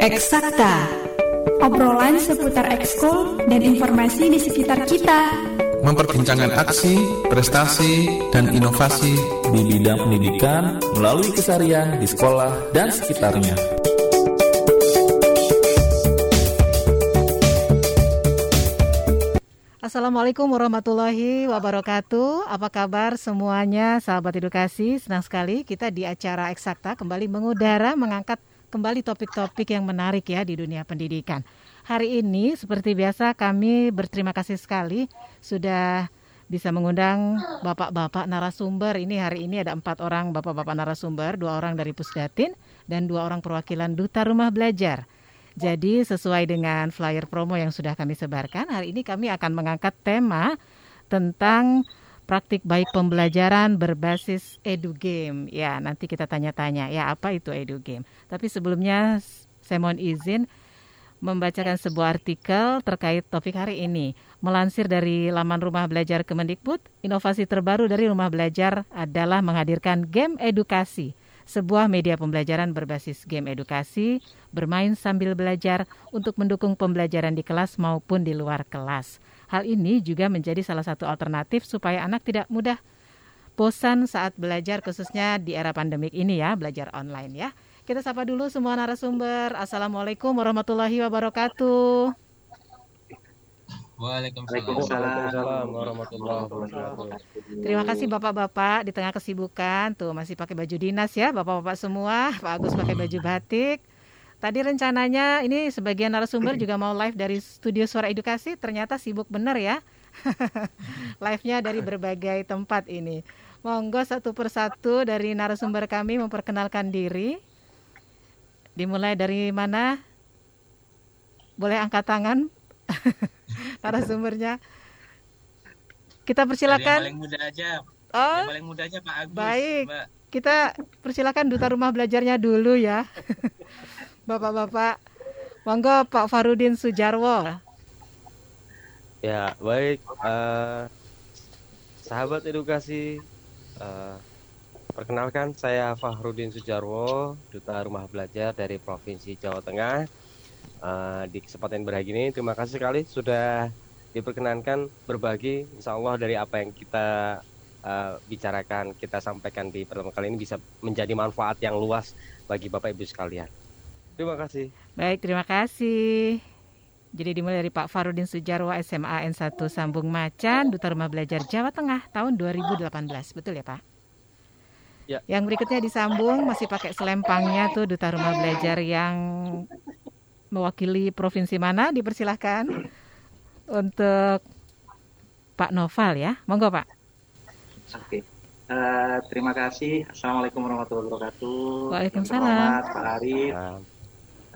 Eksakta. Obrolan seputar ekskul dan informasi di sekitar kita. Memperbincangkan aksi, prestasi, dan inovasi di bidang pendidikan melalui keseharian di sekolah dan sekitarnya. Assalamualaikum warahmatullahi wabarakatuh. Apa kabar semuanya, sahabat edukasi? Senang sekali kita di acara Eksakta kembali mengudara mengangkat kembali topik-topik yang menarik ya di dunia pendidikan. Hari ini seperti biasa kami berterima kasih sekali sudah bisa mengundang bapak-bapak narasumber. Ini hari ini ada empat orang bapak-bapak narasumber, dua orang dari Pusdatin dan dua orang perwakilan Duta Rumah Belajar. Jadi sesuai dengan flyer promo yang sudah kami sebarkan, hari ini kami akan mengangkat tema tentang praktik baik pembelajaran berbasis edu game. Ya, nanti kita tanya-tanya ya apa itu edu game. Tapi sebelumnya saya mohon izin membacakan sebuah artikel terkait topik hari ini. Melansir dari laman Rumah Belajar Kemendikbud, inovasi terbaru dari Rumah Belajar adalah menghadirkan game edukasi, sebuah media pembelajaran berbasis game edukasi, bermain sambil belajar untuk mendukung pembelajaran di kelas maupun di luar kelas. Hal ini juga menjadi salah satu alternatif supaya anak tidak mudah bosan saat belajar khususnya di era pandemik ini ya, belajar online ya. Kita sapa dulu semua narasumber. Assalamualaikum warahmatullahi wabarakatuh. Waalaikumsalam warahmatullahi wabarakatuh. Terima kasih Bapak-bapak di tengah kesibukan tuh masih pakai baju dinas ya, Bapak-bapak semua. Pak Agus pakai baju batik. Tadi rencananya ini sebagian narasumber juga mau live dari studio Suara Edukasi, ternyata sibuk bener ya. Live-nya dari berbagai tempat ini. Monggo satu persatu dari narasumber kami memperkenalkan diri. Dimulai dari mana? Boleh angkat tangan narasumbernya. Kita persilakan. Dari yang paling muda aja. Oh, yang paling muda aja Pak Agus. baik. Mbak. Kita persilakan duta rumah belajarnya dulu ya. Bapak-bapak. Monggo Pak Farudin Sujarwo. Ya, baik. eh, sahabat edukasi, eh, perkenalkan saya Fahrudin Sujarwo, Duta Rumah Belajar dari Provinsi Jawa Tengah. Eh, di kesempatan berbahagia ini, terima kasih sekali sudah diperkenankan berbagi, insya Allah dari apa yang kita eh, bicarakan, kita sampaikan di pertemuan kali ini bisa menjadi manfaat yang luas bagi Bapak Ibu sekalian. Terima kasih. Baik, terima kasih. Jadi dimulai dari Pak Farudin Sujarwo SMA N1 Sambung Macan, Duta Rumah Belajar Jawa Tengah tahun 2018. Betul ya Pak? Ya. Yang berikutnya disambung masih pakai selempangnya tuh Duta Rumah Belajar yang mewakili provinsi mana? Dipersilahkan untuk Pak Noval ya. Monggo Pak. Oke. Eh, terima kasih. Assalamualaikum warahmatullahi wabarakatuh. Waalaikumsalam. Selamat Pak Arif,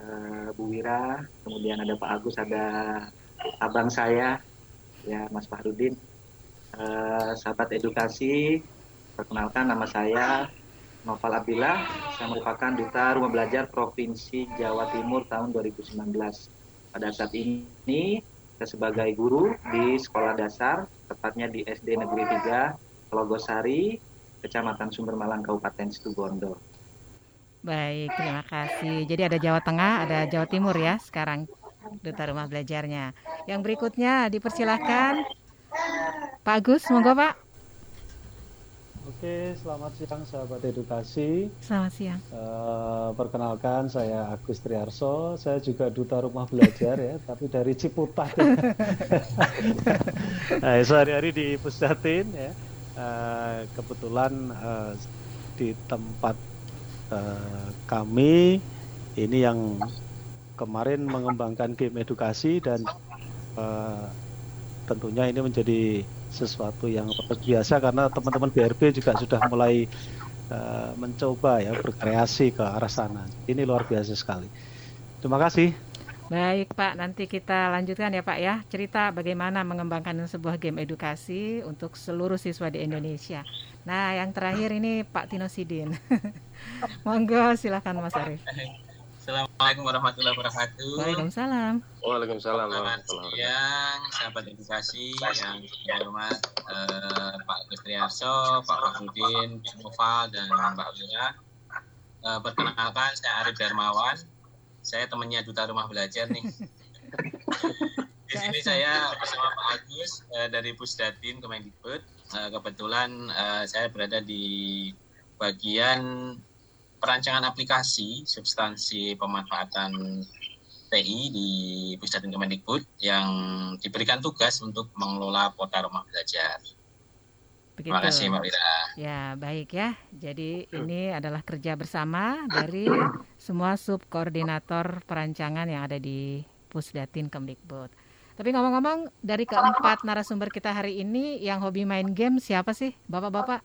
Eh, Bu Wira, kemudian ada Pak Agus, ada abang saya, ya Mas Fahrudin. Eh, sahabat edukasi, perkenalkan nama saya Noval Abdillah. Saya merupakan Duta Rumah Belajar Provinsi Jawa Timur tahun 2019. Pada saat ini, saya sebagai guru di sekolah dasar, tepatnya di SD Negeri 3, Logosari, Kecamatan Sumber Malang, Kabupaten Situbondo. Baik, terima kasih. Jadi ada Jawa Tengah, ada Jawa Timur ya sekarang Duta Rumah Belajarnya. Yang berikutnya dipersilahkan Pak Agus, monggo Pak. Oke, selamat siang sahabat edukasi. Selamat siang. Eh, perkenalkan saya Agus Triarso. Saya juga duta rumah belajar ya, tapi dari Ciputat. nah, sehari-hari di Pusdatin ya. Eh, kebetulan eh, di tempat eh, kami ini yang kemarin mengembangkan game edukasi dan eh, tentunya ini menjadi sesuatu yang biasa karena teman-teman BRB juga sudah mulai eh, mencoba ya berkreasi ke arah sana. Ini luar biasa sekali. Terima kasih. Baik Pak, nanti kita lanjutkan ya Pak ya cerita bagaimana mengembangkan sebuah game edukasi untuk seluruh siswa di Indonesia. Nah, yang terakhir ini Pak Tino Sidin. Monggo silakan Mas Arief. Assalamualaikum warahmatullahi wabarakatuh. Waalaikumsalam. Waalaikumsalam Selamat siang, sahabat edukasi yang saya hormat eh, Pak Gustriarso, Pak Fahrudin, Nova, dan Mbak Wira. Eh, perkenalkan, saya Arif Darmawan, saya temannya duta rumah belajar nih. Di sini saya bersama Pak Agus uh, dari Pusdatin Kemendikbud. Uh, kebetulan uh, saya berada di bagian perancangan aplikasi substansi pemanfaatan TI di Pusdatin Kemendikbud yang diberikan tugas untuk mengelola kota rumah belajar. Begitu. Terima kasih Mbak Wira. Ya, baik ya. Jadi ini adalah kerja bersama dari semua subkoordinator perancangan yang ada di Pusdatin Kemdikbud. Tapi ngomong-ngomong dari keempat narasumber kita hari ini yang hobi main game siapa sih? Bapak-bapak?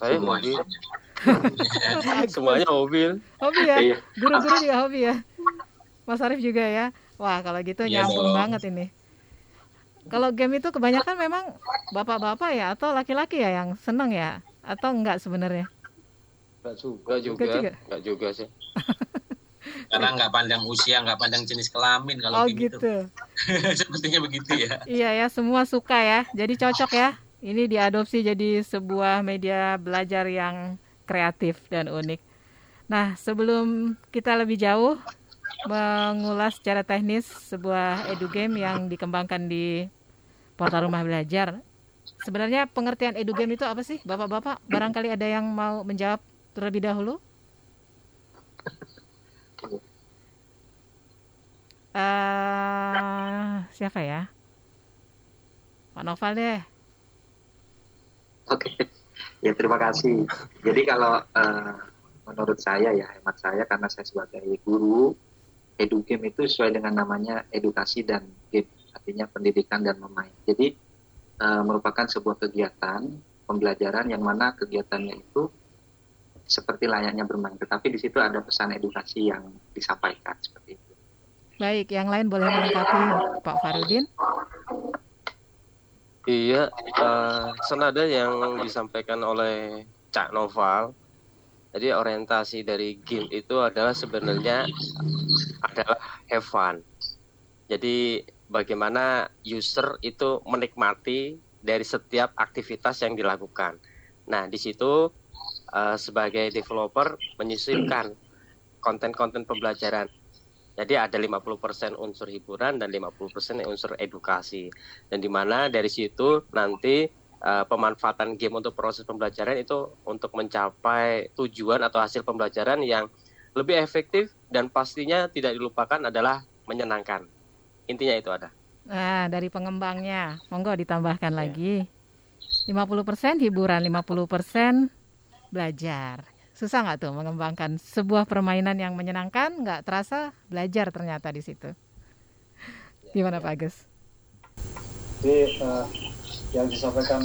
Saya hobi. Semuanya hobi. Hobi ya? Iya. Guru-guru juga hobi ya? Mas Arief juga ya? Wah, kalau gitu Iya nyambung dong. banget ini. Kalau game itu kebanyakan memang bapak-bapak ya atau laki-laki ya yang seneng ya? Atau enggak sebenarnya? Enggak juga. Enggak juga, Enggak juga? enggak juga sih. Karena nggak pandang usia, nggak pandang jenis kelamin kalau Oh begitu. gitu. Sepertinya begitu ya. Iya ya, semua suka ya. Jadi cocok ya. Ini diadopsi jadi sebuah media belajar yang kreatif dan unik. Nah, sebelum kita lebih jauh mengulas secara teknis sebuah edu game yang dikembangkan di portal rumah belajar. Sebenarnya pengertian edu game itu apa sih, Bapak-bapak? Barangkali ada yang mau menjawab terlebih dahulu? Eh, siapa ya? Pak Noval deh. Oke, ya terima kasih. Jadi kalau eh, menurut saya ya hemat saya karena saya sebagai guru, edu itu sesuai dengan namanya edukasi dan game, artinya pendidikan dan memain. Jadi eh, merupakan sebuah kegiatan pembelajaran yang mana kegiatannya itu seperti layaknya bermain, tetapi di situ ada pesan edukasi yang disampaikan seperti itu. Baik, yang lain boleh melengkapi Pak Farudin. Iya, eh, senada yang disampaikan oleh Cak Noval. Jadi orientasi dari game itu adalah sebenarnya adalah have fun. Jadi bagaimana user itu menikmati dari setiap aktivitas yang dilakukan. Nah, di situ eh, sebagai developer menyisipkan konten-konten pembelajaran. Jadi ada 50% unsur hiburan dan 50% unsur edukasi. Dan di mana dari situ nanti eh, pemanfaatan game untuk proses pembelajaran itu untuk mencapai tujuan atau hasil pembelajaran yang lebih efektif dan pastinya tidak dilupakan adalah menyenangkan. Intinya itu ada. Nah, dari pengembangnya, monggo ditambahkan Ya. lagi. 50% hiburan, 50% belajar. Susah nggak tuh mengembangkan sebuah permainan yang menyenangkan? Nggak terasa belajar ternyata di situ. Gimana Pak Agus? Jadi eh, yang disampaikan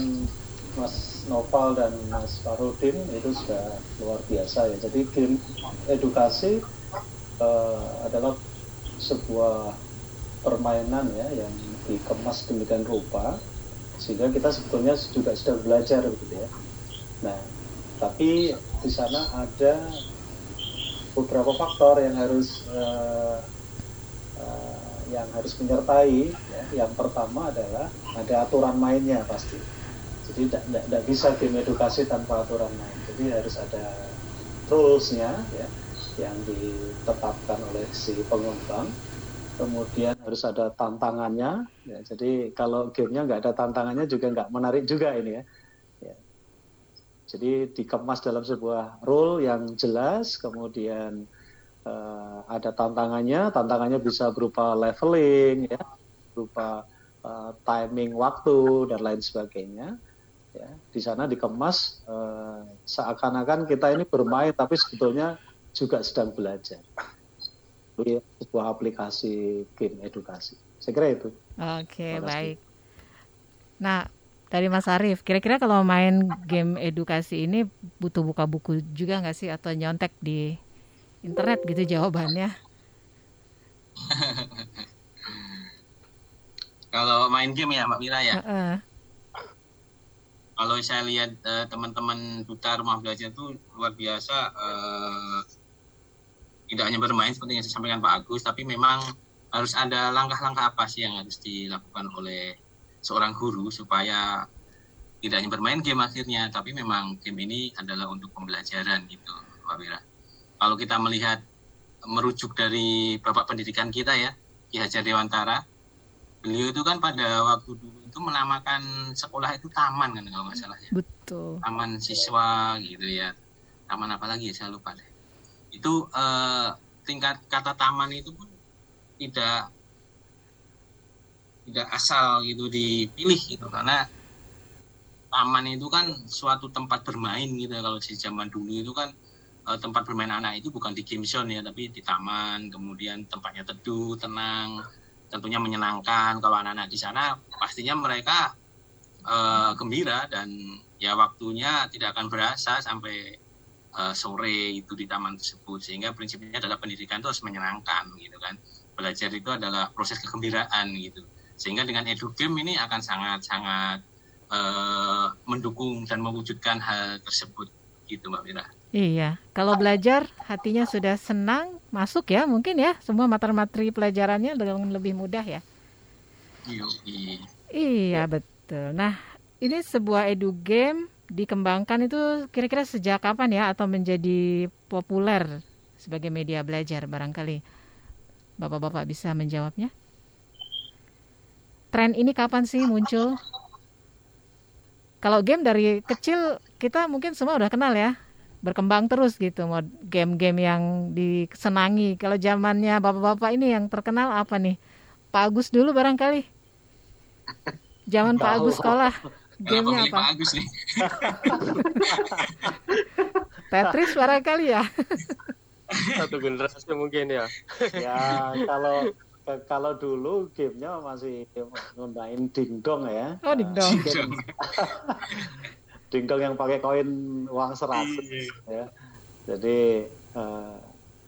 Mas Noval dan Mas Farudin itu sudah luar biasa ya. Jadi game edukasi eh, adalah sebuah permainan ya yang dikemas demikian rupa sehingga kita sebetulnya juga sudah belajar begitu ya. Nah, tapi di sana ada beberapa faktor yang harus eh, eh, yang harus menyertai. ya. Yang pertama adalah ada aturan mainnya pasti. Jadi tidak bisa game edukasi tanpa aturan main. Jadi harus ada rulesnya ya yang ditetapkan oleh si pengembang. Kemudian harus ada tantangannya. Ya, jadi kalau gamenya nggak ada tantangannya juga nggak menarik juga ini. Ya. Jadi dikemas dalam sebuah rule yang jelas, kemudian eh, ada tantangannya. Tantangannya bisa berupa leveling, ya, berupa eh, timing waktu dan lain sebagainya. Ya, di sana dikemas eh, seakan-akan kita ini bermain, tapi sebetulnya juga sedang belajar. Ini sebuah aplikasi game edukasi. Saya kira itu. Oke, kasih. baik. Nah, dari Mas Arief, kira-kira kalau main game edukasi ini butuh buka buku juga nggak sih atau nyontek di internet gitu jawabannya? Kalau main game ya Mbak Mira ya. Heeh. Kalau saya lihat eh, teman-teman duta rumah belajar itu luar biasa. eh, tidak hanya bermain seperti yang saya sampaikan Pak Agus, tapi memang harus ada langkah-langkah apa sih yang harus dilakukan oleh seorang guru supaya tidak hanya bermain game akhirnya, tapi memang game ini adalah untuk pembelajaran gitu, Mbak Mira. kalau kita melihat merujuk dari bapak pendidikan kita ya Ki Hajar Dewantara beliau itu kan pada waktu dulu itu menamakan sekolah itu taman kan kalau nggak salah ya Betul. taman siswa gitu ya taman apa lagi ya saya lupa deh itu eh, tingkat kata taman itu pun tidak tidak asal gitu dipilih gitu. Karena taman itu kan suatu tempat bermain gitu ya. kalau di zaman dulu itu kan eh, tempat bermain anak itu bukan di game zone ya tapi di taman. Kemudian tempatnya teduh tenang tentunya menyenangkan. Kalau anak-anak di sana pastinya mereka eh, gembira dan ya waktunya tidak akan berasa sampai eh, sore itu di taman tersebut. Sehingga prinsipnya adalah pendidikan itu harus menyenangkan gitu kan. Belajar itu adalah proses kegembiraan gitu sehingga dengan edu game ini akan sangat-sangat eh, mendukung dan mewujudkan hal tersebut gitu mbak Mira. Iya, kalau belajar hatinya sudah senang, masuk ya mungkin ya semua materi-materi pelajarannya dengan lebih mudah ya. Yoi. Iya betul. Nah ini sebuah edu game dikembangkan itu kira-kira sejak kapan ya atau menjadi populer sebagai media belajar barangkali bapak-bapak bisa menjawabnya. Tren ini kapan sih muncul? Kalau game dari kecil kita mungkin semua udah kenal ya, berkembang terus gitu. Mau game-game yang disenangi. Kalau zamannya bapak-bapak ini yang terkenal apa nih? Pak Agus dulu barangkali. Zaman Pak Agus sekolah. Gamenya apa? Pak Agus nih? Tetris barangkali ya. Satu generasi mungkin ya. Ya kalau kalau dulu gamenya masih nggunain dingdong ya. Oh dingdong. Game- dingdong yang pakai koin uang seratus ya. Jadi eh,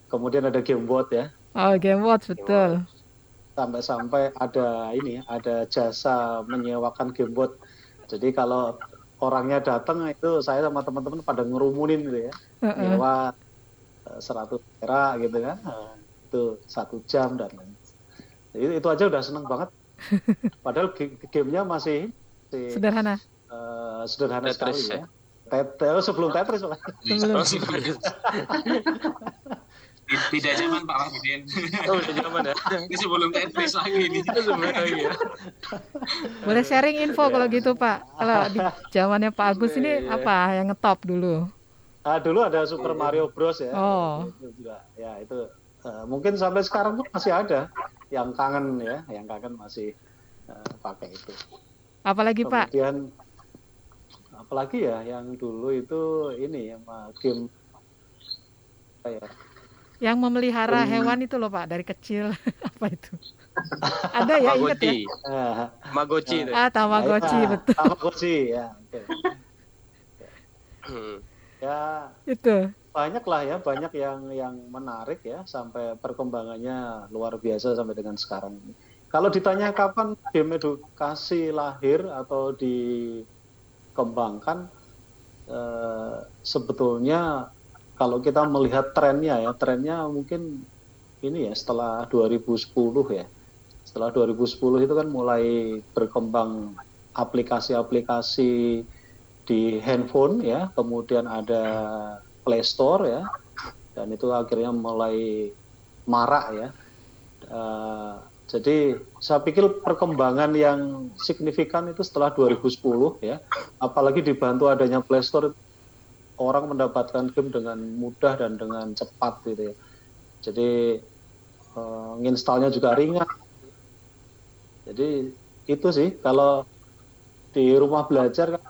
kemudian ada game board ya. Oh Game Watch betul. Sampai-sampai ada ini ada jasa menyewakan game board. Jadi kalau orangnya datang itu saya sama teman-teman pada ngerumunin gitu ya. Heeh. nyewa eh, 100 perak gitu kan Eh, itu satu jam dan lain itu, itu aja udah seneng banget padahal gamenya masih, masih, Sederhana. eh, sederhana Tetris sekali ya? ya Tet- oh, sebelum Tetris malah. Sebelum. Tidak zaman Pak Wahidin. Oh, udah zaman ya. Ini sebelum Tetris lagi nih. Itu sebenarnya ya. Boleh sharing info kalau gitu Pak. Kalau di zamannya Pak Agus ini apa yang ngetop dulu? Ah, dulu ada Super Mario Bros ya Oh. itu juga ya itu eh, mungkin sampai sekarang pun masih ada yang kangen ya yang kangen masih eh, pakai itu Apalagi Pak? Kemudian apalagi ya yang dulu itu ini ya game apa ya Yang memelihara hewan itu loh Pak dari kecil. apa itu? Ada ya ingat ya? Itu. Ah Tamagotchi ah, betul. Tamagotchi ya oke. Hmm. ya Itu. Banyak lah ya banyak yang yang menarik ya sampai perkembangannya luar biasa sampai dengan sekarang ini. Kalau ditanya kapan game edukasi lahir atau dikembangkan eh, sebetulnya kalau kita melihat trennya ya trennya mungkin ini ya setelah 2010 ya setelah 2010 itu kan mulai berkembang aplikasi-aplikasi di handphone ya kemudian ada Play Store ya. Dan itu akhirnya mulai marak ya. Eh, jadi saya pikir perkembangan yang signifikan itu setelah 2010 ya. Apalagi dibantu adanya Play Store orang mendapatkan game dengan mudah dan dengan cepat gitu ya. Jadi nginstalnya juga ringan. Jadi itu sih. Kalau di rumah belajar kan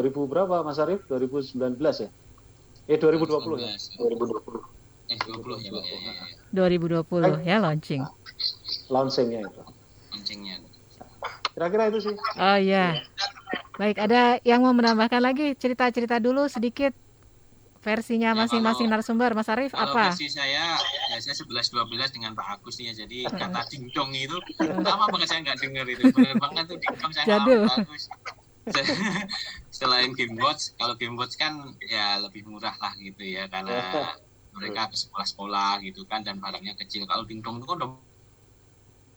2000 berapa Mas Arief? 2019 ya eh 2020 ya 2020 Eh 20 ya Pak ya. ya, ya. 2020 ya launching. launchingnya itu Loncengnya. kira-kira itu sih Oh iya. Baik, ada yang mau menambahkan lagi cerita-cerita dulu sedikit versinya Ya, masing-masing kalau- narasumber. Mas Arief Kalau apa? versi saya, ya saya 11-12 dengan Pak Agus nih ya. Jadi kata dingdong itu lama banget saya nggak dengar itu. Benar banget tuh dingdong saya Pak Agus. Selain game watch, kalau game watch kan ya lebih murah lah gitu ya karena mereka ke sekolah-sekolah gitu kan dan barangnya kecil. Kalau dingdong itu kan udah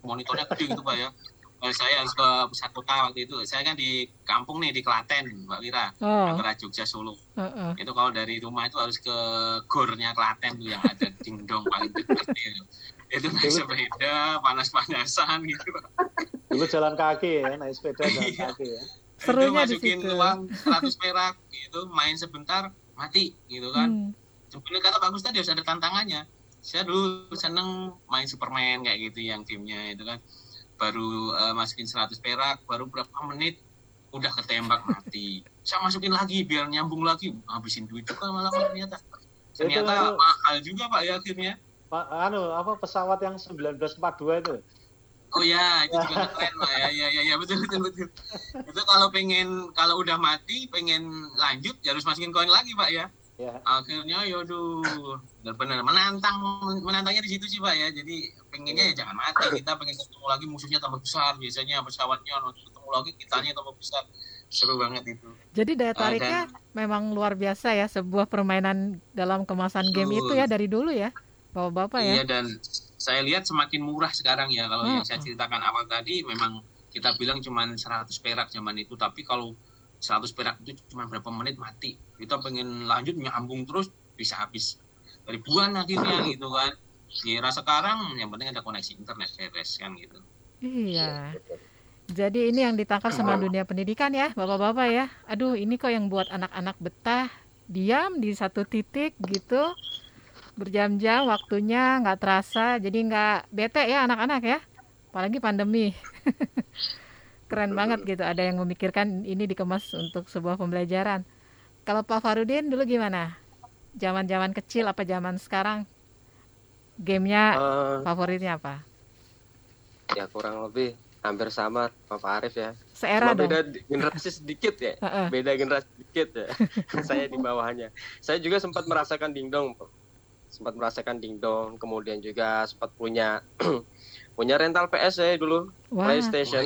monitornya gede gitu Pak ya. saya harus ke pusat kota waktu itu. Saya kan di kampung nih di Klaten, Mbak Wira, Oh, antara Jogja Solo. heeh. Itu kalau dari rumah itu harus ke gornya Klaten tuh yang ada dingdong paling dekat gitu. Itu naik sepeda, panas-panasan gitu. Dulu jalan kaki ya, naik sepeda jalan kaki ya. Serunya itu di masukin situ. uang 100 perak gitu, main sebentar mati gitu kan. Hmm. sebenarnya kata bagus tadi harus ada tantangannya saya dulu seneng main Superman kayak gitu yang timnya itu kan baru eh, masukin 100 perak baru berapa menit udah ketembak mati saya masukin lagi biar nyambung lagi habisin duit juga malah ternyata ternyata itu- mahal juga pak ya akhirnya Pak, anu apa pesawat yang 1942 itu? Oh ya itu juga keren pak ya ya ya, ya betul betul betul. Itu kalau pengen kalau udah mati pengen lanjut ya harus masukin koin lagi pak ya. Ya. akhirnya yauduh benar-benar menantang menantangnya di situ sih pak ya. Jadi pengennya ya jangan mati. Kita pengen ketemu lagi musuhnya tambah besar. Biasanya pesawatnya nanti ketemu lagi kitanya tambah besar. Seru banget itu. Jadi daya Ah, tariknya memang luar biasa ya sebuah permainan dalam kemasan game itu ya dari dulu ya, bapak-bapak ya. iya dan saya lihat semakin murah sekarang ya. Kalau yang Hmm. saya ceritakan awal tadi memang kita bilang cuma 100 perak zaman itu. Tapi kalau 100 perak itu cuma berapa menit mati. Kita pengen lanjut nyambung terus bisa habis. Ribuan akhirnya gitu kan. Kira sekarang yang penting ada koneksi internet beres kan gitu. Iya. Jadi ini yang ditangkap sama dunia pendidikan ya, bapak-bapak ya. Aduh, ini kok yang buat anak-anak betah, diam di satu titik gitu, berjam-jam waktunya nggak terasa, jadi nggak bete ya anak-anak ya. Apalagi pandemi. Keren banget gitu, ada yang memikirkan ini dikemas untuk sebuah pembelajaran. Kalau Pak Farudin dulu gimana? Zaman-zaman kecil apa zaman sekarang? Gamenya Eh, favoritnya apa? ya kurang lebih hampir sama Pak Arif ya. Seera Cuma dong. beda di- generasi sedikit ya. Beda generasi sedikit ya. saya di bawahnya. Saya juga sempat merasakan dingdong. Sempat merasakan dingdong, kemudian juga sempat punya punya rental PS saya dulu, Wah. PlayStation.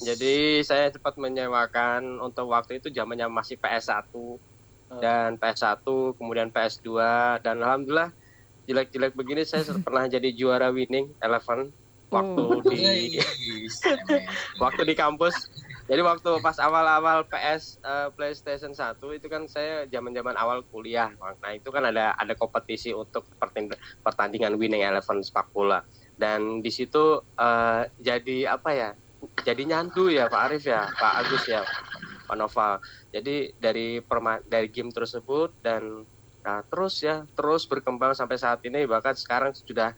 Jadi saya sempat menyewakan untuk waktu itu zamannya masih PS1 dan PS1, kemudian PS2 dan alhamdulillah jelek-jelek begini saya pernah jadi juara winning eleven waktu Oh. di waktu di kampus. Jadi waktu pas awal-awal PS eh, PlayStation 1 itu kan saya zaman-zaman awal kuliah. Nah, itu kan ada ada kompetisi untuk pertandingan winning eleven sepak bola. Dan di situ eh, jadi apa ya? Jadi nyandu ya Pak Arif ya, Pak Agus ya, Pak Noval. Jadi dari perma dari game tersebut dan nah, terus ya, terus berkembang sampai saat ini bahkan sekarang sudah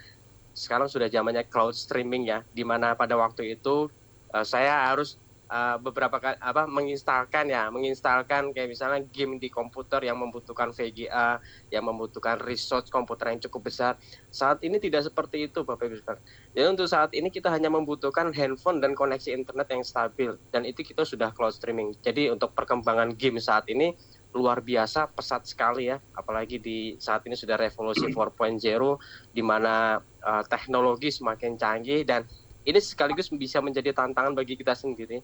sekarang sudah zamannya cloud streaming ya, di mana pada waktu itu eh, saya harus eh, beberapa apa menginstalkan ya, menginstalkan kayak misalnya game di komputer yang membutuhkan VGA, yang membutuhkan resource komputer yang cukup besar. Saat ini tidak seperti itu Bapak Ibu sekalian. Jadi untuk saat ini kita hanya membutuhkan handphone dan koneksi internet yang stabil dan itu kita sudah cloud streaming. Jadi untuk perkembangan game saat ini luar biasa pesat sekali ya apalagi di saat ini sudah revolusi 4.0 di mana eh, teknologi semakin canggih dan ini sekaligus bisa menjadi tantangan bagi kita sendiri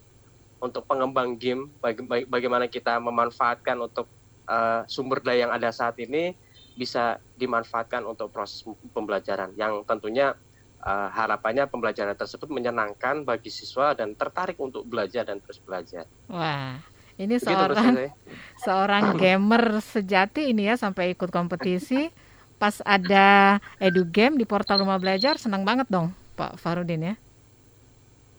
untuk pengembang game baga- baga- bagaimana kita memanfaatkan untuk eh, sumber daya yang ada saat ini bisa dimanfaatkan untuk proses pembelajaran yang tentunya eh, harapannya pembelajaran tersebut menyenangkan bagi siswa dan tertarik untuk belajar dan terus belajar. Wah, ini Begitu seorang seorang gamer sejati ini ya sampai ikut kompetisi. Pas ada edu game di portal Rumah Belajar, senang banget dong Pak Farudin ya.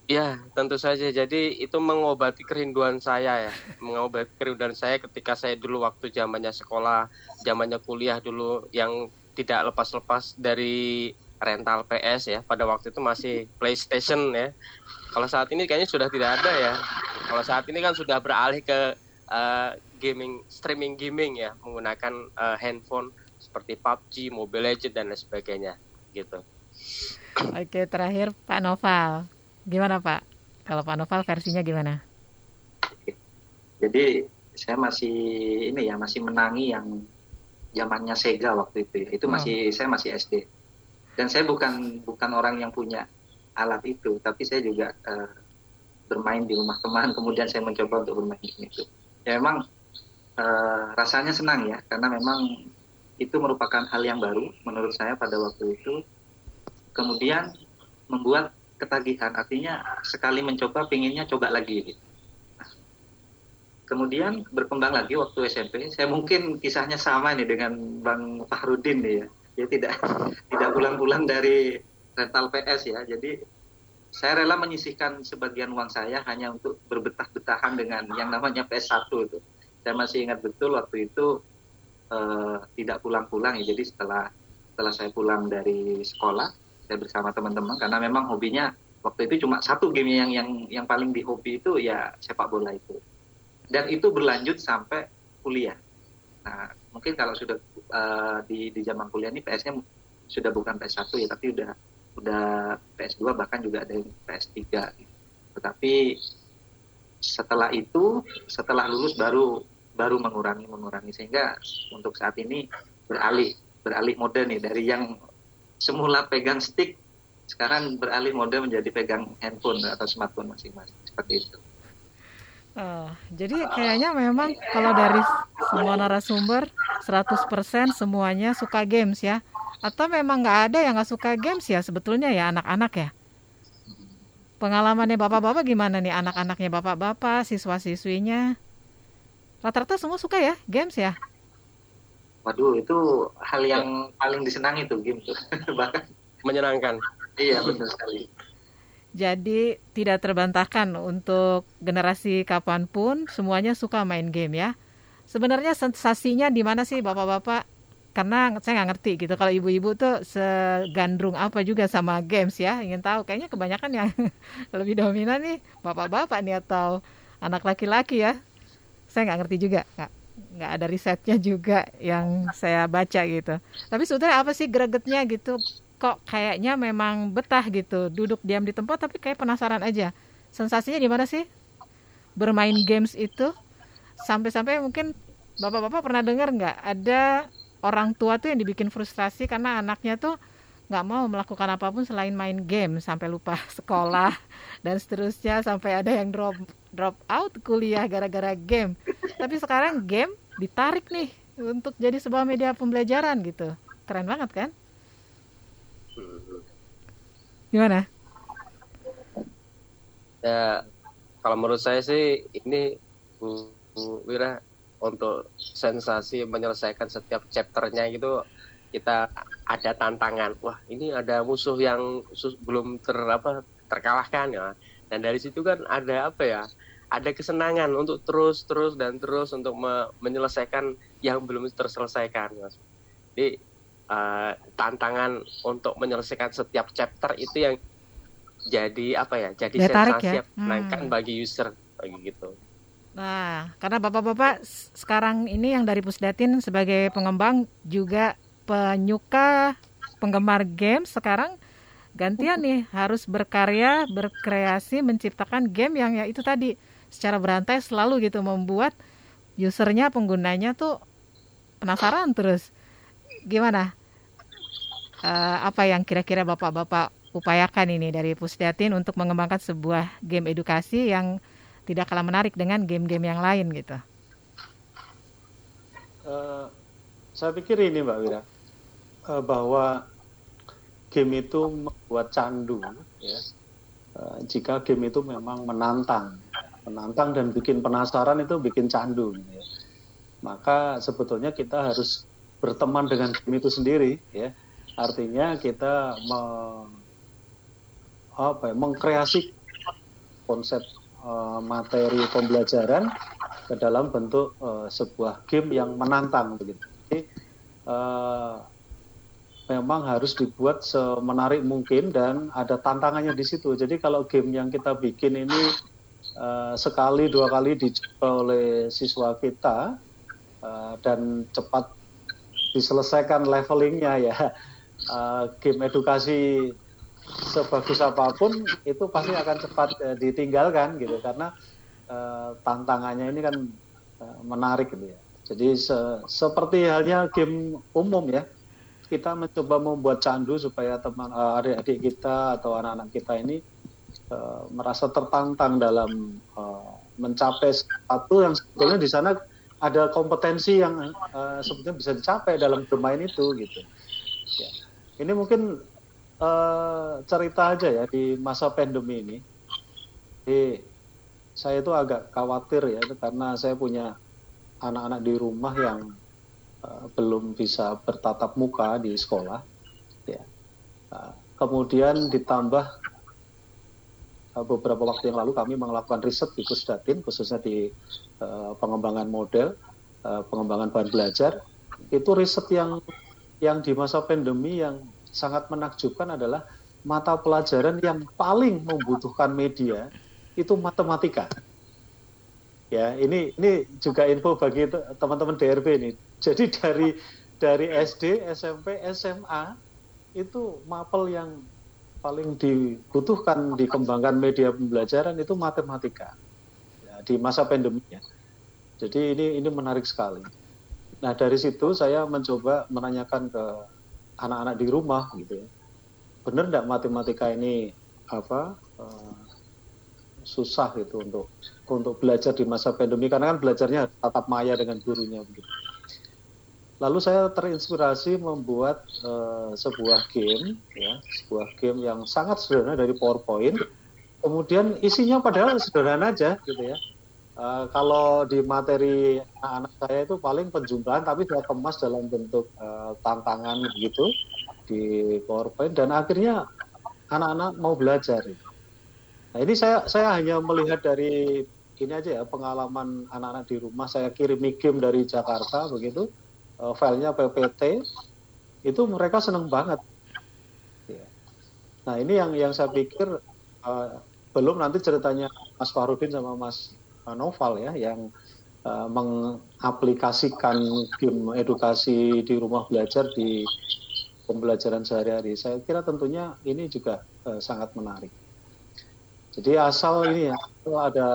Ya, tentu saja. Jadi itu mengobati kerinduan saya ya. Mengobati kerinduan saya ketika saya dulu waktu zamannya sekolah, zamannya kuliah dulu yang tidak lepas-lepas dari rental PS ya. Pada waktu itu masih PlayStation ya. Kalau saat ini kayaknya sudah tidak ada ya. Kalau saat ini kan sudah beralih ke eh, gaming, streaming gaming ya, menggunakan eh, handphone seperti PUBG, Mobile Legends dan lain sebagainya gitu. Oke, terakhir Pak Noval. Gimana Pak? Kalau Pak Noval versinya gimana? Jadi saya masih ini ya masih menangi yang zamannya Sega waktu itu ya. Itu Oh. masih saya masih SD. Dan saya bukan bukan orang yang punya alat itu, tapi saya juga eh, bermain di rumah teman. Kemudian saya mencoba untuk bermain di itu. Ya memang eh, rasanya senang ya, karena memang itu merupakan hal yang baru menurut saya pada waktu itu. Kemudian membuat ketagihan, artinya sekali mencoba pinginnya coba lagi. Gitu. Kemudian berkembang lagi waktu SMP, saya mungkin kisahnya sama nih dengan Bang Fahrudin nih ya. Dia tidak tidak pulang-pulang dari rental PS ya. Jadi saya rela menyisihkan sebagian uang saya hanya untuk berbetah-betahan dengan yang namanya PS1 itu. Saya masih ingat betul waktu itu uh, tidak pulang-pulang ya. Jadi setelah setelah saya pulang dari sekolah, saya bersama teman-teman karena memang hobinya waktu itu cuma satu game yang yang yang paling di hobi itu ya sepak bola itu dan itu berlanjut sampai kuliah. Nah, mungkin kalau sudah uh, di di zaman kuliah ini PS-nya sudah bukan PS1 ya, tapi udah udah PS2 bahkan juga ada yang PS3. Gitu. Tetapi setelah itu, setelah lulus baru baru mengurangi mengurangi sehingga untuk saat ini beralih beralih mode nih dari yang semula pegang stick sekarang beralih mode menjadi pegang handphone atau smartphone masing-masing. Seperti itu. Uh, jadi kayaknya memang kalau dari semua narasumber 100% semuanya suka games ya. Atau memang nggak ada yang nggak suka games ya sebetulnya ya anak-anak ya? Pengalamannya bapak-bapak gimana nih? Anak-anaknya bapak-bapak siswa-siswinya? Rata-rata semua suka ya games ya waduh itu hal yang paling disenangi tuh game tuh bahkan menyenangkan iya benar sekali jadi tidak terbantahkan untuk generasi kapan pun semuanya suka main game ya. Sebenarnya sensasinya di mana sih bapak-bapak? Karena saya nggak ngerti gitu. Kalau ibu-ibu tuh segandrung apa juga sama games ya. Ingin tahu. Kayaknya kebanyakan yang lebih dominan nih bapak-bapak nih atau anak laki-laki ya. Saya nggak ngerti juga. Nggak, nggak ada risetnya juga yang saya baca gitu. Tapi sebetulnya apa sih gregetnya gitu? kok kayaknya memang betah gitu duduk diam di tempat tapi kayak penasaran aja sensasinya di mana sih bermain games itu sampai-sampai mungkin bapak-bapak pernah dengar nggak ada orang tua tuh yang dibikin frustrasi karena anaknya tuh nggak mau melakukan apa pun selain main game sampai lupa sekolah dan seterusnya sampai ada yang drop drop out kuliah gara-gara game tapi sekarang game ditarik nih untuk jadi sebuah media pembelajaran gitu keren banget kan Gimana? Ya, kalau menurut saya sih ini Bu, Wira untuk sensasi menyelesaikan setiap chapternya gitu kita ada tantangan. Wah, ini ada musuh yang belum ter apa terkalahkan ya. Dan dari situ kan ada apa ya? Ada kesenangan untuk terus terus dan terus untuk me menyelesaikan yang belum terselesaikan, Mas. Jadi uh, tantangan untuk menyelesaikan setiap chapter itu yang jadi apa ya jadi Dia sensasi ya? hmm. bagi user bagi gitu nah karena bapak-bapak sekarang ini yang dari Pusdatin sebagai pengembang juga penyuka penggemar game sekarang gantian nih harus berkarya berkreasi menciptakan game yang ya itu tadi secara berantai selalu gitu membuat usernya penggunanya tuh penasaran terus gimana uh, apa yang kira-kira bapak-bapak upayakan ini dari Pusdatin untuk mengembangkan sebuah game edukasi yang tidak kalah menarik dengan game-game yang lain gitu? Uh, saya pikir ini Mbak Wira uh, bahwa game itu membuat candu ya. Uh, jika game itu memang menantang, menantang dan bikin penasaran itu bikin candu. Ya. Maka sebetulnya kita harus berteman dengan game itu sendiri ya Artinya kita me, apa ya, mengkreasi konsep uh, materi pembelajaran ke dalam bentuk uh, sebuah game yang menantang begitu. Jadi uh, memang harus dibuat semenarik mungkin dan ada tantangannya di situ. Jadi kalau game yang kita bikin ini uh, sekali dua kali dicoba oleh siswa kita uh, dan cepat diselesaikan levelingnya ya uh, game edukasi sebagus apa pun itu pasti akan cepat uh, ditinggalkan gitu karena uh, tantangannya ini kan uh, menarik gitu ya. Jadi se seperti halnya game umum ya, kita mencoba membuat candu supaya teman uh, adik-adik kita atau anak-anak kita ini uh, merasa tertantang dalam uh, mencapai sesuatu yang sebetulnya di sana ada kompetensi yang uh, sebetulnya bisa dicapai dalam bermain itu gitu. Ya ini mungkin uh, cerita aja ya di masa pandemi ini. Jadi saya itu agak khawatir ya karena saya punya anak-anak di rumah yang uh, belum bisa bertatap muka di sekolah. Ya. Uh, kemudian ditambah uh, beberapa waktu yang lalu kami melakukan riset di Pusdatin khususnya di uh, pengembangan model, uh, pengembangan bahan belajar. Itu riset yang yang di masa pandemi yang sangat menakjubkan adalah mata pelajaran yang paling membutuhkan media itu matematika. Ya, ini ini juga info bagi teman-teman DRB ini. Jadi dari dari SD, SMP, SMA itu mapel yang paling dibutuhkan dikembangkan media pembelajaran itu matematika ya, di masa pandemi ya. Jadi ini ini menarik sekali. Nah dari situ saya mencoba menanyakan ke anak-anak di rumah gitu ya, benar nggak matematika ini apa uh, susah gitu untuk untuk belajar di masa pandemi karena kan belajarnya tatap maya dengan gurunya begitu. Lalu saya terinspirasi membuat uh, sebuah game, ya, sebuah game yang sangat sederhana dari PowerPoint. Kemudian isinya padahal sederhana aja, gitu ya. Uh, kalau di materi anak-anak saya itu paling penjumlahan, tapi saya kemas dalam bentuk uh, tantangan begitu di PowerPoint dan akhirnya anak-anak mau belajar. Gitu. Nah ini saya saya hanya melihat dari ini aja ya pengalaman anak-anak di rumah saya kirim game dari Jakarta begitu uh, filenya PPT itu mereka seneng banget. Ya. Nah ini yang yang saya pikir uh, belum nanti ceritanya Mas Farudin sama Mas Noval ya yang uh, mengaplikasikan game edukasi di rumah belajar di pembelajaran sehari-hari. Saya kira tentunya ini juga uh, sangat menarik. Jadi asal ini ya ada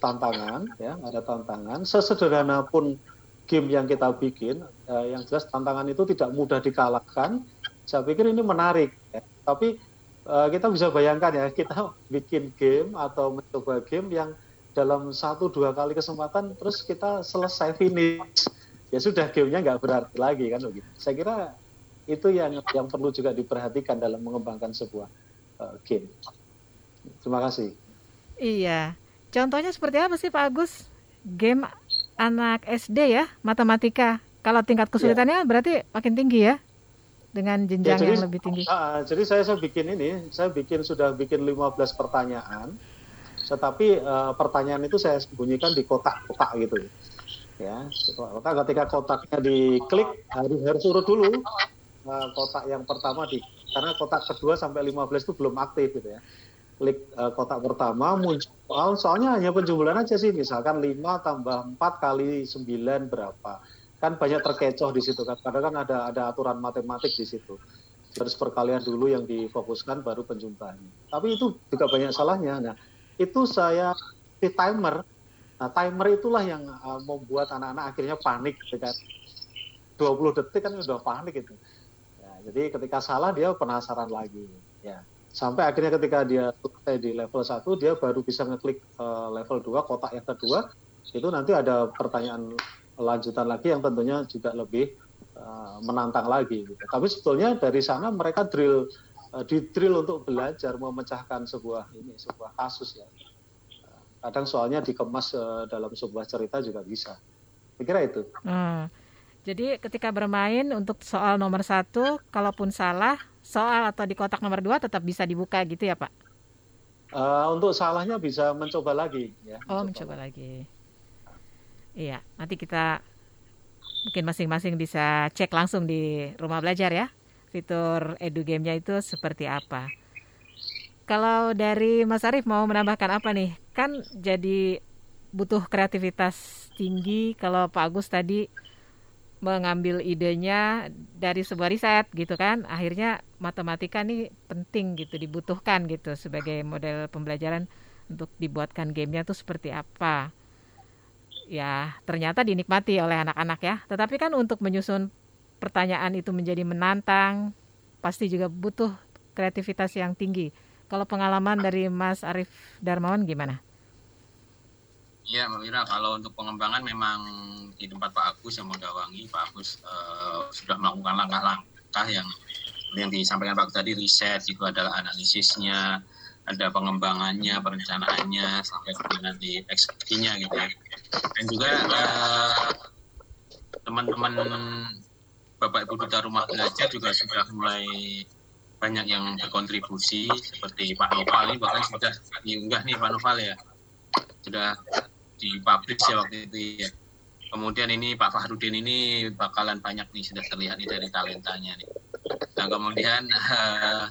tantangan ya, ada tantangan sesederhana pun game yang kita bikin, uh, yang jelas tantangan itu tidak mudah dikalahkan. Saya pikir ini menarik. Ya. Tapi uh, kita bisa bayangkan ya, kita bikin game atau mencoba game yang dalam satu dua kali kesempatan, terus kita selesai finish, ya sudah gamenya nggak berarti lagi kan begitu. Saya kira itu yang yang perlu juga diperhatikan dalam mengembangkan sebuah uh, game. Terima kasih. Iya. Contohnya seperti apa sih Pak Agus? Game anak SD ya, matematika. Kalau tingkat kesulitannya ya. berarti makin tinggi ya? Dengan jenjang ya, jadi, yang lebih tinggi. Uh, jadi saya saya bikin ini, saya bikin sudah bikin 15 pertanyaan. Tetapi uh, pertanyaan itu saya sembunyikan di kotak-kotak gitu. Ya, kotak ketika kotaknya diklik harus harus urut dulu uh, kotak yang pertama di karena kotak kedua sampai 15 itu belum aktif gitu ya klik uh, kotak pertama muncul. Soalnya hanya penjumlahan aja sih misalkan 5 tambah 4 kali 9 berapa. Kan banyak terkecoh di situ kan kadang kan ada ada aturan matematik di situ. Harus perkalian dulu yang difokuskan baru penjumlahannya tapi itu juga banyak salahnya. Nah itu saya di timer. Nah timer itulah yang uh, membuat anak-anak akhirnya panik dengan 20 detik kan udah panik itu. Ya, jadi ketika salah dia penasaran lagi. Ya sampai akhirnya ketika dia selesai di level 1 dia baru bisa ngeklik uh, level 2 kotak yang kedua itu nanti ada pertanyaan lanjutan lagi yang tentunya juga lebih uh, menantang lagi gitu. tapi sebetulnya dari sana mereka drill uh, di drill untuk belajar memecahkan sebuah ini sebuah kasus ya kadang soalnya dikemas uh, dalam sebuah cerita juga bisa kira itu hmm. jadi ketika bermain untuk soal nomor satu kalaupun salah soal atau di kotak nomor dua tetap bisa dibuka gitu ya Pak? Uh, untuk salahnya bisa mencoba lagi ya. Oh mencoba, mencoba lagi. Iya nanti kita mungkin masing-masing bisa cek langsung di rumah belajar ya fitur edu game-nya itu seperti apa. Kalau dari Mas Arief mau menambahkan apa nih? Kan jadi butuh kreativitas tinggi. Kalau Pak Agus tadi mengambil idenya dari sebuah riset gitu kan. Akhirnya matematika nih penting gitu dibutuhkan gitu sebagai model pembelajaran untuk dibuatkan gamenya tuh seperti apa. Ya ternyata dinikmati oleh anak-anak ya. Tetapi kan untuk menyusun pertanyaan itu menjadi menantang pasti juga butuh kreativitas yang tinggi. Kalau pengalaman dari Mas Arief Darmawan gimana? Iya, Mbak Wira, kalau untuk pengembangan memang di tempat Pak Agus yang Wangi, Pak Agus uh, sudah melakukan langkah-langkah yang yang disampaikan Pak tadi riset itu adalah analisisnya, ada pengembangannya, perencanaannya, sampai kemudian nanti eksekusinya gitu ya. Dan juga uh, teman-teman Bapak Ibu Duta Rumah Belajar juga sudah mulai banyak yang berkontribusi seperti Pak Noval ini bahkan sudah diunggah nih Pak Noval ya sudah dipublish ya waktu itu ya kemudian ini Pak Fahrudin ini bakalan banyak nih sudah terlihat nih dari talentanya nih nah kemudian uh,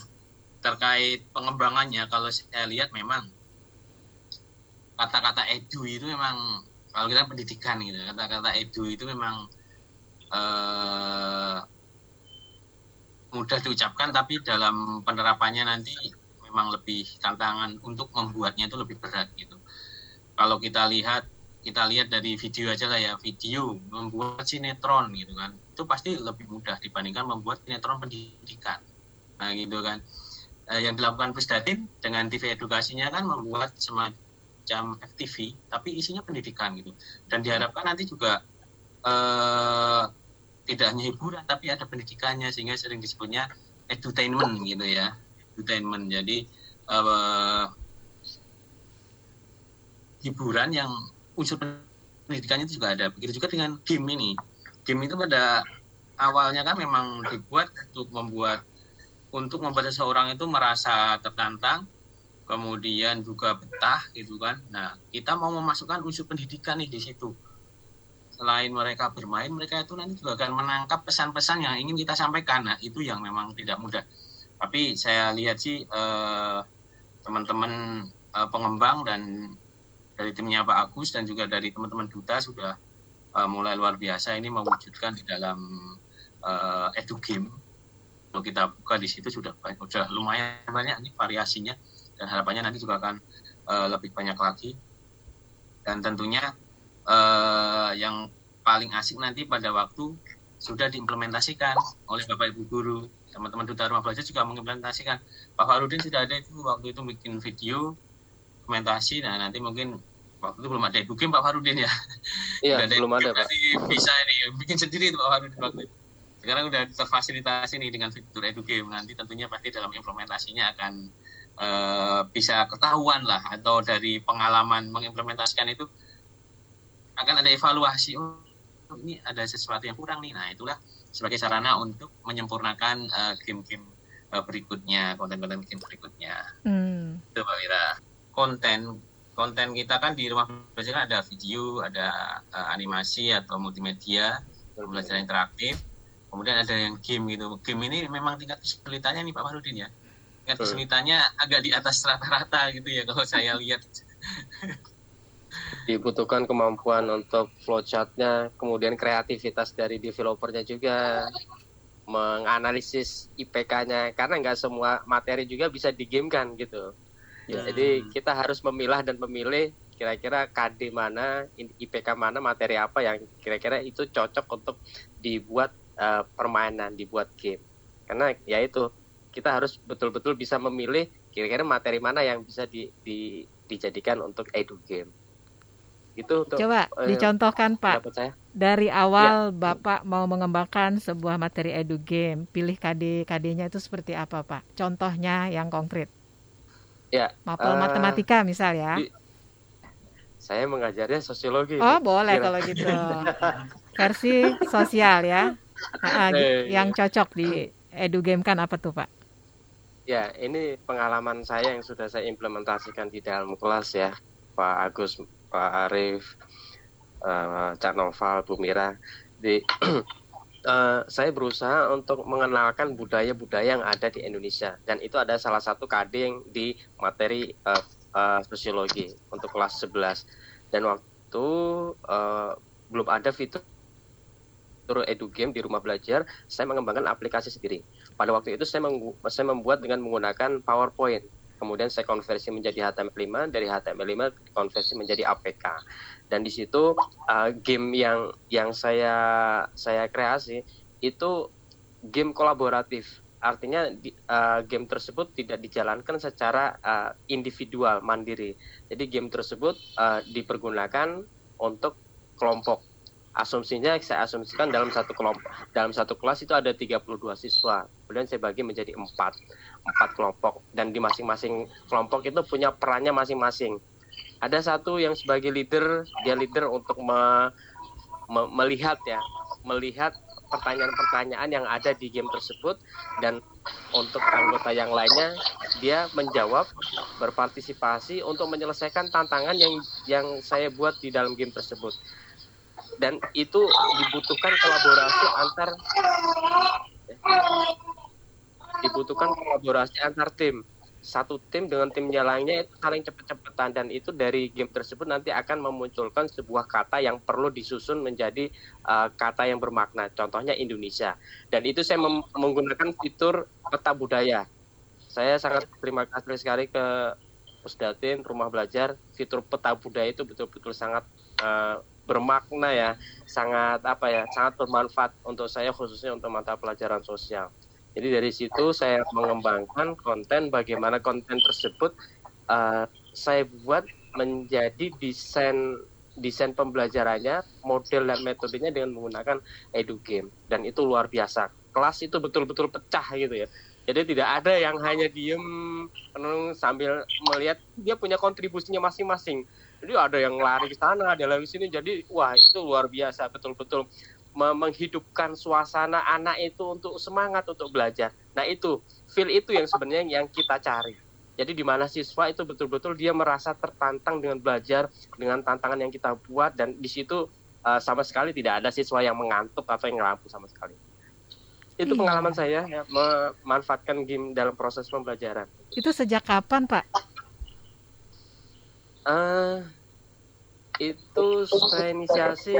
terkait pengembangannya kalau saya lihat memang kata-kata edu itu memang kalau kita pendidikan gitu kata-kata edu itu memang uh, mudah diucapkan tapi dalam penerapannya nanti memang lebih tantangan untuk membuatnya itu lebih berat gitu. Kalau kita lihat kita lihat dari video aja lah ya video membuat sinetron gitu kan. Itu pasti lebih mudah dibandingkan membuat sinetron pendidikan. Nah gitu kan. Eh, yang dilakukan Pusdatin dengan TV edukasinya kan membuat semacam FTV tapi isinya pendidikan gitu. Dan diharapkan nanti juga eh, tidak hanya hiburan tapi ada pendidikannya sehingga sering disebutnya edutainment gitu ya. Edutainment jadi uh, hiburan yang unsur pendidikannya itu juga ada begitu juga dengan game ini game itu pada awalnya kan memang dibuat untuk membuat untuk membuat seseorang itu merasa tertantang kemudian juga betah gitu kan nah kita mau memasukkan unsur pendidikan nih di situ selain mereka bermain, mereka itu nanti juga akan menangkap pesan-pesan yang ingin kita sampaikan. Nah, itu yang memang tidak mudah. Tapi saya lihat sih eh, teman-teman eh, pengembang dan dari timnya Pak Agus dan juga dari teman-teman duta sudah eh, mulai luar biasa ini mewujudkan di dalam eh, edu game. Kalau kita buka di situ sudah banyak, sudah lumayan banyak nih variasinya dan harapannya nanti juga akan eh, lebih banyak lagi. Dan tentunya uh, yang paling asik nanti pada waktu sudah diimplementasikan oleh Bapak Ibu guru teman-teman duta rumah belajar juga mengimplementasikan Pak Farudin sudah ada itu waktu itu bikin video dokumentasi. Nah nanti mungkin waktu itu belum ada ibu game Pak Farudin ya. Iya ada belum ada Pak. bisa ini bikin sendiri itu Pak Farudin waktu itu. Sekarang udah terfasilitasi nih dengan fitur edugame nanti tentunya pasti dalam implementasinya akan uh, bisa ketahuan lah atau dari pengalaman mengimplementasikan itu akan ada evaluasi oh ini ada sesuatu yang kurang nih. Nah itulah sebagai sarana untuk menyempurnakan uh, game-game uh, berikutnya konten-konten game berikutnya. Hmm. itu mbak Wira konten konten kita kan di rumah belajar kan ada video ada uh, animasi atau multimedia belajar interaktif. Kemudian ada yang game gitu. Game ini memang tingkat kesulitannya nih Pak Marudin ya. Tingkat kesulitannya agak di atas rata-rata gitu ya kalau saya lihat. Dibutuhkan kemampuan untuk flowchartnya, kemudian kreativitas dari developernya juga, menganalisis IPK-nya, karena nggak semua materi juga bisa digamekan gitu. Ya. Jadi kita harus memilah dan memilih kira-kira KD mana, IPK mana, materi apa yang kira-kira itu cocok untuk dibuat uh, permainan, dibuat game. Karena ya itu kita harus betul-betul bisa memilih kira-kira materi mana yang bisa di, di, dijadikan untuk edu game itu untuk, coba uh, dicontohkan Pak saya. dari awal ya. Bapak mau mengembangkan sebuah materi edu game pilih KD KD-nya itu seperti apa Pak contohnya yang konkret ya mapel uh, matematika misal ya. di, saya mengajarnya sosiologi. Oh boleh Kira. kalau gitu. Versi sosial ya. Nah, eh, yang cocok di edu game kan apa tuh Pak? Ya ini pengalaman saya yang sudah saya implementasikan di dalam kelas ya. Pak Agus Pak Arif, uh, Cak Noval, Bu Mira. Di, uh, saya berusaha untuk mengenalkan budaya-budaya yang ada di Indonesia. Dan itu ada salah satu kading di materi uh, uh, sosiologi untuk kelas 11 dan waktu uh, belum ada fitur edu game di rumah belajar, saya mengembangkan aplikasi sendiri. Pada waktu itu saya, saya membuat dengan menggunakan PowerPoint kemudian saya konversi menjadi HTML5 dari HTML5 konversi menjadi APK dan di situ uh, game yang yang saya saya kreasi itu game kolaboratif. Artinya di, uh, game tersebut tidak dijalankan secara uh, individual mandiri. Jadi game tersebut uh, dipergunakan untuk kelompok asumsinya saya asumsikan dalam satu kelompok dalam satu kelas itu ada 32 siswa. Kemudian saya bagi menjadi empat empat kelompok. Dan di masing-masing kelompok itu punya perannya masing-masing. Ada satu yang sebagai leader dia leader untuk me, me, melihat ya melihat pertanyaan-pertanyaan yang ada di game tersebut. Dan untuk anggota yang lainnya dia menjawab berpartisipasi untuk menyelesaikan tantangan yang yang saya buat di dalam game tersebut dan itu dibutuhkan kolaborasi antar dibutuhkan kolaborasi antar tim satu tim dengan timnya lainnya itu saling cepet-cepetan dan itu dari game tersebut nanti akan memunculkan sebuah kata yang perlu disusun menjadi uh, kata yang bermakna. Contohnya Indonesia. Dan itu saya menggunakan fitur peta budaya. Saya sangat terima kasih sekali ke Pusdatin Rumah Belajar. Fitur peta budaya itu betul-betul sangat uh, bermakna ya, sangat apa ya, sangat bermanfaat untuk saya khususnya untuk mata pelajaran sosial. Jadi dari situ saya mengembangkan konten bagaimana konten tersebut uh, saya buat menjadi desain desain pembelajarannya, model dan metodenya dengan menggunakan edu game dan itu luar biasa. Kelas itu betul-betul pecah gitu ya. Jadi tidak ada yang hanya diem sambil melihat dia punya kontribusinya masing-masing. Jadi ada yang lari ke sana, ada lari ke sini. Jadi wah itu luar biasa betul-betul menghidupkan suasana anak itu untuk semangat untuk belajar. Nah itu feel itu yang sebenarnya yang kita cari. Jadi di mana siswa itu betul-betul dia merasa tertantang dengan belajar dengan tantangan yang kita buat dan di situ uh, sama sekali tidak ada siswa yang mengantuk atau yang ngelampu sama sekali. Itu iya. pengalaman saya ya memanfaatkan game dalam proses pembelajaran. Itu sejak kapan Pak? Uh, itu saya inisiasi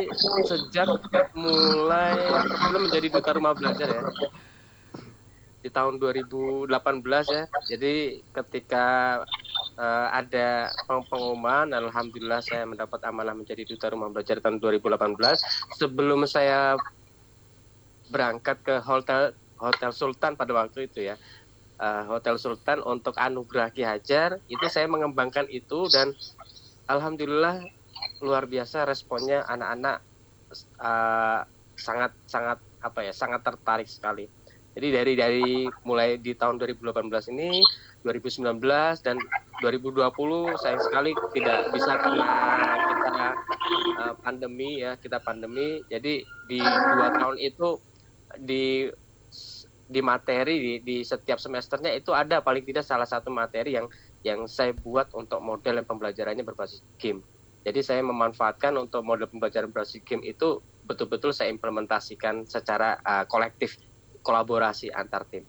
sejak mulai sebelum menjadi duta rumah belajar ya. Di tahun 2018 ya. Jadi ketika uh, ada pengumuman alhamdulillah saya mendapat amanah menjadi duta rumah belajar tahun 2018 sebelum saya berangkat ke hotel hotel Sultan pada waktu itu ya uh, hotel Sultan untuk anugerah Ki Hajar itu saya mengembangkan itu dan alhamdulillah luar biasa responnya anak-anak uh, sangat sangat apa ya sangat tertarik sekali. Jadi dari dari mulai di tahun 2018 ini 2019 dan 2020 sayang sekali tidak bisa karena kita uh, pandemi ya kita pandemi jadi di dua tahun itu di di materi di, di setiap semesternya itu ada paling tidak salah satu materi yang yang saya buat untuk model yang pembelajarannya berbasis game jadi saya memanfaatkan untuk model pembelajaran berbasis game itu betul-betul saya implementasikan secara uh, kolektif kolaborasi antar tim.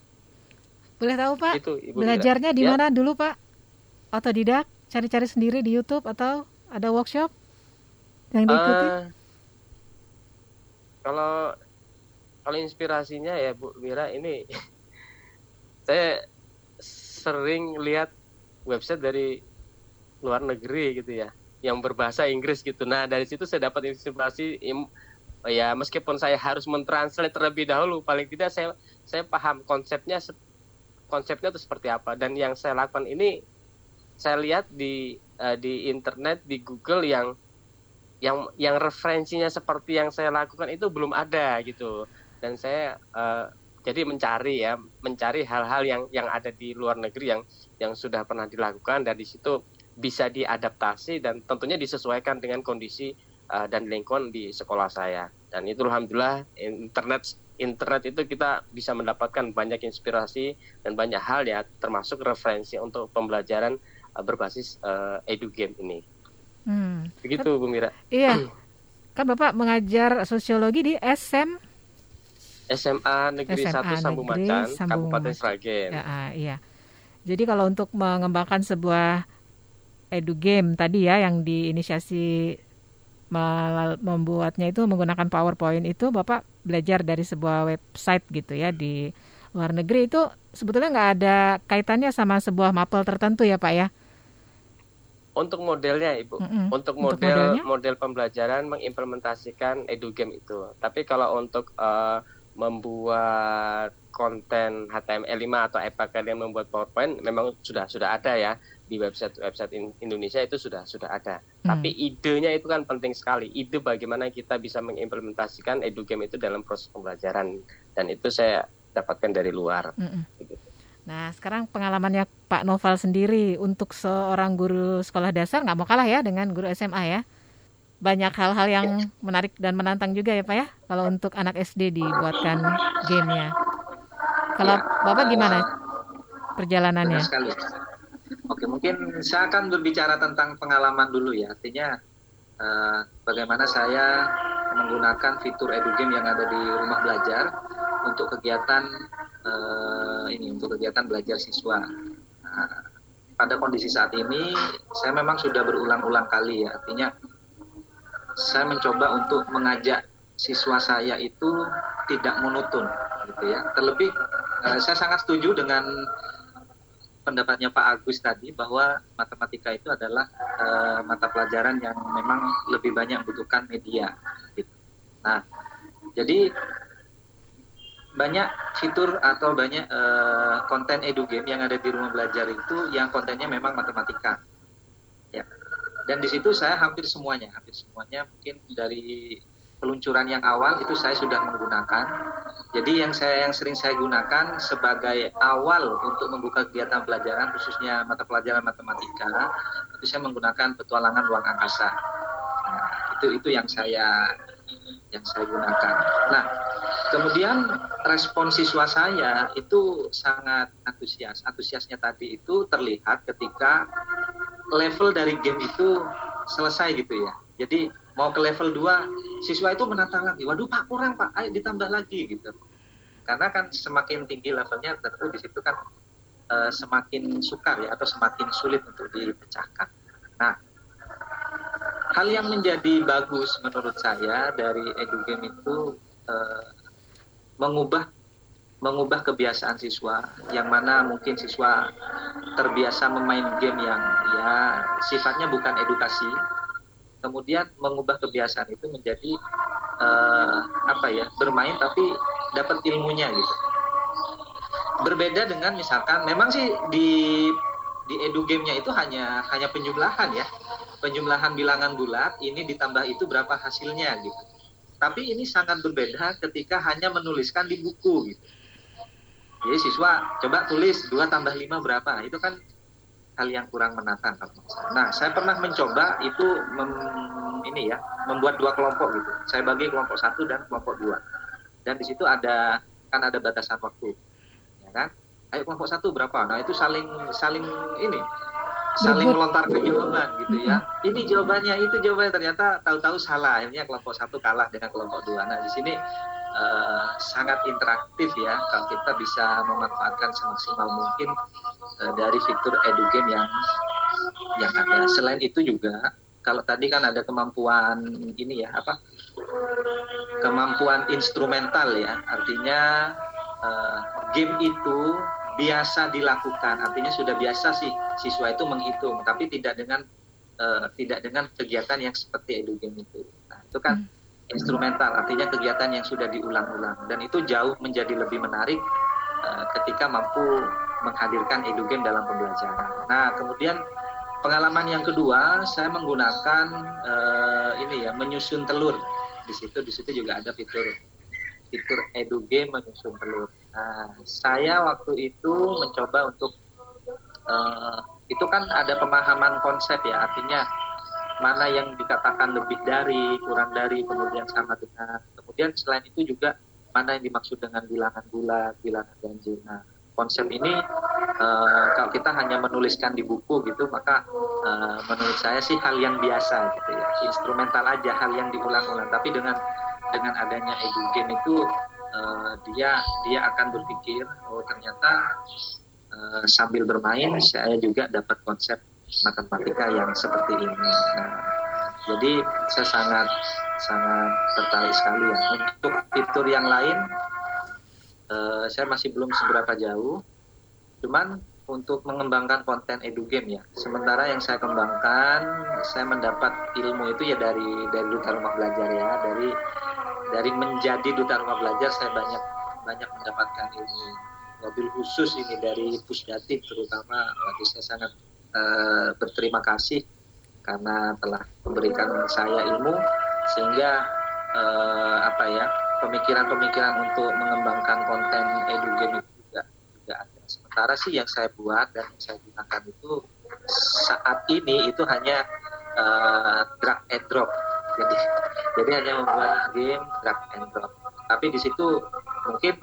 Boleh tahu Pak? Itu, Ibu Belajarnya di ya. mana ya? dulu Pak? Otodidak, cari-cari sendiri di YouTube atau ada workshop yang diikuti? Uh, kalau kalau inspirasinya ya Bu Mira ini saya sering lihat website dari luar negeri gitu ya yang berbahasa Inggris gitu. Nah dari situ saya dapat inspirasi ya meskipun saya harus mentranslate terlebih dahulu, paling tidak saya saya paham konsepnya konsepnya itu seperti apa. Dan yang saya lakukan ini saya lihat di uh, di internet di Google yang yang yang referensinya seperti yang saya lakukan itu belum ada gitu. Dan saya uh, jadi mencari ya mencari hal-hal yang yang ada di luar negeri yang yang sudah pernah dilakukan dan di situ bisa diadaptasi dan tentunya disesuaikan dengan kondisi uh, dan lingkungan di sekolah saya. Dan itu alhamdulillah internet internet itu kita bisa mendapatkan banyak inspirasi dan banyak hal ya termasuk referensi untuk pembelajaran uh, berbasis uh, edu game ini. Hmm. Begitu Bu Mira. Iya. Kan Bapak mengajar sosiologi di SM SMA Negeri SMA 1 Sambu Macan, Kabupaten Sragen. Ya, iya. Jadi kalau untuk mengembangkan sebuah edu game tadi ya yang diinisiasi membuatnya itu menggunakan PowerPoint itu Bapak belajar dari sebuah website gitu ya di luar negeri itu sebetulnya nggak ada kaitannya sama sebuah mapel tertentu ya Pak ya? Untuk modelnya Ibu, mm -hmm. untuk model untuk model pembelajaran mengimplementasikan edu game itu. Tapi kalau untuk uh, membuat konten HTML5 atau EPA kalian membuat PowerPoint memang sudah sudah ada ya di website website Indonesia itu sudah sudah ada. Hmm. Tapi idenya itu kan penting sekali. Ide bagaimana kita bisa mengimplementasikan edugame itu dalam proses pembelajaran dan itu saya dapatkan dari luar. Hmm. Nah, sekarang pengalamannya Pak Noval sendiri untuk seorang guru sekolah dasar nggak mau kalah ya dengan guru SMA ya. Banyak hal-hal yang menarik dan menantang juga ya Pak ya. Kalau untuk anak SD dibuatkan gamenya. Kalau ya. Bapak gimana perjalanannya? sekali. Oke, mungkin saya akan berbicara tentang pengalaman dulu ya. Artinya uh, bagaimana saya menggunakan fitur edugame yang ada di rumah belajar untuk kegiatan uh, ini untuk kegiatan belajar siswa. Nah, pada kondisi saat ini saya memang sudah berulang-ulang kali ya. Artinya saya mencoba untuk mengajak siswa saya itu tidak monoton gitu ya. Terlebih uh, saya sangat setuju dengan pendapatnya Pak Agus tadi bahwa matematika itu adalah uh, mata pelajaran yang memang lebih banyak membutuhkan media. Gitu. Nah, jadi banyak fitur atau banyak uh, konten edu game yang ada di rumah belajar itu yang kontennya memang matematika. Dan di situ saya hampir semuanya, hampir semuanya mungkin dari peluncuran yang awal itu saya sudah menggunakan. Jadi yang saya yang sering saya gunakan sebagai awal untuk membuka kegiatan pelajaran khususnya mata pelajaran matematika itu saya menggunakan petualangan ruang angkasa. Nah, itu itu yang saya yang saya gunakan. Nah, kemudian respon siswa saya itu sangat antusias. Antusiasnya tadi itu terlihat ketika level dari game itu selesai gitu ya. Jadi mau ke level 2 siswa itu menantang lagi. Waduh pak kurang pak. Ayo ditambah lagi gitu. Karena kan semakin tinggi levelnya tentu di situ kan e, semakin sukar ya atau semakin sulit untuk dipecahkan. Nah hal yang menjadi bagus menurut saya dari edugame itu e, mengubah mengubah kebiasaan siswa yang mana mungkin siswa terbiasa memain game yang ya sifatnya bukan edukasi kemudian mengubah kebiasaan itu menjadi uh, apa ya bermain tapi dapat ilmunya gitu. Berbeda dengan misalkan memang sih di di edu gamenya itu hanya hanya penjumlahan ya. Penjumlahan bilangan bulat ini ditambah itu berapa hasilnya gitu. Tapi ini sangat berbeda ketika hanya menuliskan di buku gitu jadi siswa coba tulis 2 tambah 5 berapa itu kan hal yang kurang menantang kalau Nah, saya pernah mencoba itu mem, ini ya, membuat dua kelompok gitu. Saya bagi kelompok satu dan kelompok dua. Dan di situ ada kan ada batasan waktu, ya kan? Ayo kelompok satu berapa? Nah itu saling saling ini saling melontar ke jawaban gitu ya. Ini jawabannya, itu jawabannya ternyata tahu-tahu salah. Akhirnya kelompok satu kalah dengan kelompok dua. Nah di sini uh, sangat interaktif ya kalau kita bisa memanfaatkan semaksimal mungkin uh, dari fitur edugame yang yang ada. Selain itu juga kalau tadi kan ada kemampuan ini ya apa kemampuan instrumental ya. Artinya uh, game itu biasa dilakukan. Artinya sudah biasa sih siswa itu menghitung tapi tidak dengan uh, tidak dengan kegiatan yang seperti edu game itu. Nah itu kan hmm instrumental, artinya kegiatan yang sudah diulang-ulang dan itu jauh menjadi lebih menarik uh, ketika mampu menghadirkan edugame dalam pembelajaran. Nah, kemudian pengalaman yang kedua, saya menggunakan uh, ini ya menyusun telur. Di situ di situ juga ada fitur fitur edugame menyusun telur. Nah, saya waktu itu mencoba untuk uh, itu kan ada pemahaman konsep ya, artinya mana yang dikatakan lebih dari, kurang dari, kemudian sama dengan. Kemudian selain itu juga mana yang dimaksud dengan bilangan bulat, bilangan ganjil. Nah, konsep ini uh, kalau kita hanya menuliskan di buku gitu, maka uh, menurut saya sih hal yang biasa gitu ya, instrumental aja, hal yang diulang-ulang. Tapi dengan dengan adanya edu game itu uh, dia dia akan berpikir, oh ternyata sambil bermain saya juga dapat konsep matematika yang seperti ini. Nah, jadi saya sangat sangat tertarik sekali ya. Untuk fitur yang lain, uh, saya masih belum seberapa jauh. Cuman untuk mengembangkan konten edu game ya. Sementara yang saya kembangkan, saya mendapat ilmu itu ya dari dari duta rumah belajar ya, dari dari menjadi duta rumah belajar saya banyak banyak mendapatkan ilmu mobil khusus ini dari Pusdatin terutama bagi saya sangat uh, berterima kasih karena telah memberikan saya ilmu sehingga uh, apa ya pemikiran-pemikiran untuk mengembangkan konten edu game itu juga juga ada. Sementara sih yang saya buat dan yang saya gunakan itu saat ini itu hanya uh, drag and drop. Jadi jadi hanya membuat game drag and drop. Tapi di situ mungkin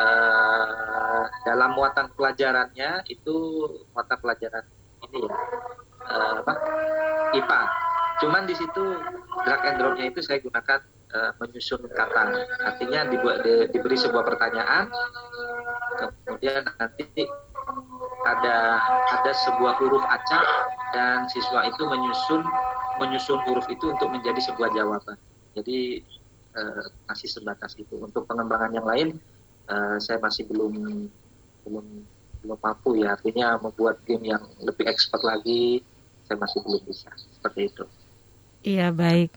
uh, dalam muatan pelajarannya itu muatan pelajaran ini ya uh, apa IPA. Cuman di situ drag and dropnya itu saya gunakan uh, menyusun kata. Artinya dibuat di, diberi sebuah pertanyaan, kemudian nanti ada ada sebuah huruf acak dan siswa itu menyusun menyusun huruf itu untuk menjadi sebuah jawaban. Jadi uh, masih sebatas itu. Untuk pengembangan yang lain uh, saya masih belum belum belum mampu ya. Artinya membuat game yang lebih expert lagi saya masih belum bisa. Seperti itu. Iya baik.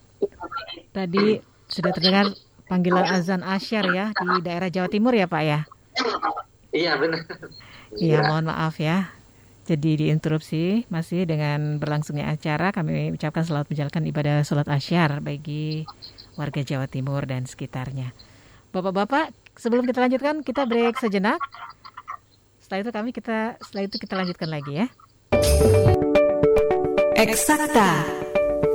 Tadi sudah terdengar panggilan azan asyar ya di daerah Jawa Timur ya Pak ya? Iya benar. Iya mohon maaf ya. Jadi diinterupsi masih dengan berlangsungnya acara kami ucapkan selamat menjalankan ibadah sholat asyar bagi warga Jawa Timur dan sekitarnya. Bapak-bapak, sebelum kita lanjutkan kita break sejenak. Setelah itu kami kita setelah itu kita lanjutkan lagi ya. Eksakta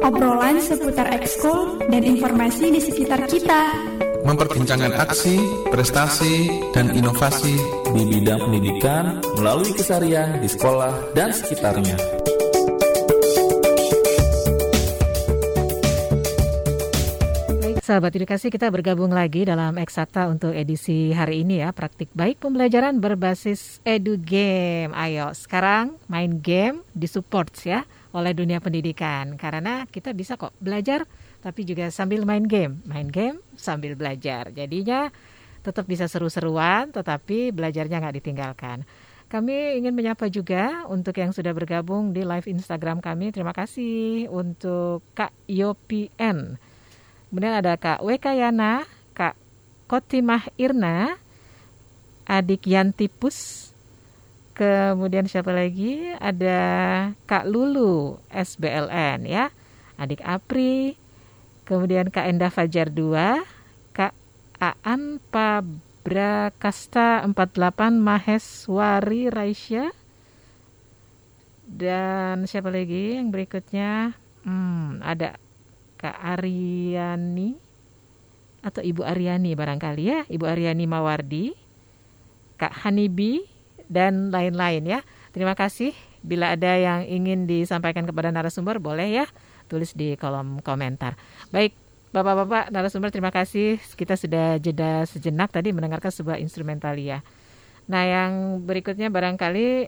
obrolan seputar ekskul dan informasi di sekitar kita. Memperbincangkan aksi, prestasi, dan inovasi di bidang pendidikan melalui kesarian di sekolah dan sekitarnya. Sahabat edukasi kita bergabung lagi dalam Eksakta untuk edisi hari ini ya Praktik baik pembelajaran berbasis edu game Ayo sekarang main game di support ya oleh dunia pendidikan karena kita bisa kok belajar tapi juga sambil main game, main game sambil belajar. Jadinya tetap bisa seru-seruan tetapi belajarnya nggak ditinggalkan. Kami ingin menyapa juga untuk yang sudah bergabung di live Instagram kami. Terima kasih untuk Kak Yopian. Kemudian ada Kak Wekayana, Kak Kotimah Irna, Adik Yantipus, Kemudian siapa lagi? Ada Kak Lulu SBLN ya. Adik Apri. Kemudian Kak Endah Fajar 2, Kak Aan Pabrakasta 48 Maheswari Raisya. Dan siapa lagi yang berikutnya? Hmm, ada Kak Aryani atau Ibu Aryani barangkali ya, Ibu Aryani Mawardi, Kak Hanibi, dan lain-lain ya. Terima kasih. Bila ada yang ingin disampaikan kepada narasumber boleh ya tulis di kolom komentar. Baik, Bapak-bapak narasumber terima kasih. Kita sudah jeda sejenak tadi mendengarkan sebuah instrumentalia. Nah, yang berikutnya barangkali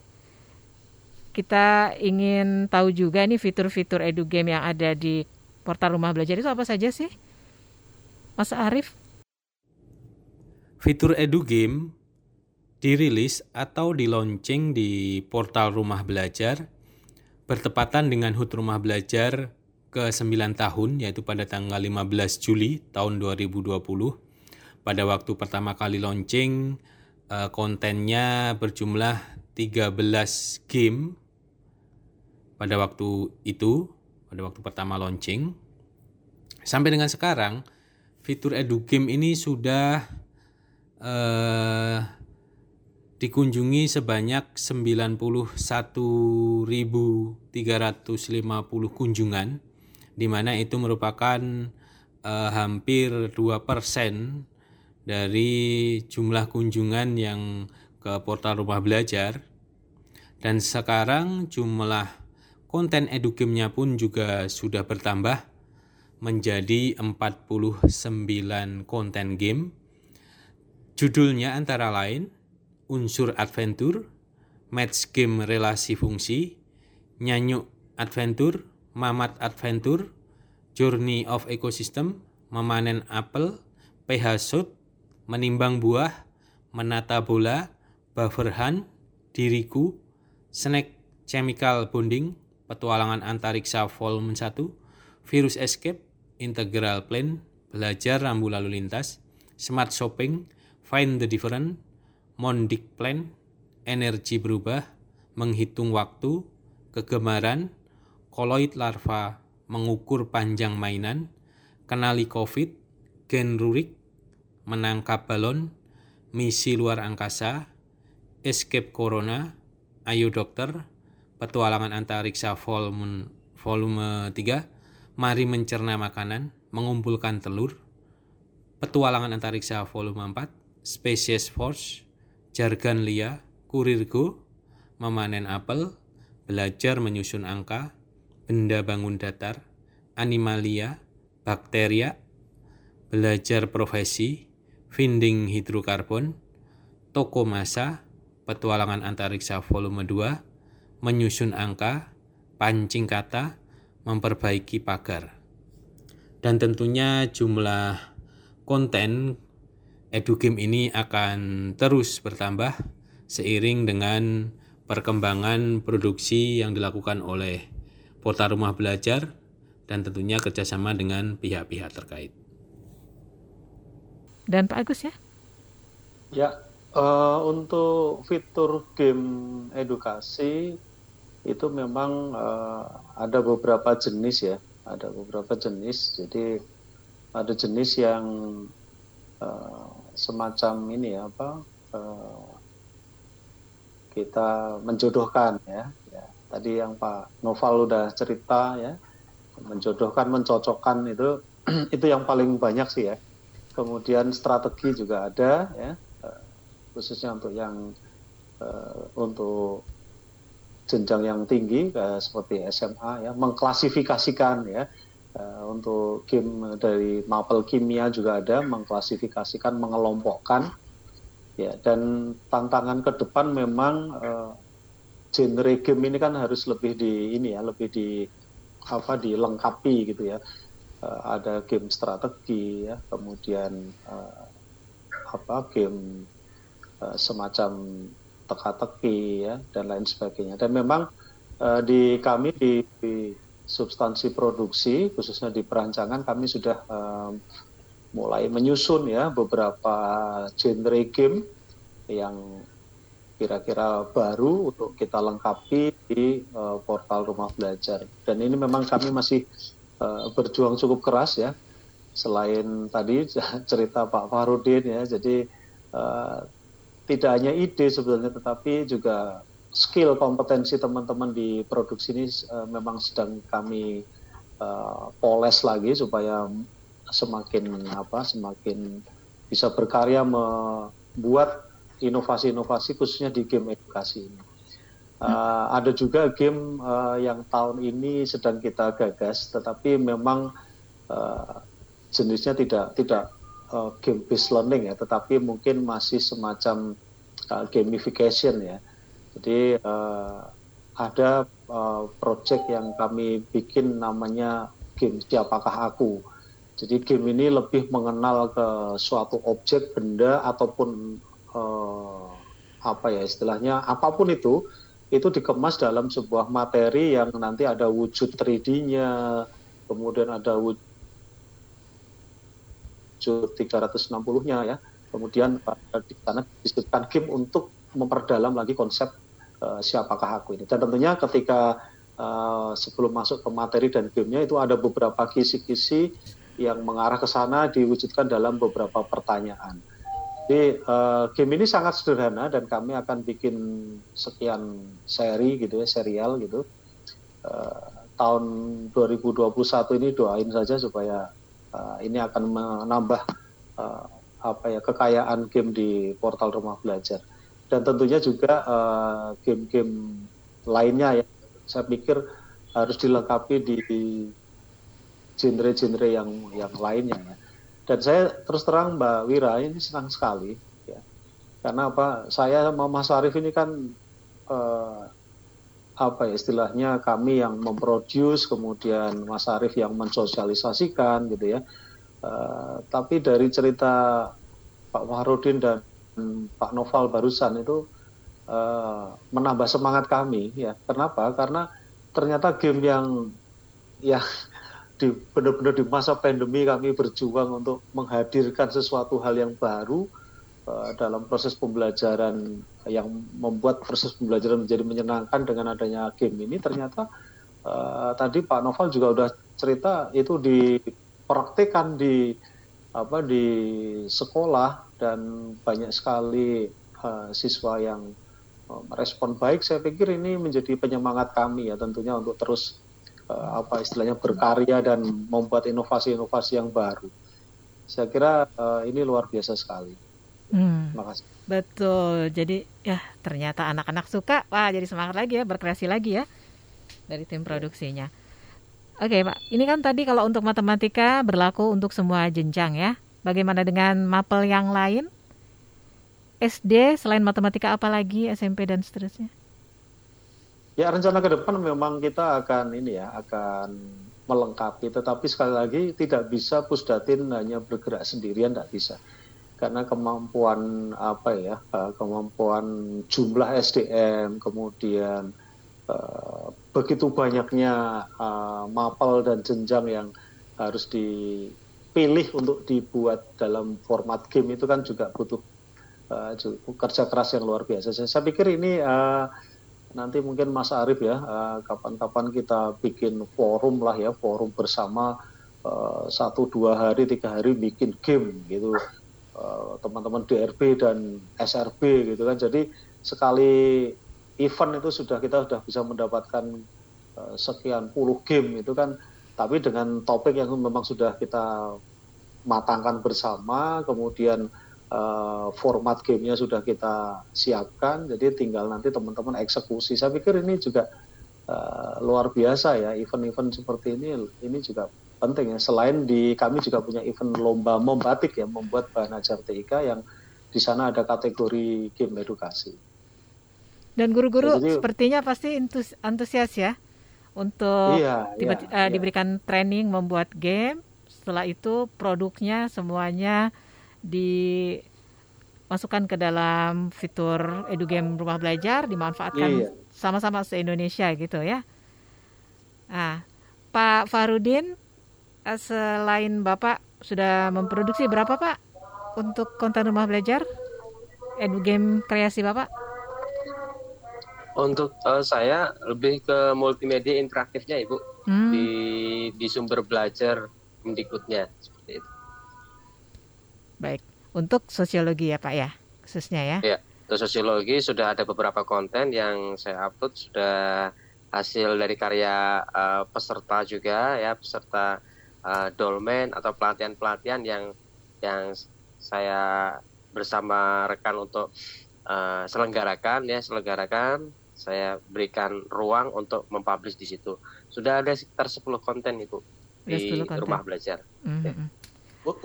kita ingin tahu juga nih fitur-fitur edu game yang ada di portal rumah belajar itu apa saja sih? Mas Arif? Fitur edu game dirilis atau dilonceng di portal Rumah Belajar bertepatan dengan HUT Rumah Belajar ke 9 tahun yaitu pada tanggal 15 Juli tahun 2020. Pada waktu pertama kali launching eh, kontennya berjumlah 13 game pada waktu itu, pada waktu pertama launching. Sampai dengan sekarang fitur edu game ini sudah uh, dikunjungi sebanyak 91.350 kunjungan di mana itu merupakan uh, hampir 2% dari jumlah kunjungan yang ke portal rumah belajar dan sekarang jumlah konten edugame-nya pun juga sudah bertambah menjadi 49 konten game. Judulnya antara lain unsur adventure, match game relasi fungsi, nyanyuk adventure, mamat adventure, journey of ecosystem, memanen apel, pH shot, menimbang buah, menata bola, buffer hunt, diriku, snack chemical bonding, petualangan antariksa volume 1, virus escape, integral plan, belajar rambu lalu lintas, smart shopping, find the different, mondic plan, energi berubah, menghitung waktu, kegemaran, koloid larva, mengukur panjang mainan, kenali COVID, gen rurik, menangkap balon, misi luar angkasa, escape corona, ayo dokter, petualangan antariksa volume, volume 3, mari mencerna makanan, mengumpulkan telur, petualangan antariksa volume 4, Species Force, jargon lia, kurirgo, memanen apel, belajar menyusun angka, benda bangun datar, animalia, bakteria, belajar profesi, finding hidrokarbon, toko masa, petualangan antariksa volume 2, menyusun angka, pancing kata, memperbaiki pagar. Dan tentunya jumlah konten edugame ini akan terus bertambah seiring dengan perkembangan produksi yang dilakukan oleh Portal Rumah Belajar dan tentunya kerjasama dengan pihak-pihak terkait. Dan Pak Agus ya? Ya, uh, untuk fitur game edukasi itu memang uh, ada beberapa jenis ya, ada beberapa jenis. Jadi ada jenis yang uh, semacam ini ya apa uh, kita menjodohkan ya. ya. Tadi yang Pak Noval udah cerita ya, menjodohkan, mencocokkan itu itu yang paling banyak sih ya. Kemudian strategi juga ada ya, khususnya untuk yang uh, untuk jenjang yang tinggi uh, seperti SMA ya, mengklasifikasikan ya. Uh, untuk game dari mapel kimia juga ada mengklasifikasikan, mengelompokkan Ya, dan tantangan ke depan memang uh, genre game ini kan harus lebih di ini ya, lebih di apa dilengkapi gitu ya. Uh, ada game strategi ya, kemudian uh, apa game uh, semacam teka-teki ya dan lain sebagainya. Dan memang uh, di kami di, di substansi produksi khususnya di perancangan kami sudah uh, mulai menyusun ya beberapa genre game yang kira-kira baru untuk kita lengkapi di uh, portal rumah belajar. Dan ini memang kami masih uh, berjuang cukup keras ya. Selain tadi cerita Pak Farudin ya, jadi uh, tidak hanya ide sebenarnya, tetapi juga skill kompetensi teman-teman di produksi ini uh, memang sedang kami uh, poles lagi supaya semakin apa semakin bisa berkarya membuat inovasi-inovasi khususnya di game edukasi ini. Uh, ada juga game uh, yang tahun ini sedang kita gagas, tetapi memang uh, jenisnya tidak tidak uh, game based learning ya, tetapi mungkin masih semacam uh, gamification ya. Jadi uh, ada uh, project yang kami bikin namanya game siapakah aku jadi game ini lebih mengenal ke suatu objek, benda ataupun uh, apa ya istilahnya apa pun itu itu dikemas dalam sebuah materi yang nanti ada wujud 3D-nya, kemudian ada wujud 360-nya ya. Kemudian di sana disebutkan game untuk memperdalam lagi konsep uh, siapakah aku ini. Dan tentunya ketika uh, sebelum masuk ke materi dan gamenya itu ada beberapa kisi-kisi yang mengarah ke sana diwujudkan dalam beberapa pertanyaan. Jadi uh, game ini sangat sederhana dan kami akan bikin sekian seri gitu ya, serial gitu. Uh, tahun 2021 ini doain saja supaya uh, ini akan menambah uh, apa ya kekayaan game di portal rumah belajar dan tentunya juga game-game uh, lainnya ya saya pikir harus dilengkapi di genre-genre yang yang lainnya ya. Dan saya terus terang Mbak Wira ini senang sekali ya. Karena apa? Saya sama Mas Arief ini kan eh, apa ya istilahnya kami yang memproduce kemudian Mas Arief yang mensosialisasikan gitu ya. Eh, tapi dari cerita Pak Wahrudin dan Pak Noval barusan itu eh, menambah semangat kami ya. Kenapa? Karena ternyata game yang yang di benar-benar di masa pandemi kami berjuang untuk menghadirkan sesuatu hal yang baru uh, dalam proses pembelajaran yang membuat proses pembelajaran menjadi menyenangkan dengan adanya game ini ternyata uh, tadi Pak Noval juga udah cerita itu dipraktikkan di apa di sekolah dan banyak sekali uh, siswa yang merespon baik saya pikir ini menjadi penyemangat kami ya tentunya untuk terus uh, apa istilahnya berkarya dan membuat inovasi-inovasi yang baru saya kira uh, ini luar biasa sekali. Hmm. kasih. Betul. Jadi ya ternyata anak-anak suka. Wah, jadi semangat lagi ya berkreasi lagi ya dari tim produksinya. Oke, Pak. Ini kan tadi kalau untuk matematika berlaku untuk semua jenjang ya. Bagaimana dengan mapel yang lain? SD selain matematika apa lagi SMP dan seterusnya? Ya rencana ke depan memang kita akan ini ya akan melengkapi tetapi sekali lagi tidak bisa pusdatin hanya bergerak sendirian tidak bisa karena kemampuan apa ya eh, kemampuan jumlah SDM kemudian uh, begitu banyaknya uh, mapel dan jenjang yang harus dipilih untuk dibuat dalam format game itu kan juga butuh uh, kerja keras yang luar biasa. Saya, saya pikir ini nanti mungkin Mas Arief ya kapan-kapan kita bikin forum lah ya forum bersama satu dua hari tiga hari bikin game gitu teman-teman DRB dan SRB gitu kan jadi sekali event itu sudah kita sudah bisa mendapatkan uh, sekian puluh game itu kan tapi dengan topik yang memang sudah kita matangkan bersama kemudian uh, format gamenya sudah kita siapkan, jadi tinggal nanti teman-teman eksekusi. Saya pikir ini juga uh, luar biasa ya, event-event seperti ini, ini juga penting ya. Selain di kami juga punya event lomba membatik ya, membuat bahan ajar TIK yang di sana ada kategori game edukasi. Dan guru-guru ya, sepertinya pasti antusias ya untuk iya, tiba, iya, uh, iya. diberikan training membuat game. Setelah itu produknya semuanya dimasukkan ke dalam fitur edugame rumah belajar dimanfaatkan iya. sama-sama se-Indonesia gitu ya. Nah, Pak Farudin selain Bapak sudah memproduksi berapa Pak untuk konten rumah belajar edugame kreasi Bapak? Untuk uh, saya lebih ke multimedia interaktifnya Ibu hmm. di di sumber belajar mendikutnya seperti itu. Baik, untuk sosiologi ya Pak ya, khususnya ya. Iya, untuk sosiologi sudah ada beberapa konten yang saya upload sudah hasil dari karya uh, peserta juga ya, peserta uh, dolmen atau pelatihan-pelatihan yang yang saya bersama rekan untuk uh, selenggarakan ya, selenggarakan saya berikan ruang untuk mempublish di situ. Sudah ada sekitar 10 konten Ibu di konten. rumah belajar. Mm -hmm. ya.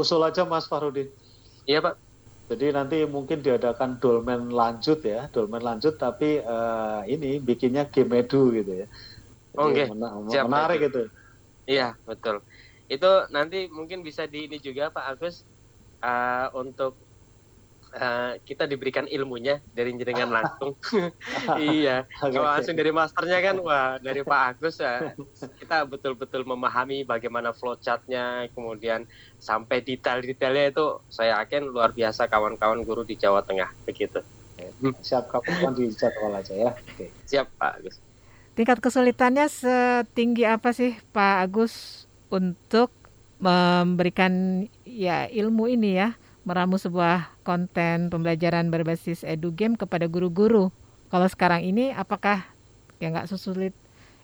Usul aja Mas Farudin. Iya Pak. Jadi nanti mungkin diadakan dolmen lanjut ya, dolmen lanjut tapi uh, ini bikinnya game edu gitu ya. oh, okay. men Siap, menarik itu. Iya betul. Itu nanti mungkin bisa di ini juga Pak Agus uh, untuk uh, kita diberikan ilmunya dari jenengan langsung. iya, kalau langsung dari masternya kan, wah dari Pak Agus ya, kita betul-betul memahami bagaimana flowchartnya, kemudian sampai detail-detailnya itu saya yakin luar biasa kawan-kawan guru di Jawa Tengah begitu. Siap kapan di jadwal aja ya. Oke. Siap Pak Agus. Tingkat kesulitannya setinggi apa sih Pak Agus untuk memberikan ya ilmu ini ya meramu sebuah konten pembelajaran berbasis edu game kepada guru-guru. Kalau sekarang ini apakah ya nggak sesulit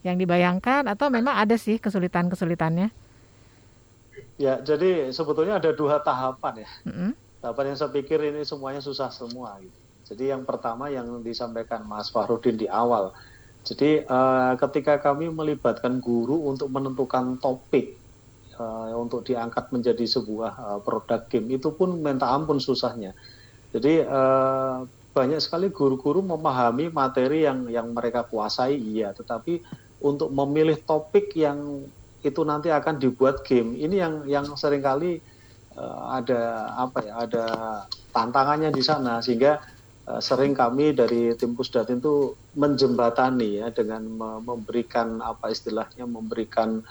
yang dibayangkan atau memang ada sih kesulitan-kesulitannya? Ya, jadi sebetulnya ada dua tahapan ya. Mm-hmm. Tahapan yang saya pikir ini semuanya susah semua. Gitu. Jadi yang pertama yang disampaikan Mas Fahrudin di awal. Jadi uh, ketika kami melibatkan guru untuk menentukan topik uh, untuk diangkat menjadi sebuah uh, produk game itu pun minta ampun susahnya. Jadi uh, banyak sekali guru-guru memahami materi yang yang mereka kuasai iya, tetapi untuk memilih topik yang itu nanti akan dibuat game ini yang yang sering kali uh, ada apa ya ada tantangannya di sana sehingga sering kami dari tim pusdatin itu menjembatani ya dengan memberikan apa istilahnya memberikan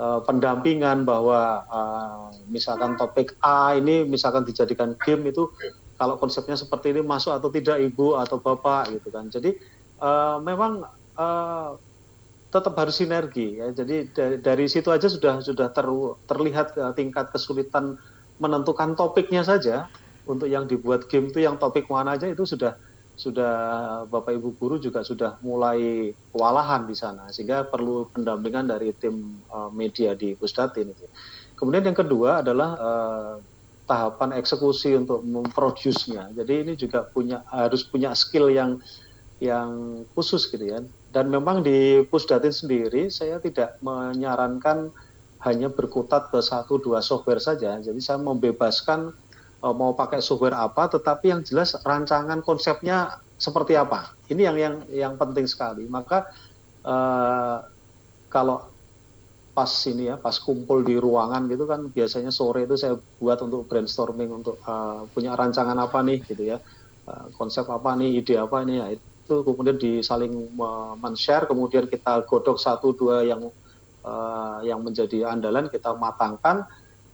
uh, pendampingan bahwa uh, misalkan topik A ini misalkan dijadikan game itu kalau konsepnya seperti ini masuk atau tidak ibu atau bapak gitu kan. Jadi uh, memang uh, tetap harus sinergi ya. Jadi dari, dari situ aja sudah sudah ter, terlihat tingkat kesulitan menentukan topiknya saja untuk yang dibuat game itu yang topik mana aja itu sudah sudah Bapak Ibu guru juga sudah mulai kewalahan di sana sehingga perlu pendampingan dari tim uh, media di Pusdatin itu. Kemudian yang kedua adalah uh, tahapan eksekusi untuk memproduce-nya. Jadi ini juga punya harus punya skill yang yang khusus gitu ya. Dan memang di Pusdatin sendiri saya tidak menyarankan hanya berkutat ke satu dua software saja. Jadi saya membebaskan uh, mau pakai software apa, tetapi yang jelas rancangan konsepnya seperti apa. Ini yang yang yang penting sekali. Maka uh, kalau pas ini ya, pas kumpul di ruangan gitu kan biasanya sore itu saya buat untuk brainstorming untuk uh, punya rancangan apa nih gitu ya, uh, konsep apa nih, ide apa nih ya itu kemudian disaling men-share, kemudian kita godok satu dua yang uh, yang menjadi andalan kita matangkan,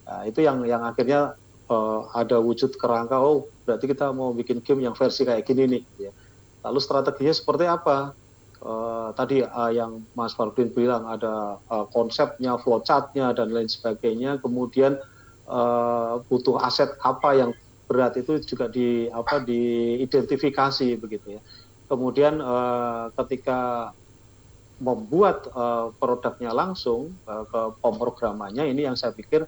uh, itu yang yang akhirnya uh, ada wujud kerangka oh berarti kita mau bikin game yang versi kayak gini nih ya. lalu strateginya seperti apa? Uh, tadi uh, yang Mas Farbin bilang ada uh, konsepnya flowchartnya dan lain sebagainya. Kemudian uh, butuh aset apa yang berat itu juga di apa diidentifikasi begitu ya. Kemudian uh, ketika membuat uh, produknya langsung uh, ke pemrogramannya ini yang saya pikir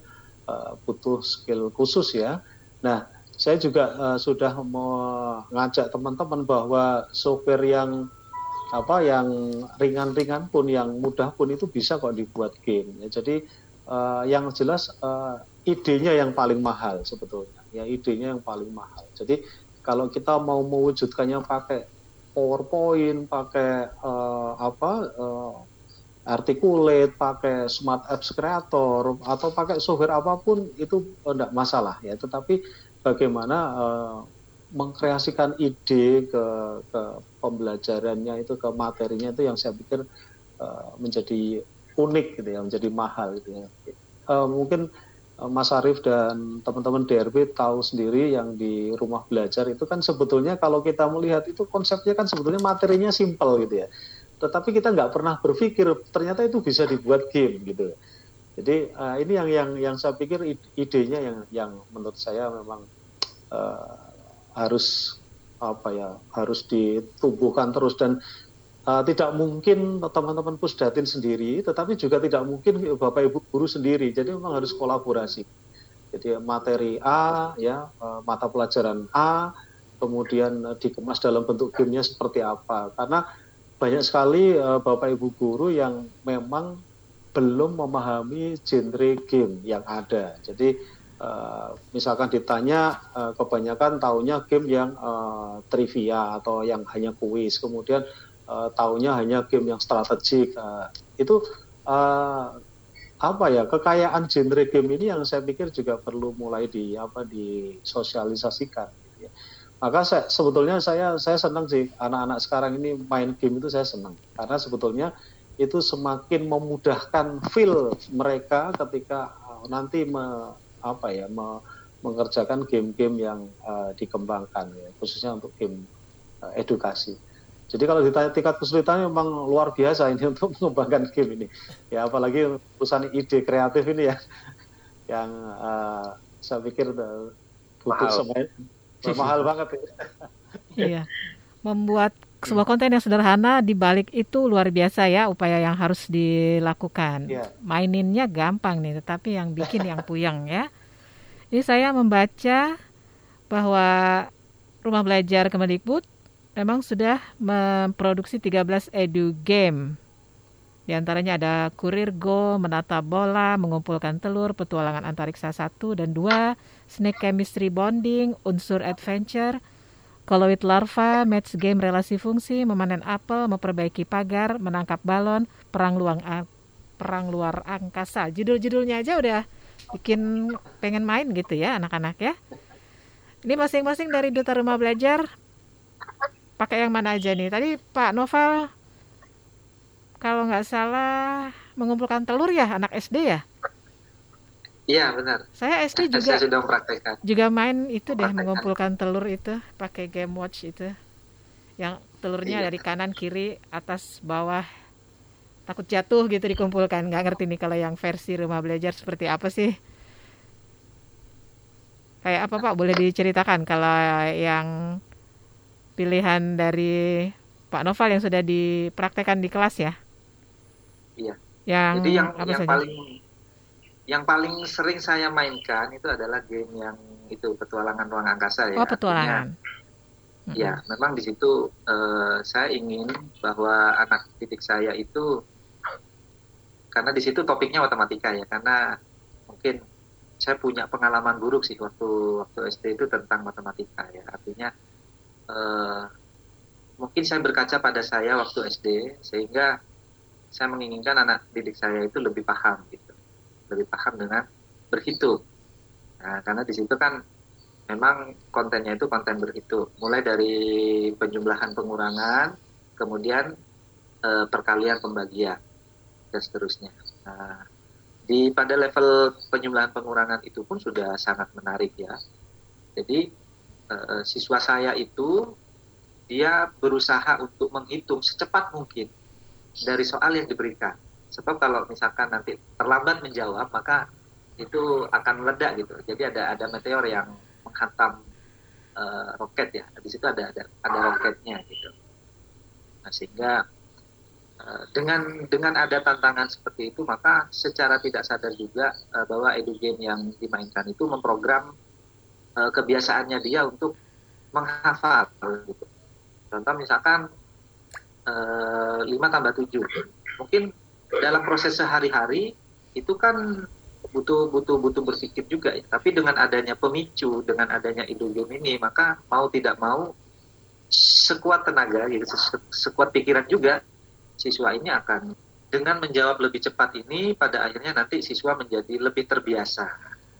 butuh skill khusus ya. Nah, saya juga uh, sudah mengajak teman-teman bahwa software yang apa yang ringan-ringan pun yang mudah pun itu bisa kok dibuat game ya. Jadi uh, yang jelas uh, idenya yang paling mahal sebetulnya. Ya idenya yang paling mahal. Jadi kalau kita mau mewujudkannya pakai PowerPoint, pakai uh, apa uh, articulate, pakai smart apps creator atau pakai software apa pun itu tidak masalah ya. Tetapi bagaimana uh, mengkreasikan ide ke, ke pembelajarannya itu ke materinya itu yang saya pikir uh, menjadi unik gitu ya, menjadi mahal gitu ya. Uh, mungkin Mas Arief dan teman-teman DRB tahu sendiri yang di rumah belajar itu kan sebetulnya kalau kita melihat itu konsepnya kan sebetulnya materinya simpel gitu ya tetapi kita nggak pernah berpikir ternyata itu bisa dibuat game gitu. Jadi uh, ini yang yang yang saya pikir idenya yang yang menurut saya memang uh, harus apa ya harus ditumbuhkan terus. Dan uh, tidak mungkin teman-teman pusdatin sendiri tetapi juga tidak mungkin bapak ibu guru sendiri. Jadi memang harus kolaborasi. Jadi materi A ya uh, mata pelajaran A kemudian dikemas dalam bentuk gamenya seperti apa. Karena banyak sekali uh, Bapak Ibu guru yang memang belum memahami genre game yang ada. Jadi uh, misalkan ditanya uh, kebanyakan tahunya game yang uh, trivia atau yang hanya kuis, kemudian uh, tahunya hanya game yang strategik. Uh, itu uh, apa ya kekayaan genre game ini yang saya pikir juga perlu mulai di apa disosialisasikan. Maka saya, sebetulnya saya saya senang sih. Anak-anak sekarang ini main game itu saya senang. Karena sebetulnya itu semakin memudahkan feel mereka ketika uh, nanti me, apa ya me, mengerjakan game-game yang uh, dikembangkan ya. Khususnya untuk game uh, edukasi. Jadi kalau ditanya tingkat kesulitannya memang luar biasa ini untuk mengembangkan game ini. Ya apalagi urusan ide kreatif ini ya. Yang uh, saya pikir uh, butuh wow mahal banget ya. iya membuat sebuah konten yang sederhana di balik itu luar biasa ya upaya yang harus dilakukan. Yeah. Maininnya gampang nih, tetapi yang bikin yang puyeng ya. Ini saya membaca bahwa Rumah Belajar Kemendikbud memang sudah memproduksi 13 edu game. Di antaranya ada kurir go, menata bola, mengumpulkan telur, petualangan antariksa 1 dan 2, snake chemistry bonding, unsur adventure, Coloid larva, match game relasi fungsi, memanen apel, memperbaiki pagar, menangkap balon, perang luang perang luar angkasa. Judul-judulnya aja udah bikin pengen main gitu ya anak-anak ya. Ini masing-masing dari duta rumah belajar pakai yang mana aja nih? Tadi Pak Novel kalau nggak salah mengumpulkan telur ya anak SD ya? Iya benar. Saya SD juga. Saya sudah mempraktekkan. Juga main itu deh mengumpulkan telur itu pakai game watch itu, yang telurnya iya. dari kanan kiri atas bawah takut jatuh gitu dikumpulkan. Nggak ngerti nih kalau yang versi rumah belajar seperti apa sih? Kayak apa Pak? Boleh diceritakan kalau yang pilihan dari Pak Noval yang sudah dipraktekkan di kelas ya? Iya. Yang Jadi yang, apa yang saja? paling yang paling sering saya mainkan itu adalah game yang itu petualangan ruang angkasa ya. Oh, petualangan. Artinya, ya, memang di situ uh, saya ingin bahwa anak didik saya itu karena di situ topiknya matematika ya, karena mungkin saya punya pengalaman buruk sih waktu waktu SD itu tentang matematika ya. Artinya uh, mungkin saya berkaca pada saya waktu SD sehingga saya menginginkan anak didik saya itu lebih paham gitu lebih paham dengan berhitung. Nah, karena di situ kan memang kontennya itu konten berhitung, mulai dari penjumlahan pengurangan, kemudian e, perkalian pembagian dan seterusnya. Nah, di pada level penjumlahan pengurangan itu pun sudah sangat menarik ya. Jadi e, siswa saya itu dia berusaha untuk menghitung secepat mungkin dari soal yang diberikan sebab kalau misalkan nanti terlambat menjawab maka itu akan meledak gitu. Jadi ada ada meteor yang menghantam uh, roket ya. Di situ ada ada ada roketnya gitu. Nah sehingga uh, dengan dengan ada tantangan seperti itu maka secara tidak sadar juga uh, bahwa edu game yang dimainkan itu memprogram uh, kebiasaannya dia untuk menghafal gitu. contoh misalkan 5 tambah 7 mungkin dalam proses sehari-hari itu kan butuh butuh butuh berpikir juga ya. Tapi dengan adanya pemicu, dengan adanya game ini, maka mau tidak mau sekuat tenaga, gitu, sekuat pikiran juga siswa ini akan dengan menjawab lebih cepat ini pada akhirnya nanti siswa menjadi lebih terbiasa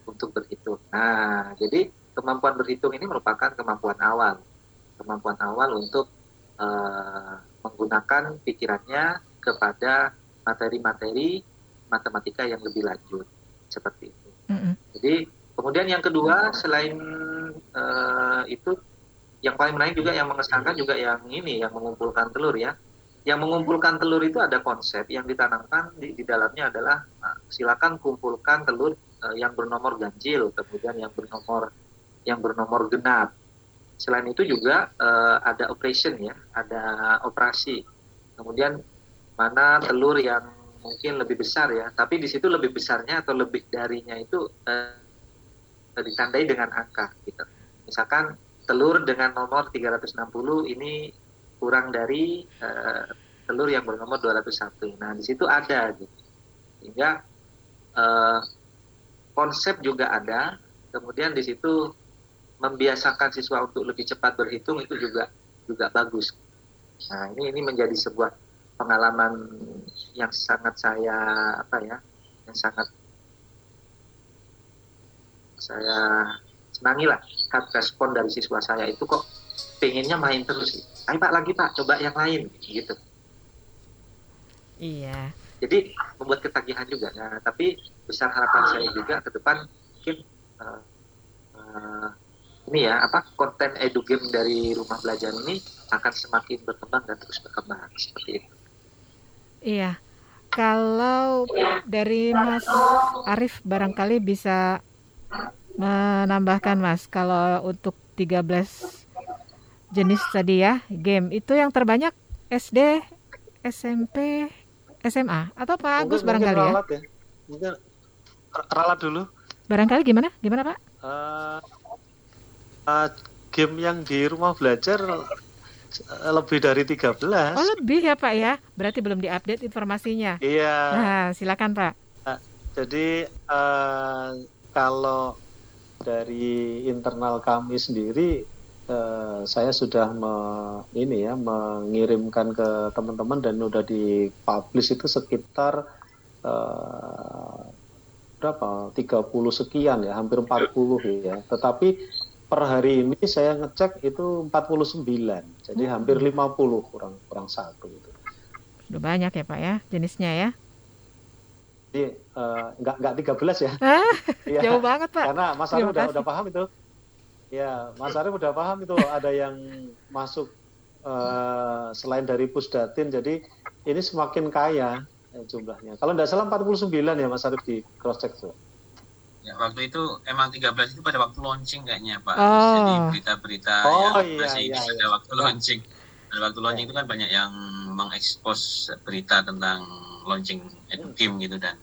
untuk berhitung. Nah, jadi kemampuan berhitung ini merupakan kemampuan awal, kemampuan awal untuk uh, menggunakan pikirannya kepada materi-materi matematika yang lebih lanjut seperti itu. Mm-hmm. Jadi kemudian yang kedua selain uh, itu yang paling menarik juga yang mengesankan juga yang ini yang mengumpulkan telur ya. Yang mengumpulkan telur itu ada konsep yang ditanamkan di, di dalamnya adalah nah, silakan kumpulkan telur uh, yang bernomor ganjil, kemudian yang bernomor yang bernomor genap. Selain itu juga uh, ada operation ya, ada operasi. Kemudian mana telur yang mungkin lebih besar ya, tapi di situ lebih besarnya atau lebih darinya itu eh, ditandai dengan angka gitu. Misalkan telur dengan nomor 360 ini kurang dari eh, telur yang bernomor 201. Nah, di situ ada gitu. Sehingga eh, konsep juga ada, kemudian di situ membiasakan siswa untuk lebih cepat berhitung itu juga juga bagus. Nah, ini ini menjadi sebuah pengalaman yang sangat saya apa ya yang sangat saya senangi lah. Respon dari siswa saya itu kok pengennya main terus ayo pak lagi pak coba yang lain gitu. Iya. Jadi membuat ketagihan juga. Nah, tapi besar harapan saya juga ke depan mungkin uh, uh, ini ya apa konten edu game dari rumah belajar ini akan semakin berkembang dan terus berkembang. Seperti itu Iya. Kalau dari Mas Arif barangkali bisa menambahkan Mas kalau untuk 13 jenis tadi ya game itu yang terbanyak SD, SMP, SMA atau Pak Agus barangkali mungkin ya? ralat ya? Mungkin ralat dulu. Barangkali gimana? Gimana Pak? Uh, uh, game yang di rumah belajar lebih dari 13. Oh, lebih ya, Pak ya. Berarti belum diupdate informasinya. Iya. Nah, silakan, Pak. Nah, jadi uh, kalau dari internal kami sendiri uh, saya sudah me, ini ya mengirimkan ke teman-teman dan sudah dipublish itu sekitar uh, berapa 30 sekian ya hampir 40 ya tetapi per hari ini saya ngecek itu 49 jadi hmm. hampir 50 kurang kurang satu itu sudah banyak ya pak ya jenisnya ya Jadi eh, nggak nggak 13 ya. Ah, Iya. jauh banget Pak. Karena Mas Arif udah, udah paham itu. Ya, Mas Arif udah paham itu ada yang masuk eh, selain dari Pusdatin. Jadi ini semakin kaya eh, jumlahnya. Kalau nggak salah 49 ya Mas Arif di cross check tuh. Ya, waktu itu emang 13 itu pada waktu launching kayaknya Pak. Oh. Jadi berita-berita Oh, yang iya, masih iya, pada iya. waktu launching. Pada waktu launching itu kan banyak yang mengekspos berita tentang launching Educam gitu dan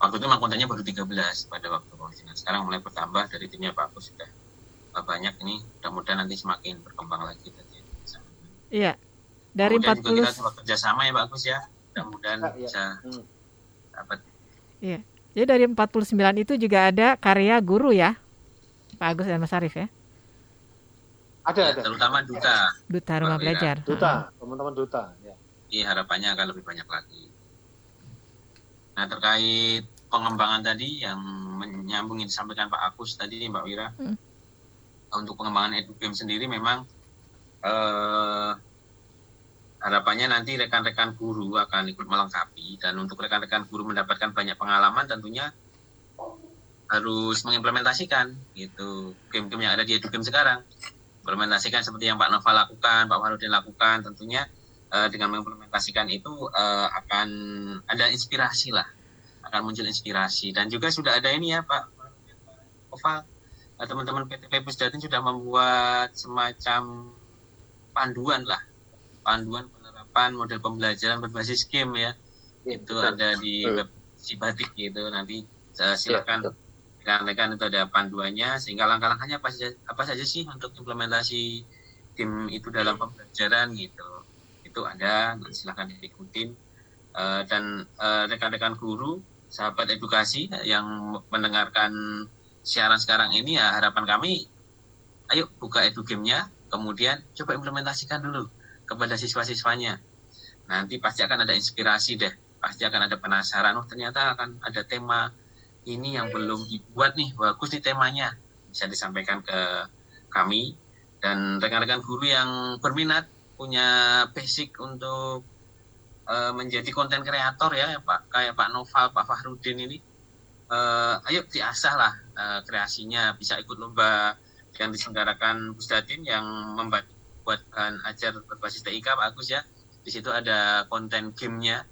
waktu itu memang kontennya baru 13 pada waktu launching. Nah, Sekarang mulai bertambah dari timnya Pak Agus sudah banyak ini. Mudah-mudahan nanti semakin berkembang lagi tadi. Iya. Dari Kemudian juga kita 40 coba kerjasama ya Pak Agus ya. Mudah-mudahan Ah, iya. bisa Hmm. dapat Iya. Jadi dari 49 itu juga ada karya guru ya. Pak Agus dan Mas Arif ya. Ada ya, ada. terutama duta. Duta Rumah Pak. Belajar. Duta, teman-teman duta. Ya. Jadi harapannya akan lebih banyak lagi. Nah terkait pengembangan tadi yang menyambung yang disampaikan Pak Agus tadi Mbak Wira, Hmm. untuk pengembangan educam sendiri memang eh, harapannya nanti rekan-rekan guru akan ikut melengkapi dan untuk rekan-rekan guru mendapatkan banyak pengalaman tentunya harus mengimplementasikan gitu game-game yang ada di educam sekarang. Implementasikan seperti yang Pak Nova lakukan, Pak Warudin lakukan tentunya eh, dengan mengimplementasikan itu eh, akan ada inspirasi lah. Akan muncul inspirasi. Dan juga sudah ada ini ya Pak Nova eh, teman-teman PTP Pusdatin sudah membuat semacam panduan lah panduan penerapan model pembelajaran berbasis game ya. Iya, itu betul. ada di web Sibatik gitu. Nanti eh, silakan rekan-rekan itu ada panduannya sehingga langkah-langkahnya apa saja apa saja sih untuk implementasi tim itu dalam pembelajaran gitu. Itu ada nanti silahkan diikutin. Eh, dan eh, rekan-rekan guru sahabat edukasi yang mendengarkan siaran sekarang ini ya harapan kami ayo buka edugame-nya kemudian coba implementasikan dulu kepada siswa-siswanya. Nanti pasti akan ada inspirasi deh. Pasti akan ada penasaran oh ternyata akan ada tema ini yang belum dibuat nih bagus nih temanya. Bisa disampaikan ke kami. Dan rekan-rekan guru yang berminat punya basic untuk eh, menjadi konten kreator ya Pak kayak Pak Noval Pak Fahrudin ini eh, ayo diasah lah eh, kreasinya. Bisa ikut lomba yang diselenggarakan Pusdatin yang membuatkan ajar berbasis TIK Pak Agus ya. Di situ ada konten gamenya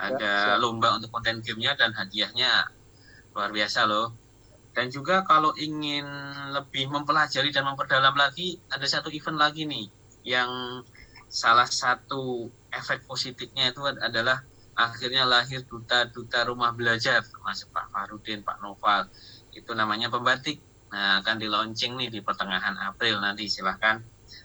ada siap. lomba untuk konten gamenya dan hadiahnya. Luar biasa loh. Dan juga kalau ingin lebih mempelajari dan memperdalam lagi ada satu event lagi nih yang salah satu efek positifnya itu ad- adalah akhirnya lahir duta-duta rumah belajar termasuk Pak Farudin, Pak Noval. Itu namanya pembatik nah akan di launching nih di pertengahan April nanti silahkan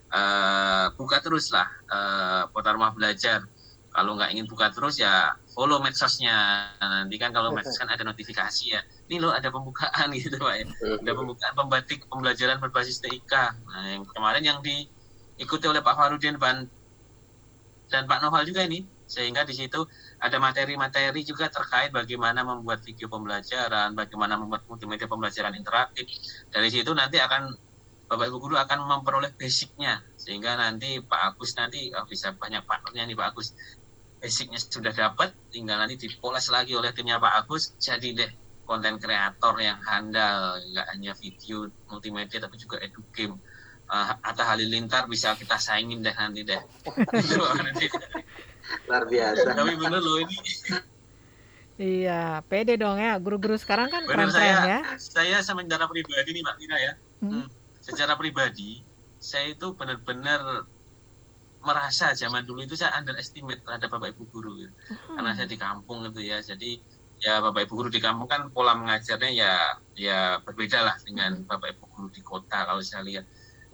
eh, buka terus lah eh, portal rumah belajar. Kalau nggak ingin buka terus ya follow medsosnya. Nanti kan kalau medsos kan ada notifikasi ya ini loh ada pembukaan gitu pak ya. Ada pembukaan pembatik pembelajaran berbasis TIK nah yang kemarin yang diikuti oleh Pak Farudin dan Pak Noval juga ini sehingga di situ ada materi-materi juga terkait bagaimana membuat video pembelajaran bagaimana membuat multimedia pembelajaran interaktif. Dari situ nanti akan Bapak Ibu guru akan memperoleh basicnya sehingga nanti Pak Agus nanti oh, bisa banyak partnernya nih Pak Agus. Basicnya sudah dapat tinggal nanti dipoles lagi oleh timnya Pak Agus jadi deh konten kreator yang handal. Nggak hanya video multimedia tapi juga edu game. Uh, Atta Halilintar bisa kita saingin deh nanti deh. Gitu, nanti. Luar biasa tapi bener loh ini Iya, pede dong ya. Guru-guru sekarang kan keren-keren saya ya. saya secara pribadi nih Mbak Tina ya Hmm. Hmm. secara pribadi saya itu benar-benar merasa zaman dulu itu saya underestimate terhadap bapak ibu guru gitu. karena saya di kampung gitu ya jadi ya bapak ibu guru di kampung kan pola mengajarnya ya ya berbeda lah dengan bapak ibu guru di kota kalau saya lihat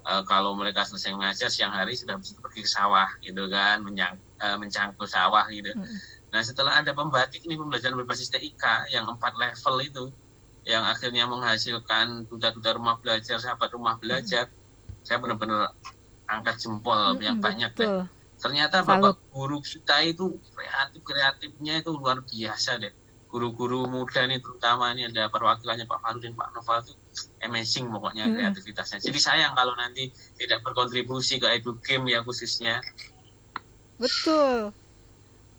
Eh, kalau mereka selesai mengajar siang hari sudah bisa pergi ke sawah gitu kan menyang, eh, mencangkul sawah gitu Mm. nah setelah ada pembatik ini pembelajaran berbasis TIK yang empat level itu yang akhirnya menghasilkan duta-duta rumah belajar sahabat rumah belajar saya benar-benar angkat jempol Mm-mm, yang banyak deh betul. ternyata Salut. bapak guru kita itu kreatif kreatifnya itu luar biasa deh guru-guru muda nih terutama ini ada perwakilannya Pak Farudin Pak Noval itu amazing pokoknya Mm-mm. kreativitasnya jadi sayang kalau nanti tidak berkontribusi ke edu game ya khususnya Betul.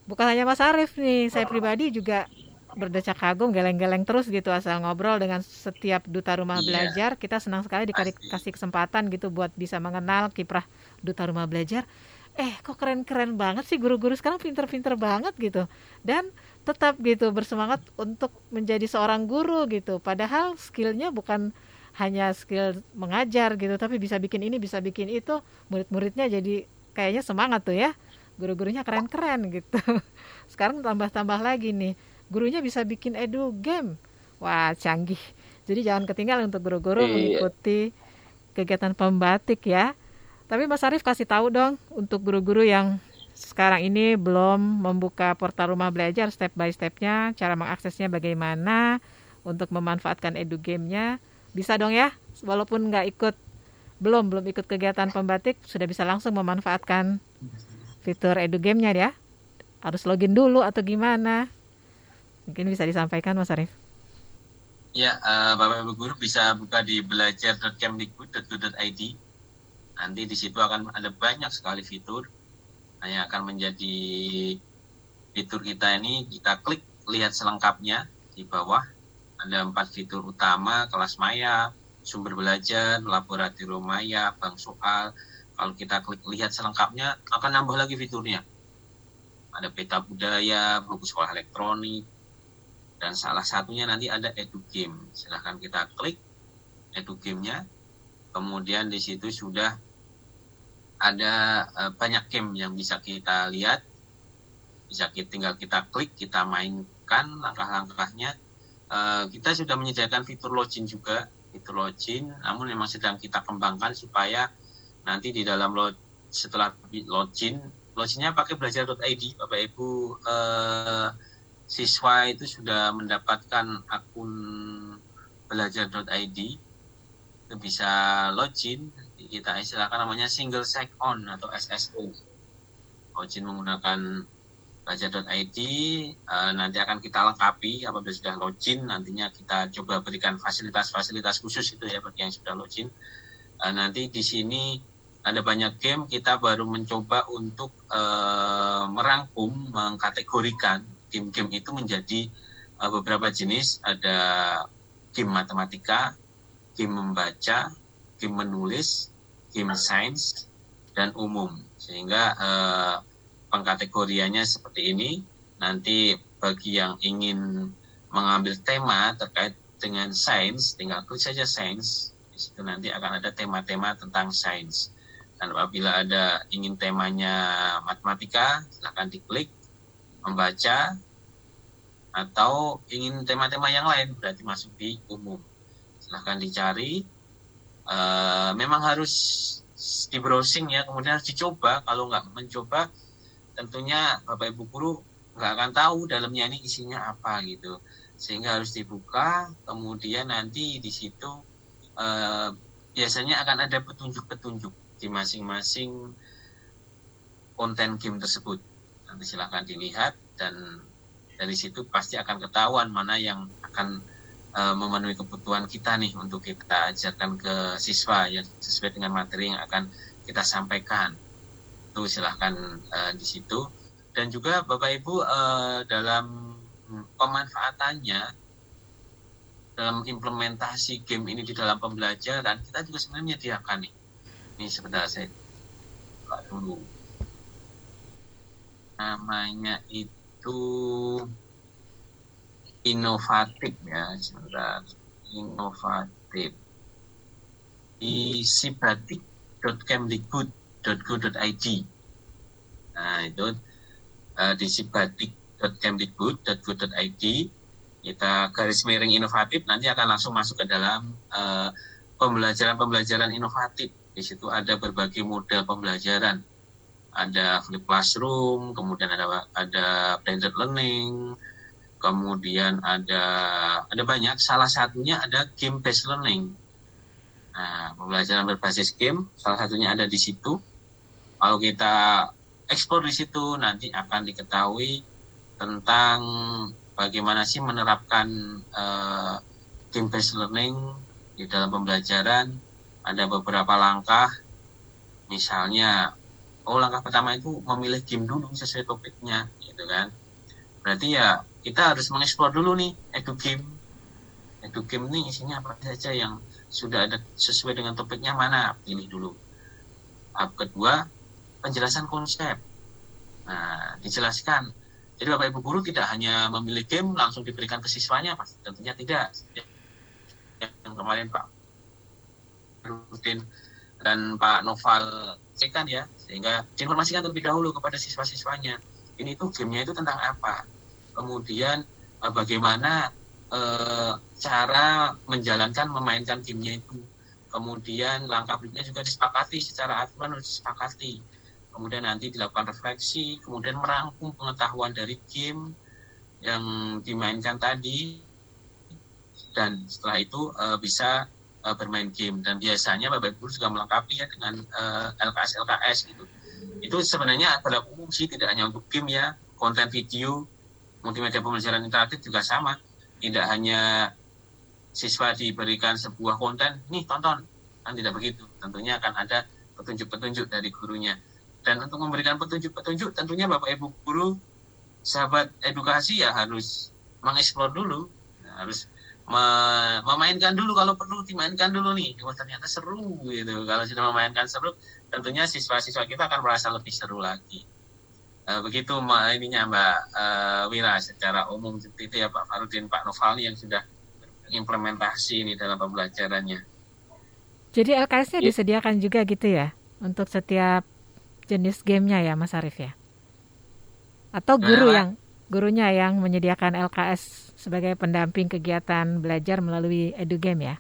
Bukan hanya Mas Arief nih, saya pribadi juga berdecak kagum, geleng-geleng terus gitu asal ngobrol dengan setiap duta rumah Iya. belajar. Kita senang sekali dikasih kesempatan gitu buat bisa mengenal kiprah duta rumah belajar. Eh, kok keren-keren banget sih guru-guru sekarang pinter-pinter banget gitu. Dan tetap gitu bersemangat untuk menjadi seorang guru gitu. Padahal skillnya bukan hanya skill mengajar gitu, tapi bisa bikin ini, bisa bikin itu. Murid-muridnya jadi kayaknya semangat tuh ya. Guru-gurunya keren-keren gitu. Sekarang tambah-tambah lagi nih gurunya bisa bikin edu game. Wah, canggih. Jadi jangan ketinggalan untuk guru-guru Iya. mengikuti kegiatan pembatik ya. Tapi Mas Arief kasih tahu dong untuk guru-guru yang sekarang ini belum membuka portal rumah belajar step by stepnya, cara mengaksesnya bagaimana untuk memanfaatkan edu game-nya. Bisa dong ya, walaupun nggak ikut, belum belum ikut kegiatan pembatik, sudah bisa langsung memanfaatkan fitur edu game-nya ya. Harus login dulu atau gimana? Mungkin bisa disampaikan Mas Arief. Ya, eh, Bapak Ibu guru bisa buka di belajar.kemdikbud.go.id. Nanti di situ akan ada banyak sekali fitur yang akan menjadi fitur kita ini kita klik lihat selengkapnya di bawah ada empat fitur utama kelas maya sumber belajar laboratorium maya bank soal kalau kita klik lihat selengkapnya akan nambah lagi fiturnya. Ada peta budaya buku sekolah elektronik dan salah satunya nanti ada edu game silahkan kita klik edu gamenya kemudian di situ sudah ada eh, banyak game yang bisa kita lihat. Bisa kita tinggal kita klik kita mainkan langkah-langkahnya. Eh, kita sudah menyediakan fitur login juga fitur login. Namun memang sedang kita kembangkan supaya nanti di dalam lo, setelah login loginnya pakai belajar.id bapak ibu. Eh, siswa itu sudah mendapatkan akun belajar.id itu bisa login kita istilahkan namanya single sign on atau SSO login menggunakan belajar.id eh, nanti akan kita lengkapi apabila sudah login nantinya kita coba berikan fasilitas-fasilitas khusus itu ya bagi yang sudah login. Eh, nanti di sini ada banyak game kita baru mencoba untuk eh, merangkum mengkategorikan game-game itu menjadi eh, beberapa jenis ada game matematika game membaca game menulis game sains dan umum sehingga eh, pengkategoriannya seperti ini. Nanti bagi yang ingin mengambil tema terkait dengan sains, tinggal klik saja sains. Di nanti akan ada tema-tema tentang sains. Dan apabila ada ingin temanya matematika, silahkan diklik membaca atau ingin tema-tema yang lain berarti masuk di umum. Silahkan dicari. Eh, memang harus di browsing ya, kemudian harus dicoba. Kalau nggak mencoba, tentunya Bapak Ibu guru nggak akan tahu dalamnya ini isinya apa gitu sehingga harus dibuka kemudian nanti di situ eh, biasanya akan ada petunjuk-petunjuk di masing-masing konten game tersebut. Nanti silahkan dilihat dan dari situ pasti akan ketahuan mana yang akan eh, memenuhi kebutuhan kita nih untuk kita ajarkan ke siswa yang sesuai dengan materi yang akan kita sampaikan. Itu silahkan eh, di situ. Dan juga bapak ibu eh, dalam pemanfaatannya dalam implementasi game ini di dalam pembelajaran kita juga sebenarnya menyediakan nih ini sebentar saya buka dulu. Namanya itu inovatif ya sebentar. Inovatif. Di sibatik.kemdikbud.go.id nah itu uh, di sibatik.kemdikbud.go.id kita garis miring inovatif nanti akan langsung masuk ke dalam uh, pembelajaran-pembelajaran inovatif di situ ada berbagai model pembelajaran. Ada flip classroom kemudian ada ada blended learning kemudian ada ada banyak. Salah satunya ada game based learning. Nah pembelajaran berbasis game salah satunya ada di situ. Kalau kita eksplor di situ nanti akan diketahui tentang bagaimana sih menerapkan uh, game based learning di dalam pembelajaran ada beberapa langkah. Misalnya oh langkah pertama itu memilih game dulu sesuai topiknya gitu kan. Berarti ya kita harus mengeksplor dulu nih edu game. Edu game nih isinya apa saja yang sudah ada sesuai dengan topiknya mana pilih dulu. Tahap kedua penjelasan konsep. Nah dijelaskan. Jadi bapak ibu guru tidak hanya memilih game langsung diberikan ke siswanya pasti tentunya tidak. Yang kemarin pak Rudin dan Pak Noval cekkan ya sehingga diinformasikan terlebih dahulu kepada siswa-siswanya. Ini tuh gamenya itu tentang apa? Kemudian eh, bagaimana eh, cara menjalankan memainkan gamenya itu? Kemudian langkah berikutnya juga disepakati secara aturan harus disepakati. Kemudian nanti dilakukan refleksi kemudian merangkum pengetahuan dari game yang dimainkan tadi. Dan setelah itu uh, bisa uh, bermain game. Dan biasanya Bapak Ibu juga melengkapi ya dengan uh, LKS LKS gitu. Itu sebenarnya adalah umum sih tidak hanya untuk game ya. Konten video multimedia pembelajaran interaktif juga sama. Tidak hanya siswa diberikan sebuah konten nih tonton. Kan tidak begitu. Tentunya akan ada petunjuk-petunjuk dari gurunya. Dan untuk memberikan petunjuk-petunjuk tentunya bapak ibu guru sahabat edukasi ya harus mengeksplor dulu. Harus memainkan dulu kalau perlu dimainkan dulu nih. Wah ternyata seru gitu. Kalau sudah memainkan seru tentunya siswa-siswa kita akan merasa lebih seru lagi. Uh, begitu ininya mbak uh, Wira secara umum seperti itu ya Pak Farudin Pak Novalni yang sudah implementasi ini dalam pembelajarannya. Jadi LKS-nya ya. disediakan juga gitu ya untuk setiap jenis gamenya ya Mas Arif ya? Atau guru nah, yang gurunya yang menyediakan LKS sebagai pendamping kegiatan belajar melalui EduGame ya?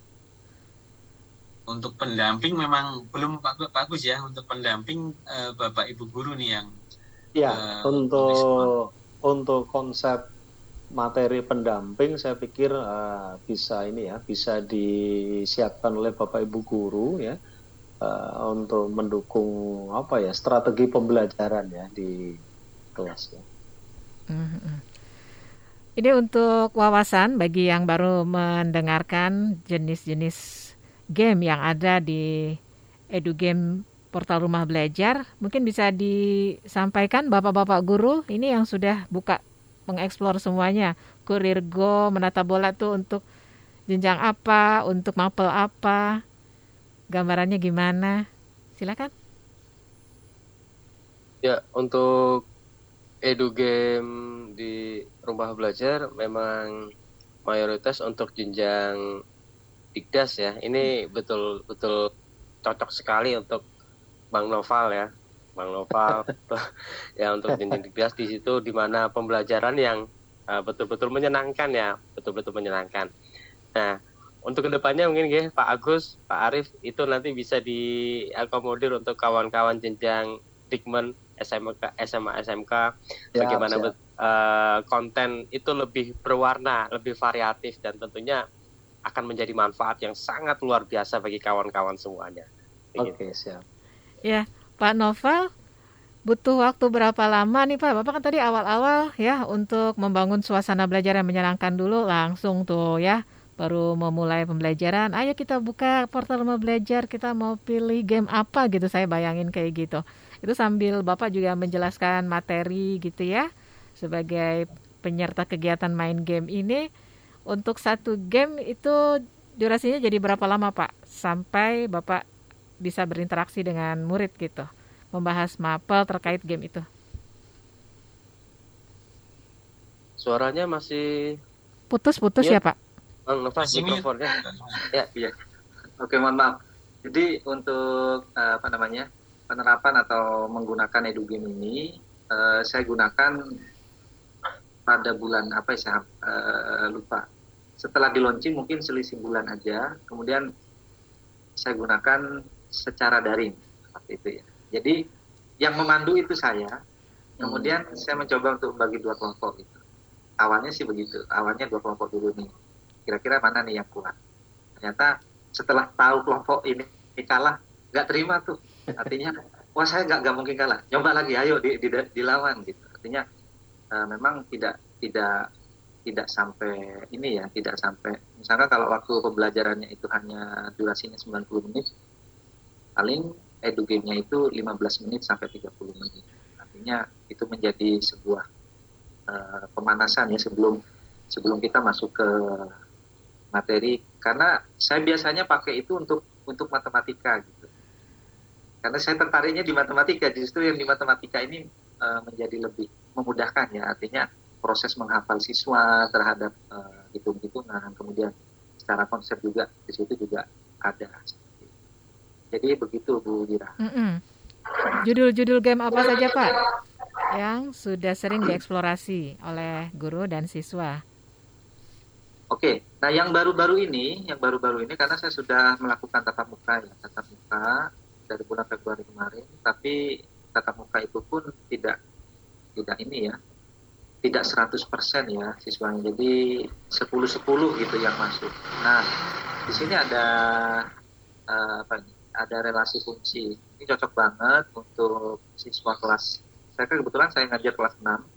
Untuk pendamping memang belum bagus ya untuk pendamping uh, Bapak Ibu guru nih yang Ya, uh, untuk untuk konsep materi pendamping saya pikir uh, bisa ini ya, bisa disiapkan oleh Bapak Ibu guru ya uh, untuk mendukung apa ya strategi pembelajaran ya di kelas ya. Mm-hmm. Ini untuk wawasan bagi yang baru mendengarkan jenis-jenis game yang ada di Edu Game portal rumah belajar. Mungkin bisa disampaikan bapak-bapak guru ini yang sudah buka mengeksplor semuanya. Kurir Go, menata bola tuh untuk jenjang apa, untuk mapel apa, gambarannya gimana? Silakan. Ya, untuk edu game di rumah belajar memang mayoritas untuk jenjang digdas ya. Ini betul betul cocok sekali untuk Bang Noval ya. Bang Noval ya untuk jenjang digdas di situ di mana pembelajaran yang uh, betul-betul menyenangkan ya, betul-betul menyenangkan. Nah, untuk ke depannya mungkin ya Pak Agus, Pak Arif itu nanti bisa diakomodir untuk kawan-kawan jenjang Dikmen SMK, SMA, SMK, siap, bagaimana siap. Uh, konten itu lebih berwarna, lebih variatif dan tentunya akan menjadi manfaat yang sangat luar biasa bagi kawan-kawan semuanya. Oke, okay, siap. Ya, Pak Novel, butuh waktu berapa lama nih Pak? Bapak kan tadi awal-awal ya untuk membangun suasana belajar yang menyenangkan dulu langsung tuh ya baru memulai pembelajaran. Ayo kita buka portal mau belajar, kita mau pilih game apa gitu saya bayangin kayak gitu itu sambil Bapak juga menjelaskan materi gitu ya sebagai penyerta kegiatan main game ini. Untuk satu game itu durasinya jadi berapa lama Pak? Sampai Bapak bisa berinteraksi dengan murid gitu membahas mapel terkait game itu. Suaranya masih putus-putus ya, ya Pak? Bang Nova mikrofonnya. Ya iya. Oke mohon maaf. Jadi untuk uh, apa namanya penerapan atau menggunakan edugame ini uh, saya gunakan pada bulan apa ya saya uh, lupa. Setelah di launching mungkin selisih bulan aja. Kemudian saya gunakan secara daring seperti itu ya. Jadi yang memandu itu saya. Kemudian hmm. saya mencoba untuk bagi dua kelompok itu awalnya sih begitu. Awalnya dua kelompok dulu nih. Kira-kira mana nih yang kuat? Ternyata setelah tahu kelompok ini kalah nggak terima tuh artinya wah saya nggak mungkin kalah. Nyoba lagi ayo di, di, dilawan gitu. Artinya uh, memang tidak tidak tidak sampai ini ya tidak sampai. Misalnya kalau waktu pembelajarannya itu hanya durasinya 90 menit paling edu game-nya itu 15 menit sampai 30 menit. Artinya itu menjadi sebuah uh, pemanasan ya sebelum sebelum kita masuk ke materi. Karena saya biasanya pakai itu untuk untuk matematika gitu karena saya tertariknya di matematika. Justru yang di matematika ini uh, menjadi lebih memudahkan ya. Artinya proses menghafal siswa terhadap uh, hitung-hitungan. Kemudian secara konsep juga di situ juga ada. Jadi begitu Bu Dira. Mm -mm. Judul-judul game apa saja Pak? Yang sudah sering dieksplorasi oleh guru dan siswa? Oke, nah yang baru-baru ini, yang baru-baru ini karena saya sudah melakukan tatap muka ya, tatap muka dari bulan Februari kemarin, tapi tatap muka itu pun tidak tidak ini ya, tidak 100% ya siswanya. Jadi 10-10 gitu yang masuk. Nah, di sini ada uh, apa ini? Ada relasi fungsi. Ini cocok banget untuk siswa kelas. Saya kan kebetulan saya ngajar kelas 6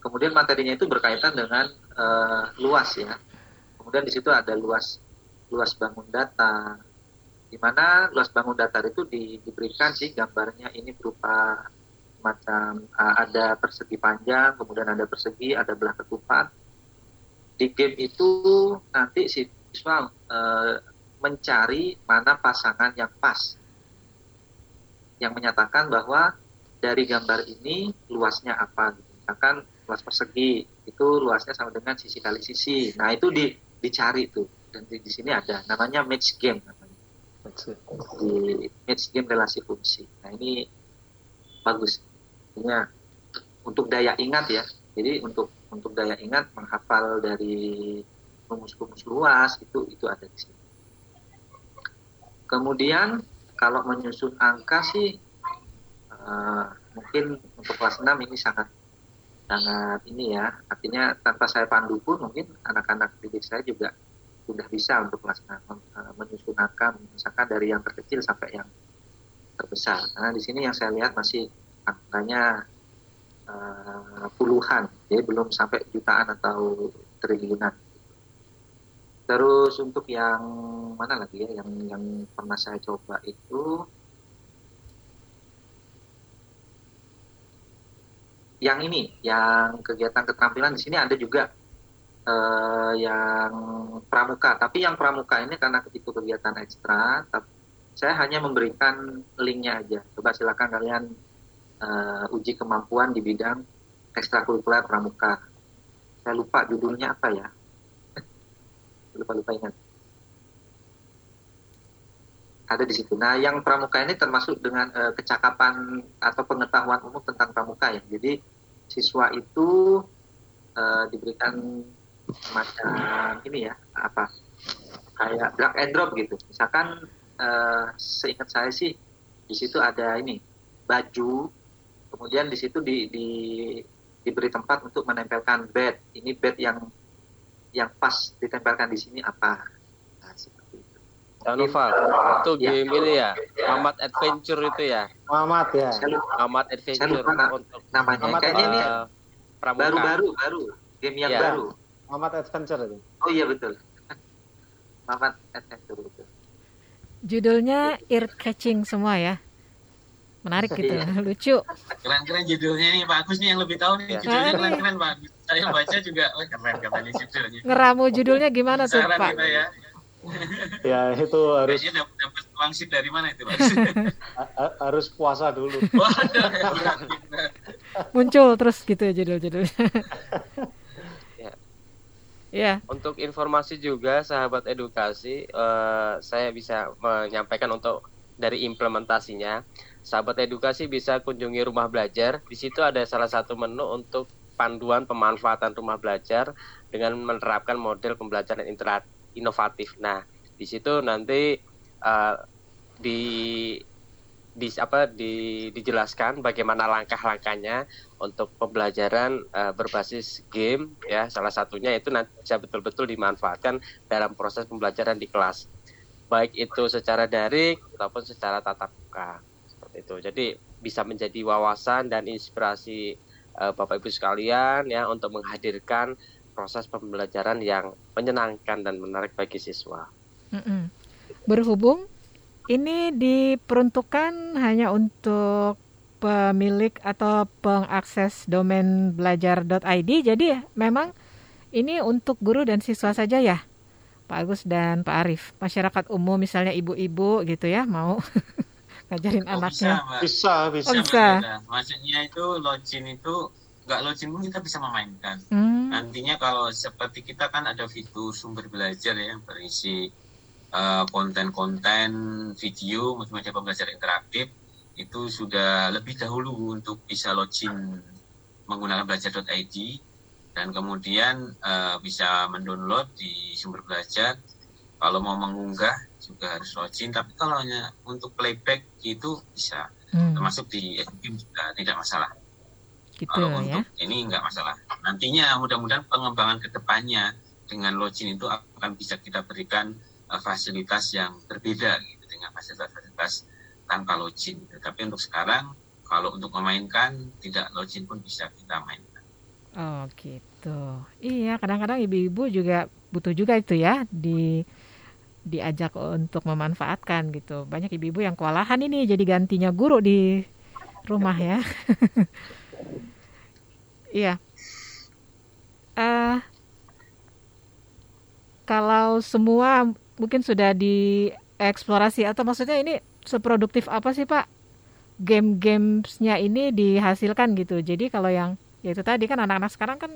Kemudian materinya itu berkaitan dengan uh, luas ya. Kemudian di situ ada luas luas bangun data. Di mana luas bangun data itu di, diberikan sih gambarnya ini berupa macam uh, ada persegi panjang, kemudian ada persegi, ada belah ketupat. Di game itu nanti siswa uh, mencari mana pasangan yang pas. Yang menyatakan bahwa dari gambar ini luasnya apa. Misalkan luas persegi itu luasnya sama dengan sisi kali sisi. Nah itu di, dicari tuh dan di, di sini ada namanya match game. Di match game relasi fungsi. Nah ini bagus. Artinya untuk daya ingat ya. Jadi untuk untuk daya ingat menghafal dari rumus-rumus luas itu itu ada di sini. Kemudian kalau menyusun angka sih uh, mungkin untuk kelas 6 ini sangat sangat ini ya artinya tanpa saya pandu pun mungkin anak-anak didik saya juga sudah bisa untuk melaksanakan eh, menyusun angka misalkan dari yang terkecil sampai yang terbesar. Karena di sini yang saya lihat masih angkanya uh, puluhan jadi belum sampai jutaan atau triliunan. Terus untuk yang mana lagi ya yang yang pernah saya coba itu? Yang ini, yang kegiatan keterampilan di sini ada juga uh, yang pramuka. Tapi yang pramuka ini karena itu kegiatan ekstra, saya hanya memberikan linknya aja. Coba silakan kalian uh, uji kemampuan di bidang ekstrakurikuler pramuka. Saya lupa judulnya apa ya. lupa lupa ingat. Ada di situ. Nah, yang pramuka ini termasuk dengan uh, kecakapan atau pengetahuan umum tentang pramuka ya. Jadi siswa itu uh, diberikan macam ini ya apa kayak drag and drop gitu. Misalkan uh, seingat saya sih di situ ada ini baju, kemudian di situ di, di diberi tempat untuk menempelkan bed. Ini bed yang yang pas ditempelkan di sini apa? Jangan lupa, itu ya. game ini ya, Mamat Adventure itu ya. Mamat ya. Mamat Adventure untuk namanya. Mamat Kayaknya ini baru-baru, baru, game yang ya. baru. Mamat Adventure itu. Oh iya betul. Mamat Adventure betul. Judulnya ear catching semua ya. Menarik gitu, iya. lucu. Keren-keren judulnya nih, bagus nih yang lebih tahu nih judulnya keren-keren bagus. Saya baca juga, oh keren katanya judulnya. Ngeramu judulnya gimana tuh Pak? Kita ya ya itu harus dapat, dapat wangsit dari mana itu harus puasa dulu muncul terus gitu ya judul-judulnya ya. Ya untuk informasi juga sahabat edukasi uh, saya bisa menyampaikan untuk dari implementasinya. Sahabat edukasi bisa kunjungi rumah belajar. Di situ ada salah satu menu untuk panduan pemanfaatan rumah belajar dengan menerapkan model pembelajaran inovatif. Nah, di situ nanti uh, di di apa di, dijelaskan bagaimana langkah-langkahnya untuk pembelajaran uh, berbasis game ya. Salah satunya itu nanti bisa betul-betul dimanfaatkan dalam proses pembelajaran di kelas. Baik itu secara daring ataupun secara tatap muka seperti itu. Jadi bisa menjadi wawasan dan inspirasi uh, Bapak Ibu sekalian ya untuk menghadirkan proses pembelajaran yang menyenangkan dan menarik bagi siswa. Berhubung ini diperuntukkan hanya untuk pemilik atau pengakses domain belajar.id. Jadi memang ini untuk guru dan siswa saja ya, Pak Agus dan Pak Arif. Masyarakat umum misalnya ibu-ibu gitu ya mau ngajarin oh, anaknya. Bisa, bisa, bisa. Oh, bisa. Maksudnya itu login itu nggak login pun kita bisa memainkan. Hmm. Nantinya kalau seperti kita kan ada fitur sumber belajar ya yang berisi konten-konten uh, video macam-macam pembelajaran interaktif itu sudah lebih dahulu untuk bisa login menggunakan belajar.id dan kemudian uh, bisa mendownload di sumber belajar. Kalau mau mengunggah juga harus login, tapi kalau hanya untuk playback itu bisa, hmm. termasuk di game juga tidak masalah. Gitu kalau ya? untuk ini nggak masalah. Nantinya mudah-mudahan pengembangan ke depannya dengan login itu akan bisa kita berikan fasilitas yang berbeda gitu dengan fasilitas-fasilitas tanpa login. Tapi untuk sekarang kalau untuk memainkan tidak login pun bisa kita mainkan. Oh gitu. Iya kadang-kadang ibu-ibu juga butuh juga itu ya di diajak untuk memanfaatkan gitu. Banyak ibu-ibu yang kewalahan ini jadi gantinya guru di rumah ya. iya. Uh, kalau semua mungkin sudah dieksplorasi atau maksudnya ini seproduktif apa sih Pak game-gamesnya ini dihasilkan gitu. Jadi kalau yang ya itu tadi kan anak-anak sekarang kan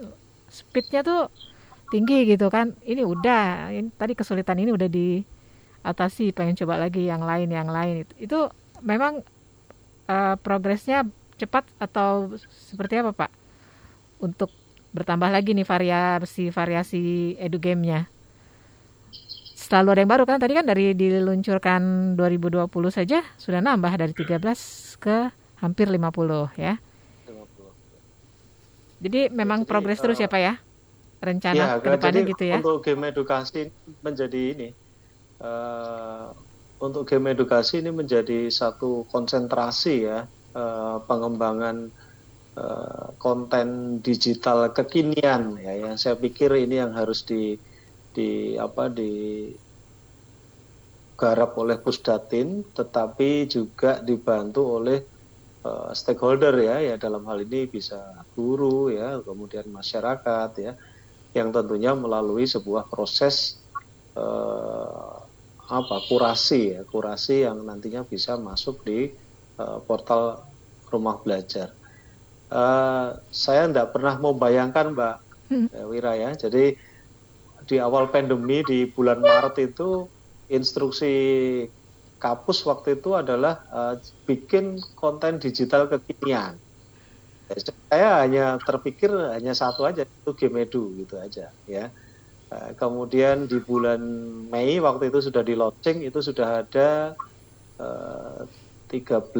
speednya tuh tinggi gitu kan. Ini udah, ini, tadi kesulitan ini udah diatasi. Pengen coba lagi yang lain, yang lain itu. Itu memang uh, progresnya cepat atau seperti apa Pak? Untuk bertambah lagi nih variasi variasi edu game-nya selalu ada yang baru kan tadi kan dari diluncurkan 2020 saja sudah nambah dari 13 ke hampir 50 ya. 50. Jadi memang jadi, progres uh, terus ya Pak ya? Rencana ya, ke depannya gitu ya. Untuk game edukasi menjadi ini uh, untuk game edukasi ini menjadi satu konsentrasi ya uh, pengembangan uh, konten digital kekinian ya yang saya pikir ini yang harus di di apa di garap oleh Pusdatin tetapi juga dibantu oleh uh, stakeholder ya ya dalam hal ini bisa guru ya kemudian masyarakat ya yang tentunya melalui sebuah proses uh, apa kurasi ya kurasi yang nantinya bisa masuk di uh, portal rumah belajar uh, saya tidak pernah membayangkan mbak hmm. Wira ya jadi di awal pandemi di bulan Maret itu instruksi kapus waktu itu adalah uh, bikin konten digital kekinian. Saya hanya terpikir hanya satu aja itu game edu gitu aja ya. Uh, kemudian di bulan Mei waktu itu sudah di launching itu sudah ada uh, 13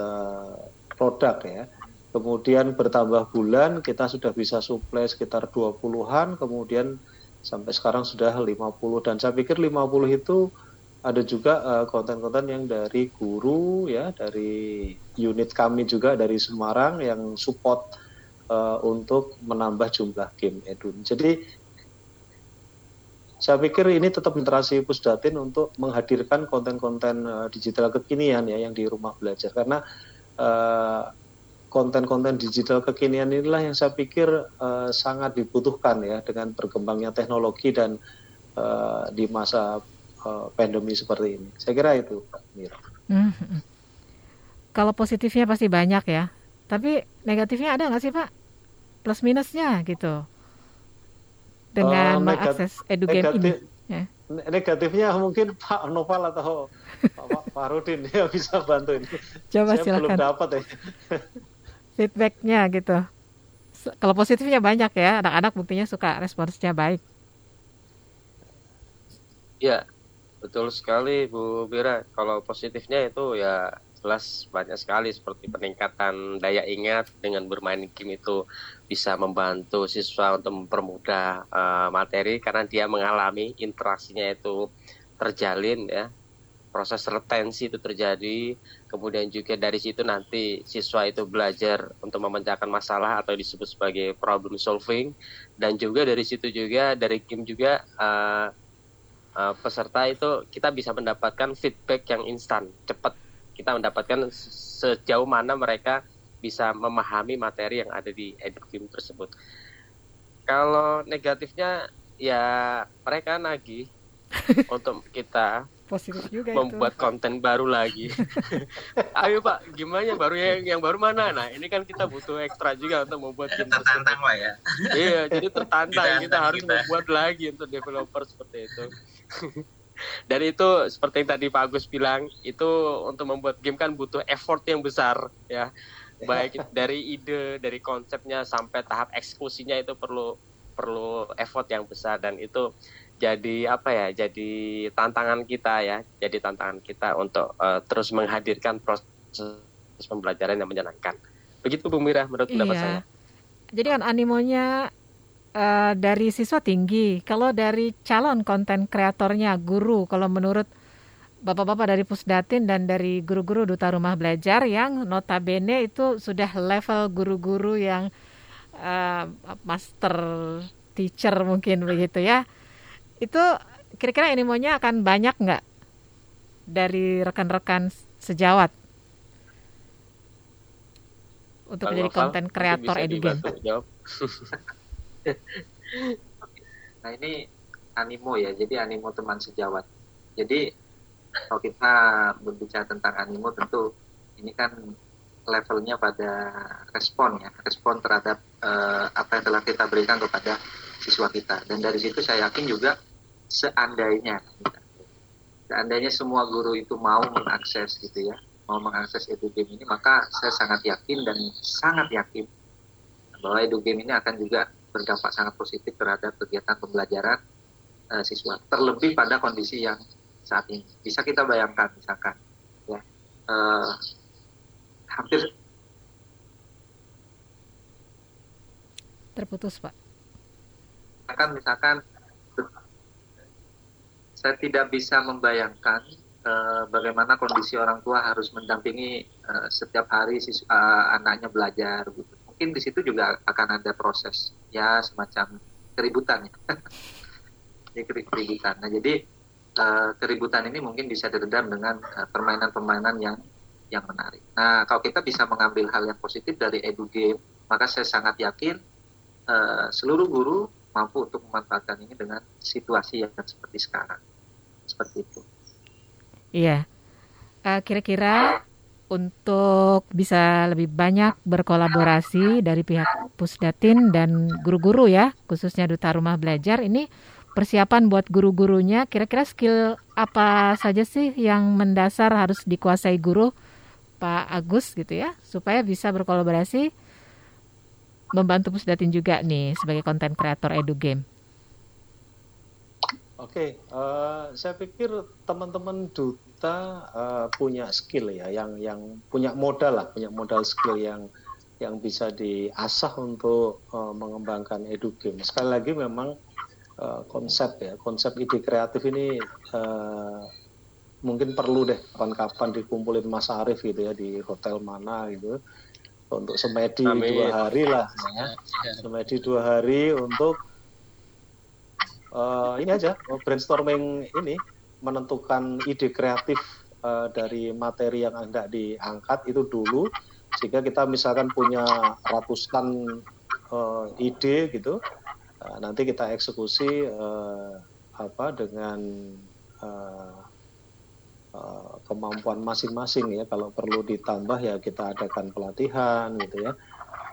uh, produk ya. Kemudian bertambah bulan kita sudah bisa suplai sekitar 20-an, kemudian sampai sekarang sudah 50 dan saya pikir 50 itu ada juga eh, konten-konten uh, yang dari guru ya dari unit kami juga dari Semarang yang support uh, untuk menambah jumlah game edun. Jadi saya pikir ini tetap interaksi Pusdatin untuk menghadirkan konten-konten uh, digital kekinian ya yang di rumah belajar karena uh, konten-konten digital kekinian inilah yang saya pikir uh, sangat dibutuhkan ya dengan berkembangnya teknologi dan uh, di masa uh, pandemi seperti ini. Saya kira itu, Pak Mira. Hmm, hmm. Kalau positifnya pasti banyak ya, tapi negatifnya ada nggak sih Pak? Plus minusnya gitu dengan uh, mengakses edugame ini. Ya. Negatifnya mungkin Pak Noval atau Pak Farudin ya bisa bantu ini. Coba Saya silakan. belum dapat ya feedbacknya gitu. Kalau positifnya banyak ya, anak-anak buktinya suka responsnya baik. Ya, betul sekali Bu Bira. Kalau positifnya itu ya jelas banyak sekali seperti peningkatan daya ingat dengan bermain game itu bisa membantu siswa untuk mempermudah uh, materi karena dia mengalami interaksinya itu terjalin ya proses retensi itu terjadi. Kemudian juga dari situ nanti siswa itu belajar untuk memecahkan masalah atau disebut sebagai problem solving. Dan juga dari situ juga dari game juga uh, uh, peserta itu kita bisa mendapatkan feedback yang instan cepat. Kita mendapatkan sejauh mana mereka bisa memahami materi yang ada di edukim tersebut. Kalau negatifnya ya mereka nagih untuk kita positif juga membuat itu. konten baru lagi. Ayo Pak, gimana yang baru yang, yang baru mana? Nah ini kan kita butuh ekstra juga untuk membuat game tertantang lah ya. Iya, jadi tertantang kita harus kita. membuat lagi untuk developer seperti itu. Dan itu seperti yang tadi Pak Agus bilang, itu untuk membuat game kan butuh effort yang besar ya. Baik dari ide, dari konsepnya sampai tahap eksekusinya itu perlu perlu effort yang besar dan itu jadi apa ya jadi tantangan kita ya jadi tantangan kita untuk uh, terus menghadirkan proses pembelajaran yang menyenangkan begitu Bu Mira menurut pendapat iya. saya Jadi kan animonya uh, dari siswa tinggi. Kalau dari calon konten kreatornya guru, kalau menurut bapak-bapak dari Pusdatin dan dari guru-guru duta rumah belajar yang notabene itu sudah level guru-guru yang uh, master teacher mungkin begitu ya itu kira-kira animonya akan banyak nggak dari rekan-rekan sejawat untuk Bang menjadi konten kreator jawab. Nah ini animo ya, jadi animo teman sejawat. Jadi kalau kita berbicara tentang animo tentu ini kan levelnya pada respon ya, respon terhadap eh, apa yang telah kita berikan kepada siswa kita. Dan dari situ saya yakin juga seandainya, seandainya semua guru itu mau mengakses gitu ya, mau mengakses edugame ini, maka saya sangat yakin dan sangat yakin bahwa edugame ini akan juga berdampak sangat positif terhadap kegiatan pembelajaran uh, siswa. Terlebih pada kondisi yang saat ini. Bisa kita bayangkan misalkan ya uh, hampir Terputus, Pak. misalkan misalkan saya tidak bisa membayangkan uh, bagaimana kondisi orang tua harus mendampingi uh, setiap hari siswa, uh, anaknya belajar gitu. Mungkin di situ juga akan ada proses ya semacam keributan ya. Jadi keributan. Nah, jadi uh, keributan ini mungkin bisa diredam dengan uh, permainan-permainan yang yang menarik. Nah, kalau kita bisa mengambil hal yang positif dari edu game, maka saya sangat yakin uh, seluruh guru mampu untuk memanfaatkan ini dengan situasi yang seperti sekarang. Seperti itu. Iya. Uh, kira-kira untuk bisa lebih banyak berkolaborasi dari pihak Pusdatin dan guru-guru ya, khususnya Duta Rumah Belajar ini persiapan buat guru-gurunya kira-kira skill apa saja sih yang mendasar harus dikuasai guru Pak Agus gitu ya supaya bisa berkolaborasi membantu Pusdatin juga nih sebagai konten kreator edu game. Oke, uh, saya pikir teman-teman duta uh, punya skill ya, yang yang punya modal lah, punya modal skill yang yang bisa diasah untuk uh, mengembangkan edu game. Sekali lagi memang uh, konsep ya, konsep ide kreatif ini uh, mungkin perlu deh kapan-kapan dikumpulin Mas Arief gitu ya di hotel mana gitu untuk semedi Amin. dua hari lah ya. semedi dua hari untuk uh, ini aja brainstorming ini menentukan ide kreatif uh, dari materi yang hendak diangkat itu dulu sehingga kita misalkan punya ratusan uh, ide gitu uh, nanti kita eksekusi uh, apa dengan uh, uh, kemampuan masing-masing ya. Kalau perlu ditambah ya kita adakan pelatihan gitu ya.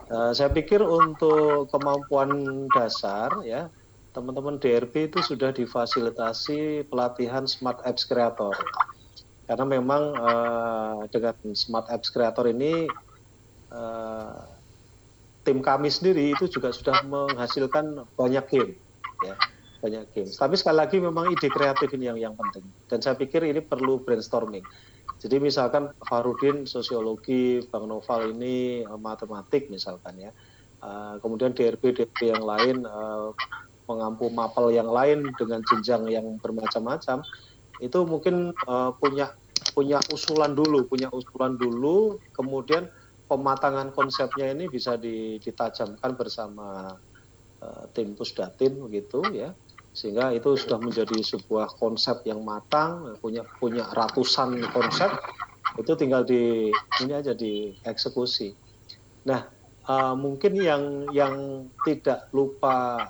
Uh, saya pikir untuk kemampuan dasar ya teman-teman DRP itu sudah difasilitasi pelatihan Smart Apps Creator. Karena memang uh, dengan Smart Apps Creator ini uh, tim kami sendiri itu juga sudah menghasilkan banyak game, ya, banyak game. Tapi sekali lagi memang ide kreatif ini yang yang penting. Dan saya pikir ini perlu brainstorming. Jadi misalkan Farudin sosiologi, Bang Noval ini uh, matematik misalkan ya. Uh, kemudian DRP DRP yang lain uh, mengampu mapel yang lain dengan jenjang yang bermacam-macam itu mungkin uh, punya punya usulan dulu punya usulan dulu kemudian pematangan konsepnya ini bisa ditajamkan bersama uh, tim pusdatin begitu ya sehingga itu sudah menjadi sebuah konsep yang matang punya punya ratusan konsep itu tinggal di ini aja dieksekusi. Nah, uh, mungkin yang yang tidak lupa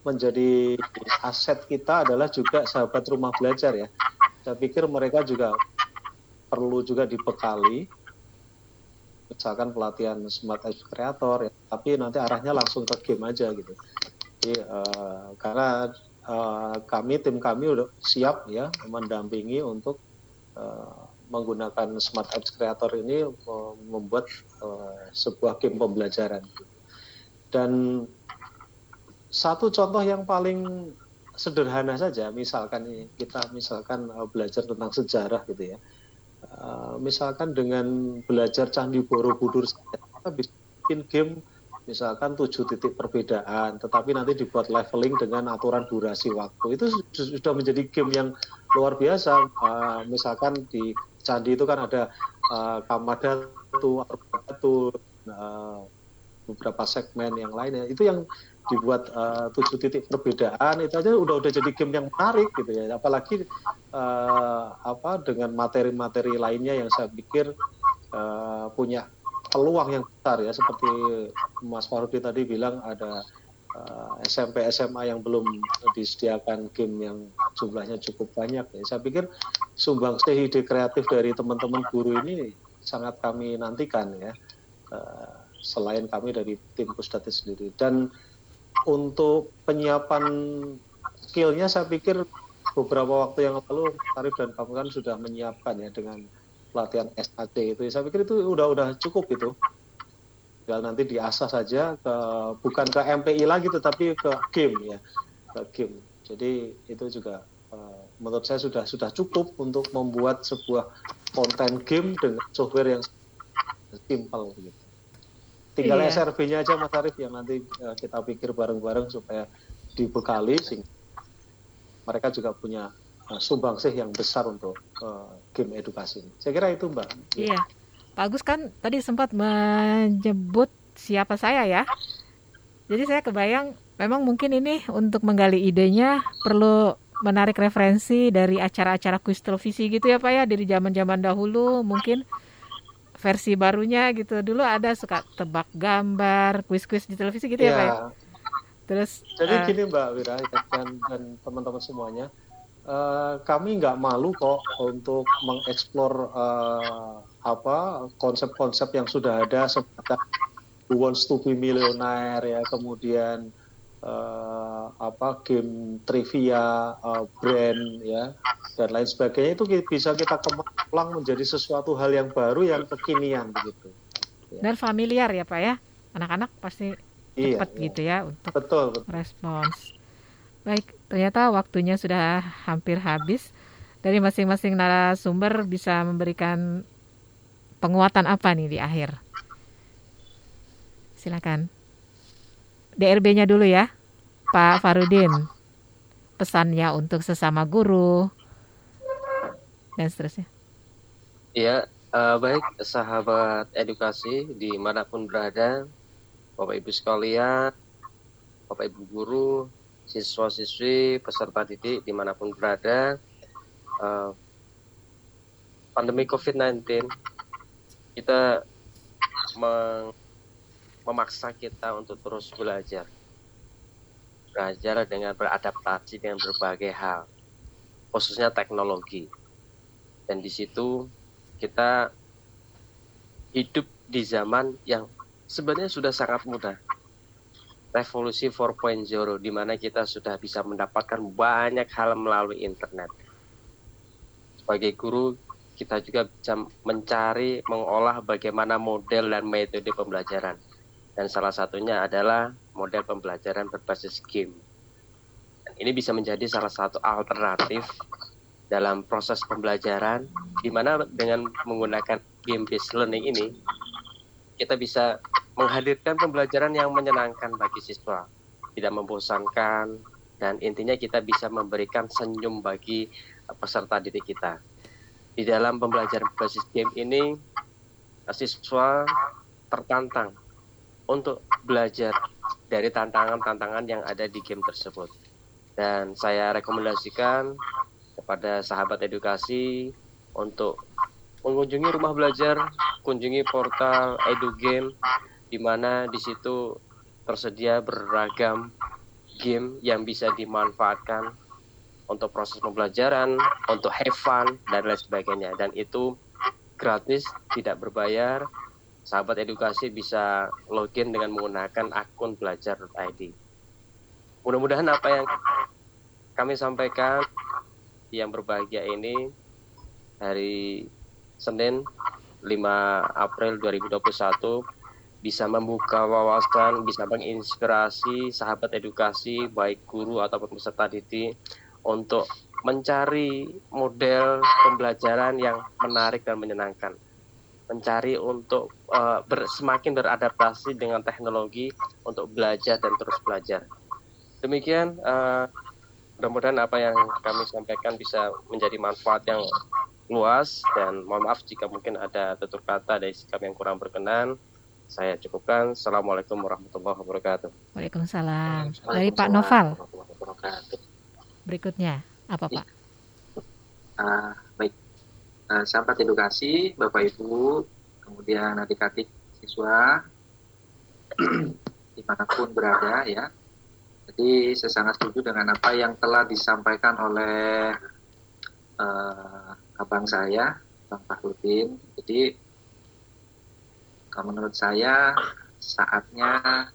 menjadi aset kita adalah juga sahabat rumah belajar ya. Saya pikir mereka juga perlu juga dibekali misalkan pelatihan smart edge creator ya, tapi nanti arahnya langsung ke game aja gitu. Jadi, uh, karena uh, kami tim kami udah siap ya mendampingi untuk uh, menggunakan smart apps creator ini uh, membuat uh, sebuah game pembelajaran. Dan satu contoh yang paling sederhana saja, misalkan kita misalkan uh, belajar tentang sejarah gitu ya, uh, misalkan dengan belajar Candi Borobudur kita bikin game misalkan tujuh titik perbedaan, tetapi nanti dibuat leveling dengan aturan durasi waktu. Itu sudah menjadi game yang luar biasa. Uh, misalkan di candi itu kan ada Kamadatu, Arbatu, beberapa segmen yang lainnya. Itu yang dibuat uh, tujuh titik perbedaan itu aja udah udah jadi game yang menarik gitu ya. Apalagi uh, apa dengan materi-materi lainnya yang saya pikir uh, punya peluang yang besar ya seperti Mas Farudi tadi bilang ada uh, SMP SMA yang belum disediakan game yang jumlahnya cukup banyak ya. Saya pikir sumbang ide kreatif dari teman-teman guru ini sangat kami nantikan ya. Uh, selain kami dari tim Pusdati sendiri dan untuk penyiapan skillnya saya pikir beberapa waktu yang lalu Tarif dan kamu kan sudah menyiapkan ya dengan pelatihan SAC itu. Saya pikir itu udah udah cukup itu tinggal nanti diasah saja ke bukan ke MPI lagi tetapi ke game ya. Ke game. Jadi itu juga uh, menurut saya sudah sudah cukup untuk membuat sebuah konten game dengan software yang simple gitu tinggal iya. SRB-nya aja Mas Arif yang nanti uh, kita pikir bareng-bareng supaya dibekali sehingga mereka juga punya uh, sumbangsih yang besar untuk uh, game edukasi. Saya kira itu Mbak. Iya. Pak Agus kan tadi sempat menyebut siapa saya ya. Jadi saya kebayang memang mungkin ini untuk menggali idenya perlu menarik referensi dari acara-acara kuis televisi gitu ya Pak ya dari zaman-zaman dahulu mungkin versi barunya gitu. Dulu ada suka tebak gambar, kuis-kuis di televisi gitu ya, ya Pak ya. Terus jadi uh, gini Mbak Wira dan dan teman-teman semuanya Eh, kami nggak malu kok untuk mengeksplor uh, apa konsep-konsep yang sudah ada seperti Who Wants to Be Millionaire ya kemudian uh, apa game trivia uh, brand ya dan lain sebagainya itu bisa kita kembang menjadi sesuatu hal yang baru yang kekinian begitu ya. dan familiar ya pak ya anak-anak pasti iya, cepat iya, gitu ya untuk betul, betul. respons Baik, ternyata waktunya sudah hampir habis. Dari masing-masing narasumber bisa memberikan penguatan apa nih di akhir? Silakan. DRB-nya dulu ya, Pak Farudin. Pesannya untuk sesama guru dan seterusnya. Iya, uh, baik sahabat edukasi di mana pun berada, Bapak Ibu sekalian, Bapak Ibu guru, siswa-siswi peserta didik di mana pun berada uh, pandemi COVID-19 kita mem memaksa kita untuk terus belajar belajar dengan beradaptasi dengan berbagai hal khususnya teknologi dan di situ kita hidup di zaman yang sebenarnya sudah sangat mudah revolusi 4.0 di mana kita sudah bisa mendapatkan banyak hal melalui internet. Sebagai guru, kita juga bisa mencari, mengolah bagaimana model dan metode pembelajaran. Dan salah satunya adalah model pembelajaran berbasis game. Dan ini bisa menjadi salah satu alternatif dalam proses pembelajaran, di mana dengan menggunakan game-based learning ini, kita bisa menghadirkan pembelajaran yang menyenangkan bagi siswa, tidak membosankan, dan intinya kita bisa memberikan senyum bagi peserta didik kita. Di dalam pembelajaran berbasis game ini, siswa tertantang untuk belajar dari tantangan-tantangan yang ada di game tersebut. Dan saya rekomendasikan kepada sahabat edukasi untuk mengunjungi rumah belajar, kunjungi portal EduGame di mana di situ tersedia beragam game yang bisa dimanfaatkan untuk proses pembelajaran, untuk have fun dan lain sebagainya dan itu gratis, tidak berbayar. Sahabat edukasi bisa login dengan menggunakan akun belajar.id. Mudah-mudahan apa yang kami sampaikan yang berbahagia ini hari Senin 5 April 2021 bisa membuka wawasan, bisa menginspirasi sahabat edukasi baik guru ataupun peserta didik untuk mencari model pembelajaran yang menarik dan menyenangkan. Mencari untuk uh, ber, semakin beradaptasi dengan teknologi untuk belajar dan terus belajar. Demikian uh, mudah-mudahan apa yang kami sampaikan bisa menjadi manfaat yang luas dan mohon maaf jika mungkin ada tutur kata dari sikap yang kurang berkenan. Saya cukupkan. Assalamualaikum warahmatullahi wabarakatuh. Waalaikumsalam. Dari Pak Noval. Berikutnya apa Pak? Uh, baik, uh, sahabat edukasi, Bapak Ibu, kemudian adik-adik siswa di mana pun berada ya. Jadi saya sangat setuju dengan apa yang telah disampaikan oleh uh, abang saya, Bang Fahrudin. Jadi kalau menurut saya saatnya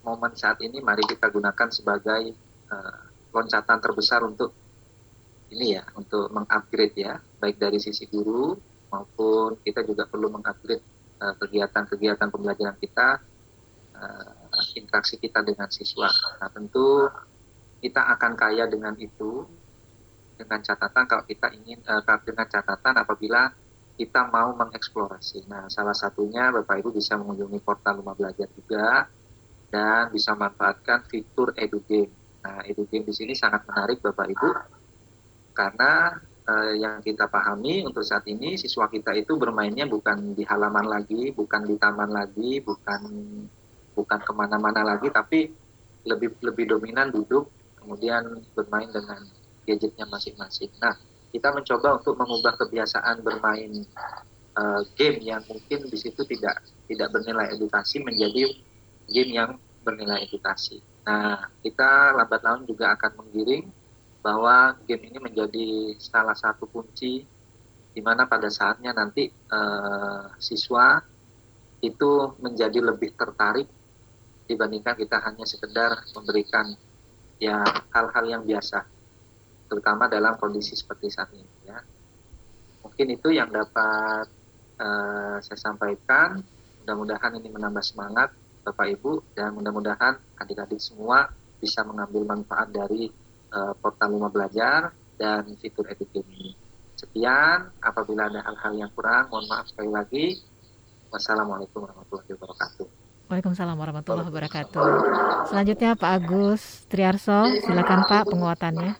momen saat ini mari kita gunakan sebagai uh, loncatan terbesar untuk ini ya, untuk mengupgrade ya, baik dari sisi guru maupun kita juga perlu mengupgrade uh, kegiatan-kegiatan pembelajaran kita, uh, interaksi kita dengan siswa. Nah tentu kita akan kaya dengan itu dengan catatan kalau kita ingin uh, dengan catatan apabila kita mau mengeksplorasi. Nah, salah satunya Bapak Ibu bisa mengunjungi portal Rumah Belajar juga dan bisa manfaatkan fitur EduGame. Nah, EduGame di sini sangat menarik Bapak Ibu karena uh, yang kita pahami untuk saat ini siswa kita itu bermainnya bukan di halaman lagi, bukan di taman lagi, bukan bukan ke mana-mana lagi, tapi lebih lebih dominan duduk kemudian bermain dengan gadgetnya masing-masing. Nah, kita mencoba untuk mengubah kebiasaan bermain uh, game yang mungkin di situ tidak tidak bernilai edukasi menjadi game yang bernilai edukasi. Nah, kita lambat laun juga akan menggiring bahwa game ini menjadi salah satu kunci di mana pada saatnya nanti uh, siswa itu menjadi lebih tertarik dibandingkan kita hanya sekedar memberikan ya hal-hal yang biasa terutama dalam kondisi seperti saat ini ya. Mungkin itu yang dapat uh, saya sampaikan. Mudah-mudahan ini menambah semangat Bapak Ibu dan mudah-mudahan adik-adik semua bisa mengambil manfaat dari uh, portal Lima Belajar dan fitur editing ini. Sekian, apabila ada hal-hal yang kurang, mohon maaf sekali lagi. Wassalamualaikum warahmatullahi wabarakatuh. Waalaikumsalam warahmatullahi wabarakatuh. Selanjutnya Pak Agus Triarso, silakan Pak penguatannya.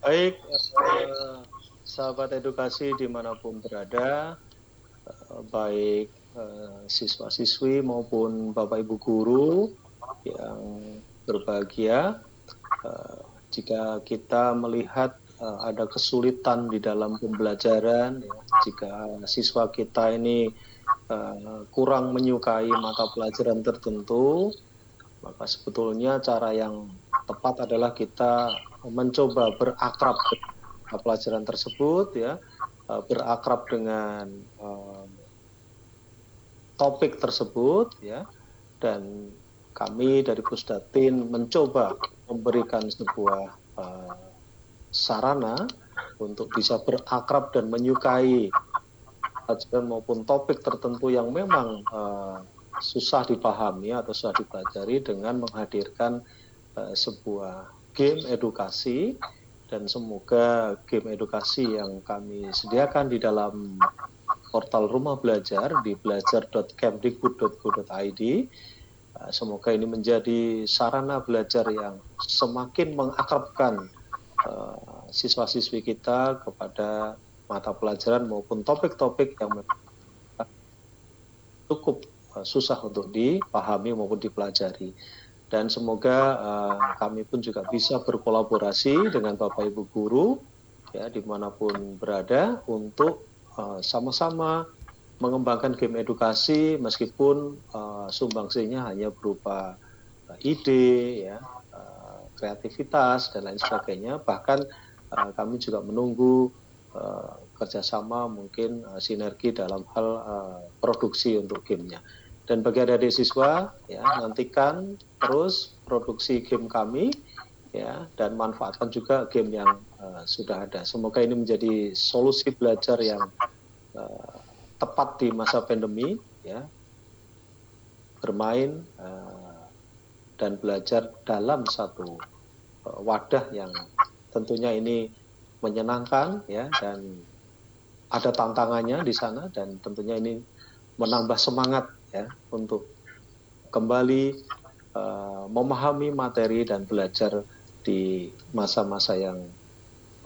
Baik, eh, sahabat edukasi di mana pun berada, eh, baik eh, siswa-siswi maupun bapak ibu guru yang berbahagia, eh, jika kita melihat eh, ada kesulitan di dalam pembelajaran, ya, jika siswa kita ini eh, kurang menyukai mata pelajaran tertentu, maka sebetulnya cara yang tepat adalah kita mencoba berakrab dengan pelajaran tersebut ya eh, berakrab dengan uh, topik tersebut ya. Dan kami dari Pusdatin mencoba memberikan sebuah uh, sarana untuk bisa berakrab dan menyukai pelajaran maupun topik tertentu yang memang uh, susah dipahami atau susah dipelajari dengan menghadirkan uh, sebuah game edukasi. Dan semoga game edukasi yang kami sediakan di dalam portal rumah belajar di belajar.kemdikbud.go.id semoga ini menjadi sarana belajar yang semakin mengakrabkan uh, siswa-siswi kita kepada mata pelajaran maupun topik-topik yang cukup uh, susah untuk dipahami maupun dipelajari. Dan semoga uh, kami pun juga bisa berkolaborasi dengan Bapak Ibu guru ya di mana pun berada untuk uh, sama-sama mengembangkan game edukasi meskipun uh, sumbangsinya hanya berupa uh, ide ya uh, kreativitas dan lain sebagainya bahkan uh, kami juga menunggu uh, kerjasama mungkin uh, sinergi dalam hal uh, produksi untuk gamenya dan bagi adik-adik siswa ya nantikan terus produksi game kami ya dan manfaatkan juga game yang uh, sudah ada. Semoga ini menjadi solusi belajar yang uh, tepat di masa pandemi ya. Bermain uh, dan belajar dalam satu uh, wadah yang tentunya ini menyenangkan ya dan ada tantangannya di sana dan tentunya ini menambah semangat ya untuk kembali uh, memahami materi dan belajar di masa-masa yang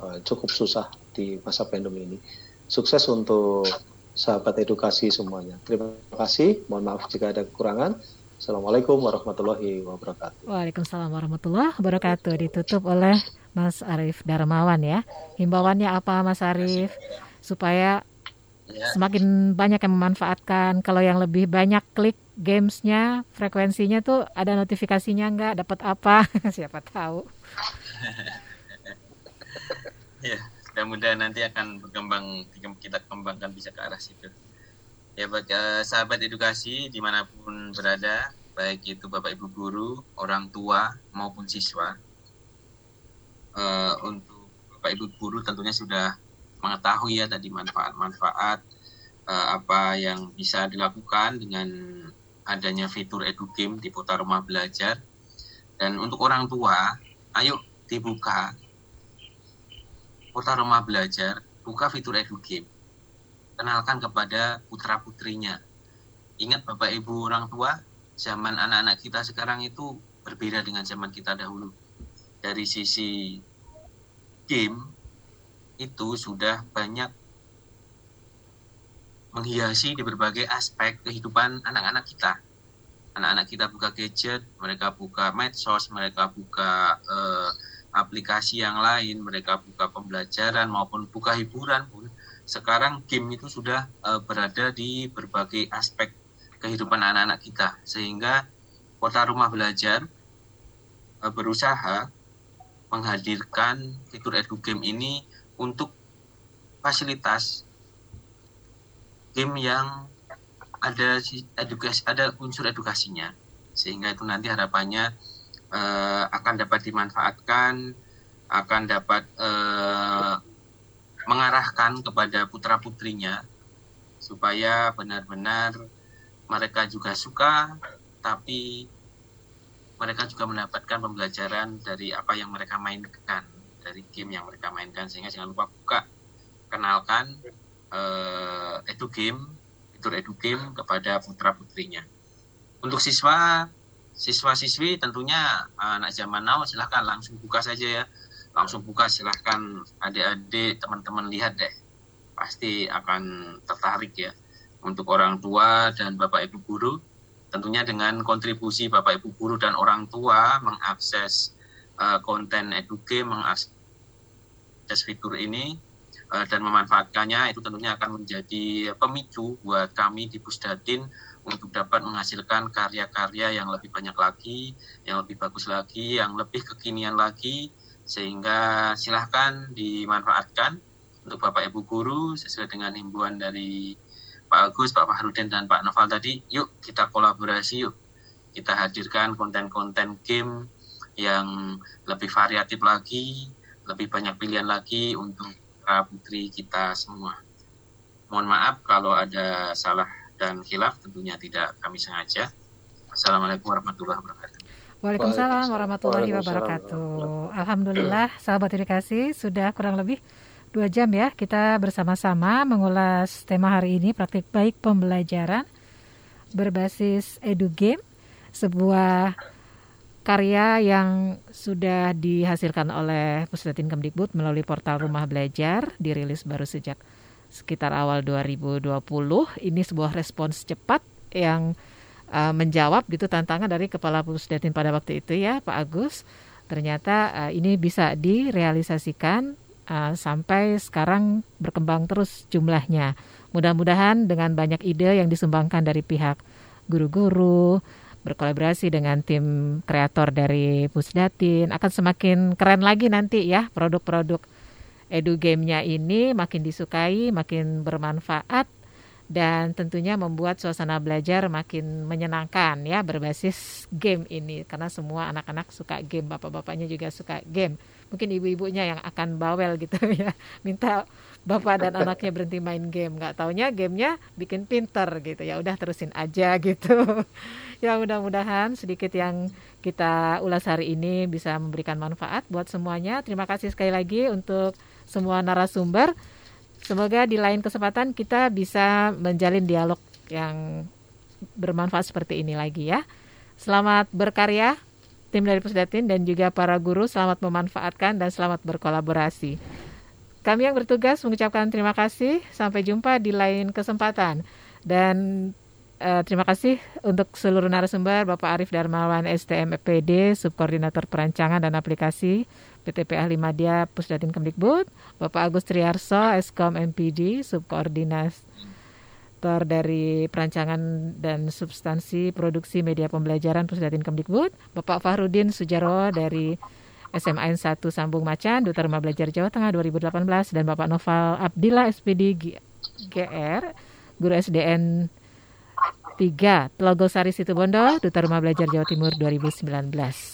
uh, cukup susah di masa pandemi ini. Sukses untuk sahabat edukasi semuanya. Terima kasih. Mohon maaf jika ada kekurangan. Assalamualaikum warahmatullahi wabarakatuh. Waalaikumsalam warahmatullahi wabarakatuh. Ditutup oleh Mas Arief Darmawan ya. Himbauannya apa Mas Arief? Supaya ya. semakin banyak yang memanfaatkan. Kalau yang lebih banyak klik gamesnya, frekuensinya tuh ada notifikasinya nggak? Dapat apa? Siapa tahu. ya, mudah-mudahan nanti akan berkembang kita kembangkan bisa ke arah situ. Ya bagi uh, sahabat edukasi di mana pun berada, baik itu bapak ibu guru, orang tua maupun siswa, uh, untuk bapak ibu guru tentunya sudah mengetahui ya tadi manfaat-manfaat uh, apa yang bisa dilakukan dengan adanya fitur edu game di putar rumah belajar dan untuk orang tua ayo dibuka portal rumah belajar, buka fitur edu game. Kenalkan kepada putra putrinya. Ingat Bapak Ibu orang tua, zaman anak-anak kita sekarang itu berbeda dengan zaman kita dahulu. Dari sisi game itu sudah banyak menghiasi di berbagai aspek kehidupan anak-anak kita. Anak-anak kita buka gadget, mereka buka medsos, mereka buka uh, aplikasi yang lain, mereka buka pembelajaran maupun buka hiburan pun sekarang game itu sudah uh, berada di berbagai aspek kehidupan anak-anak kita. Sehingga kota rumah belajar uh, berusaha menghadirkan fitur edu game ini untuk fasilitas game yang ada edukasi ada unsur edukasinya. Sehingga itu nanti harapannya uh, akan dapat dimanfaatkan, akan dapat uh, mengarahkan kepada putra putrinya supaya benar-benar mereka juga suka, tapi mereka juga mendapatkan pembelajaran dari apa yang mereka mainkan, dari game yang mereka mainkan, sehingga jangan lupa buka, kenalkan uh, edu game, fitur edu game kepada putra putrinya. Untuk siswa siswa-siswi tentunya uh, anak zaman now silahkan langsung buka saja ya. Langsung buka silahkan adik-adik teman-teman lihat deh. Pasti akan tertarik ya. Untuk orang tua dan bapak ibu guru tentunya dengan kontribusi bapak ibu guru dan orang tua mengakses uh, konten eduke mengakses fitur ini uh, dan memanfaatkannya itu tentunya akan menjadi pemicu buat kami di Pusdatin untuk dapat menghasilkan karya-karya yang lebih banyak lagi, yang lebih bagus lagi, yang lebih kekinian lagi, sehingga silahkan dimanfaatkan untuk Bapak Ibu Guru sesuai dengan himbauan dari Pak Agus, Pak Fahrudin, dan Pak Noval tadi, yuk kita kolaborasi, yuk kita hadirkan konten-konten game yang lebih variatif lagi, lebih banyak pilihan lagi untuk putri kita semua. Mohon maaf kalau ada salah dan khilaf tentunya tidak kami sengaja. Assalamualaikum warahmatullahi wabarakatuh. Waalaikumsalam warahmatullahi wabarakatuh. Alhamdulillah, sahabat edukasi sudah kurang lebih dua jam ya kita bersama-sama mengulas tema hari ini praktik baik pembelajaran berbasis edu game sebuah karya yang sudah dihasilkan oleh Pusdatin Kemdikbud melalui portal Rumah Belajar dirilis baru sejak sekitar awal 2020. Ini sebuah respons cepat yang uh, menjawab gitu tantangan dari Kepala Pusdatin pada waktu itu ya Pak Agus. Ternyata uh, ini bisa direalisasikan uh, sampai sekarang berkembang terus jumlahnya. Mudah-mudahan dengan banyak ide yang disumbangkan dari pihak guru-guru, berkolaborasi dengan tim kreator dari Pusdatin akan semakin keren lagi nanti ya produk-produk edu gamenya ini makin disukai, makin bermanfaat dan tentunya membuat suasana belajar makin menyenangkan ya berbasis game ini. Karena semua anak-anak suka game bapak-bapaknya juga suka game. Mungkin ibu-ibunya yang akan bawel gitu ya minta bapak dan anaknya berhenti main game. Nggak taunya gamenya bikin pinter gitu ya udah terusin aja gitu. Ya mudah-mudahan sedikit yang kita ulas hari ini bisa memberikan manfaat buat semuanya. Terima kasih sekali lagi untuk semua narasumber Semoga di lain kesempatan kita bisa menjalin dialog yang bermanfaat seperti ini lagi ya. Selamat berkarya tim dari Pusdatin dan juga para guru selamat memanfaatkan dan selamat berkolaborasi. Kami yang bertugas mengucapkan terima kasih. Sampai jumpa di lain kesempatan. Dan uh, terima kasih untuk seluruh narasumber Bapak Arif Darmawan STM EPD, Subkoordinator Perancangan dan Aplikasi PTP Ahli Madya Pusdatin Kemdikbud, Bapak Agus Triarso, Eskom MPD, Subkoordinator dari Perancangan dan Substansi Produksi Media Pembelajaran Pusdatin Kemdikbud, Bapak Fahrudin Sujarwo dari SMAN 1 Sambung Macan, Duta Rumah Belajar Jawa Tengah 2018, dan Bapak Noval Abdillah SPD GR, Guru SDN 3 Telogosari Situbondo, Duta Rumah Belajar Jawa Timur 2019.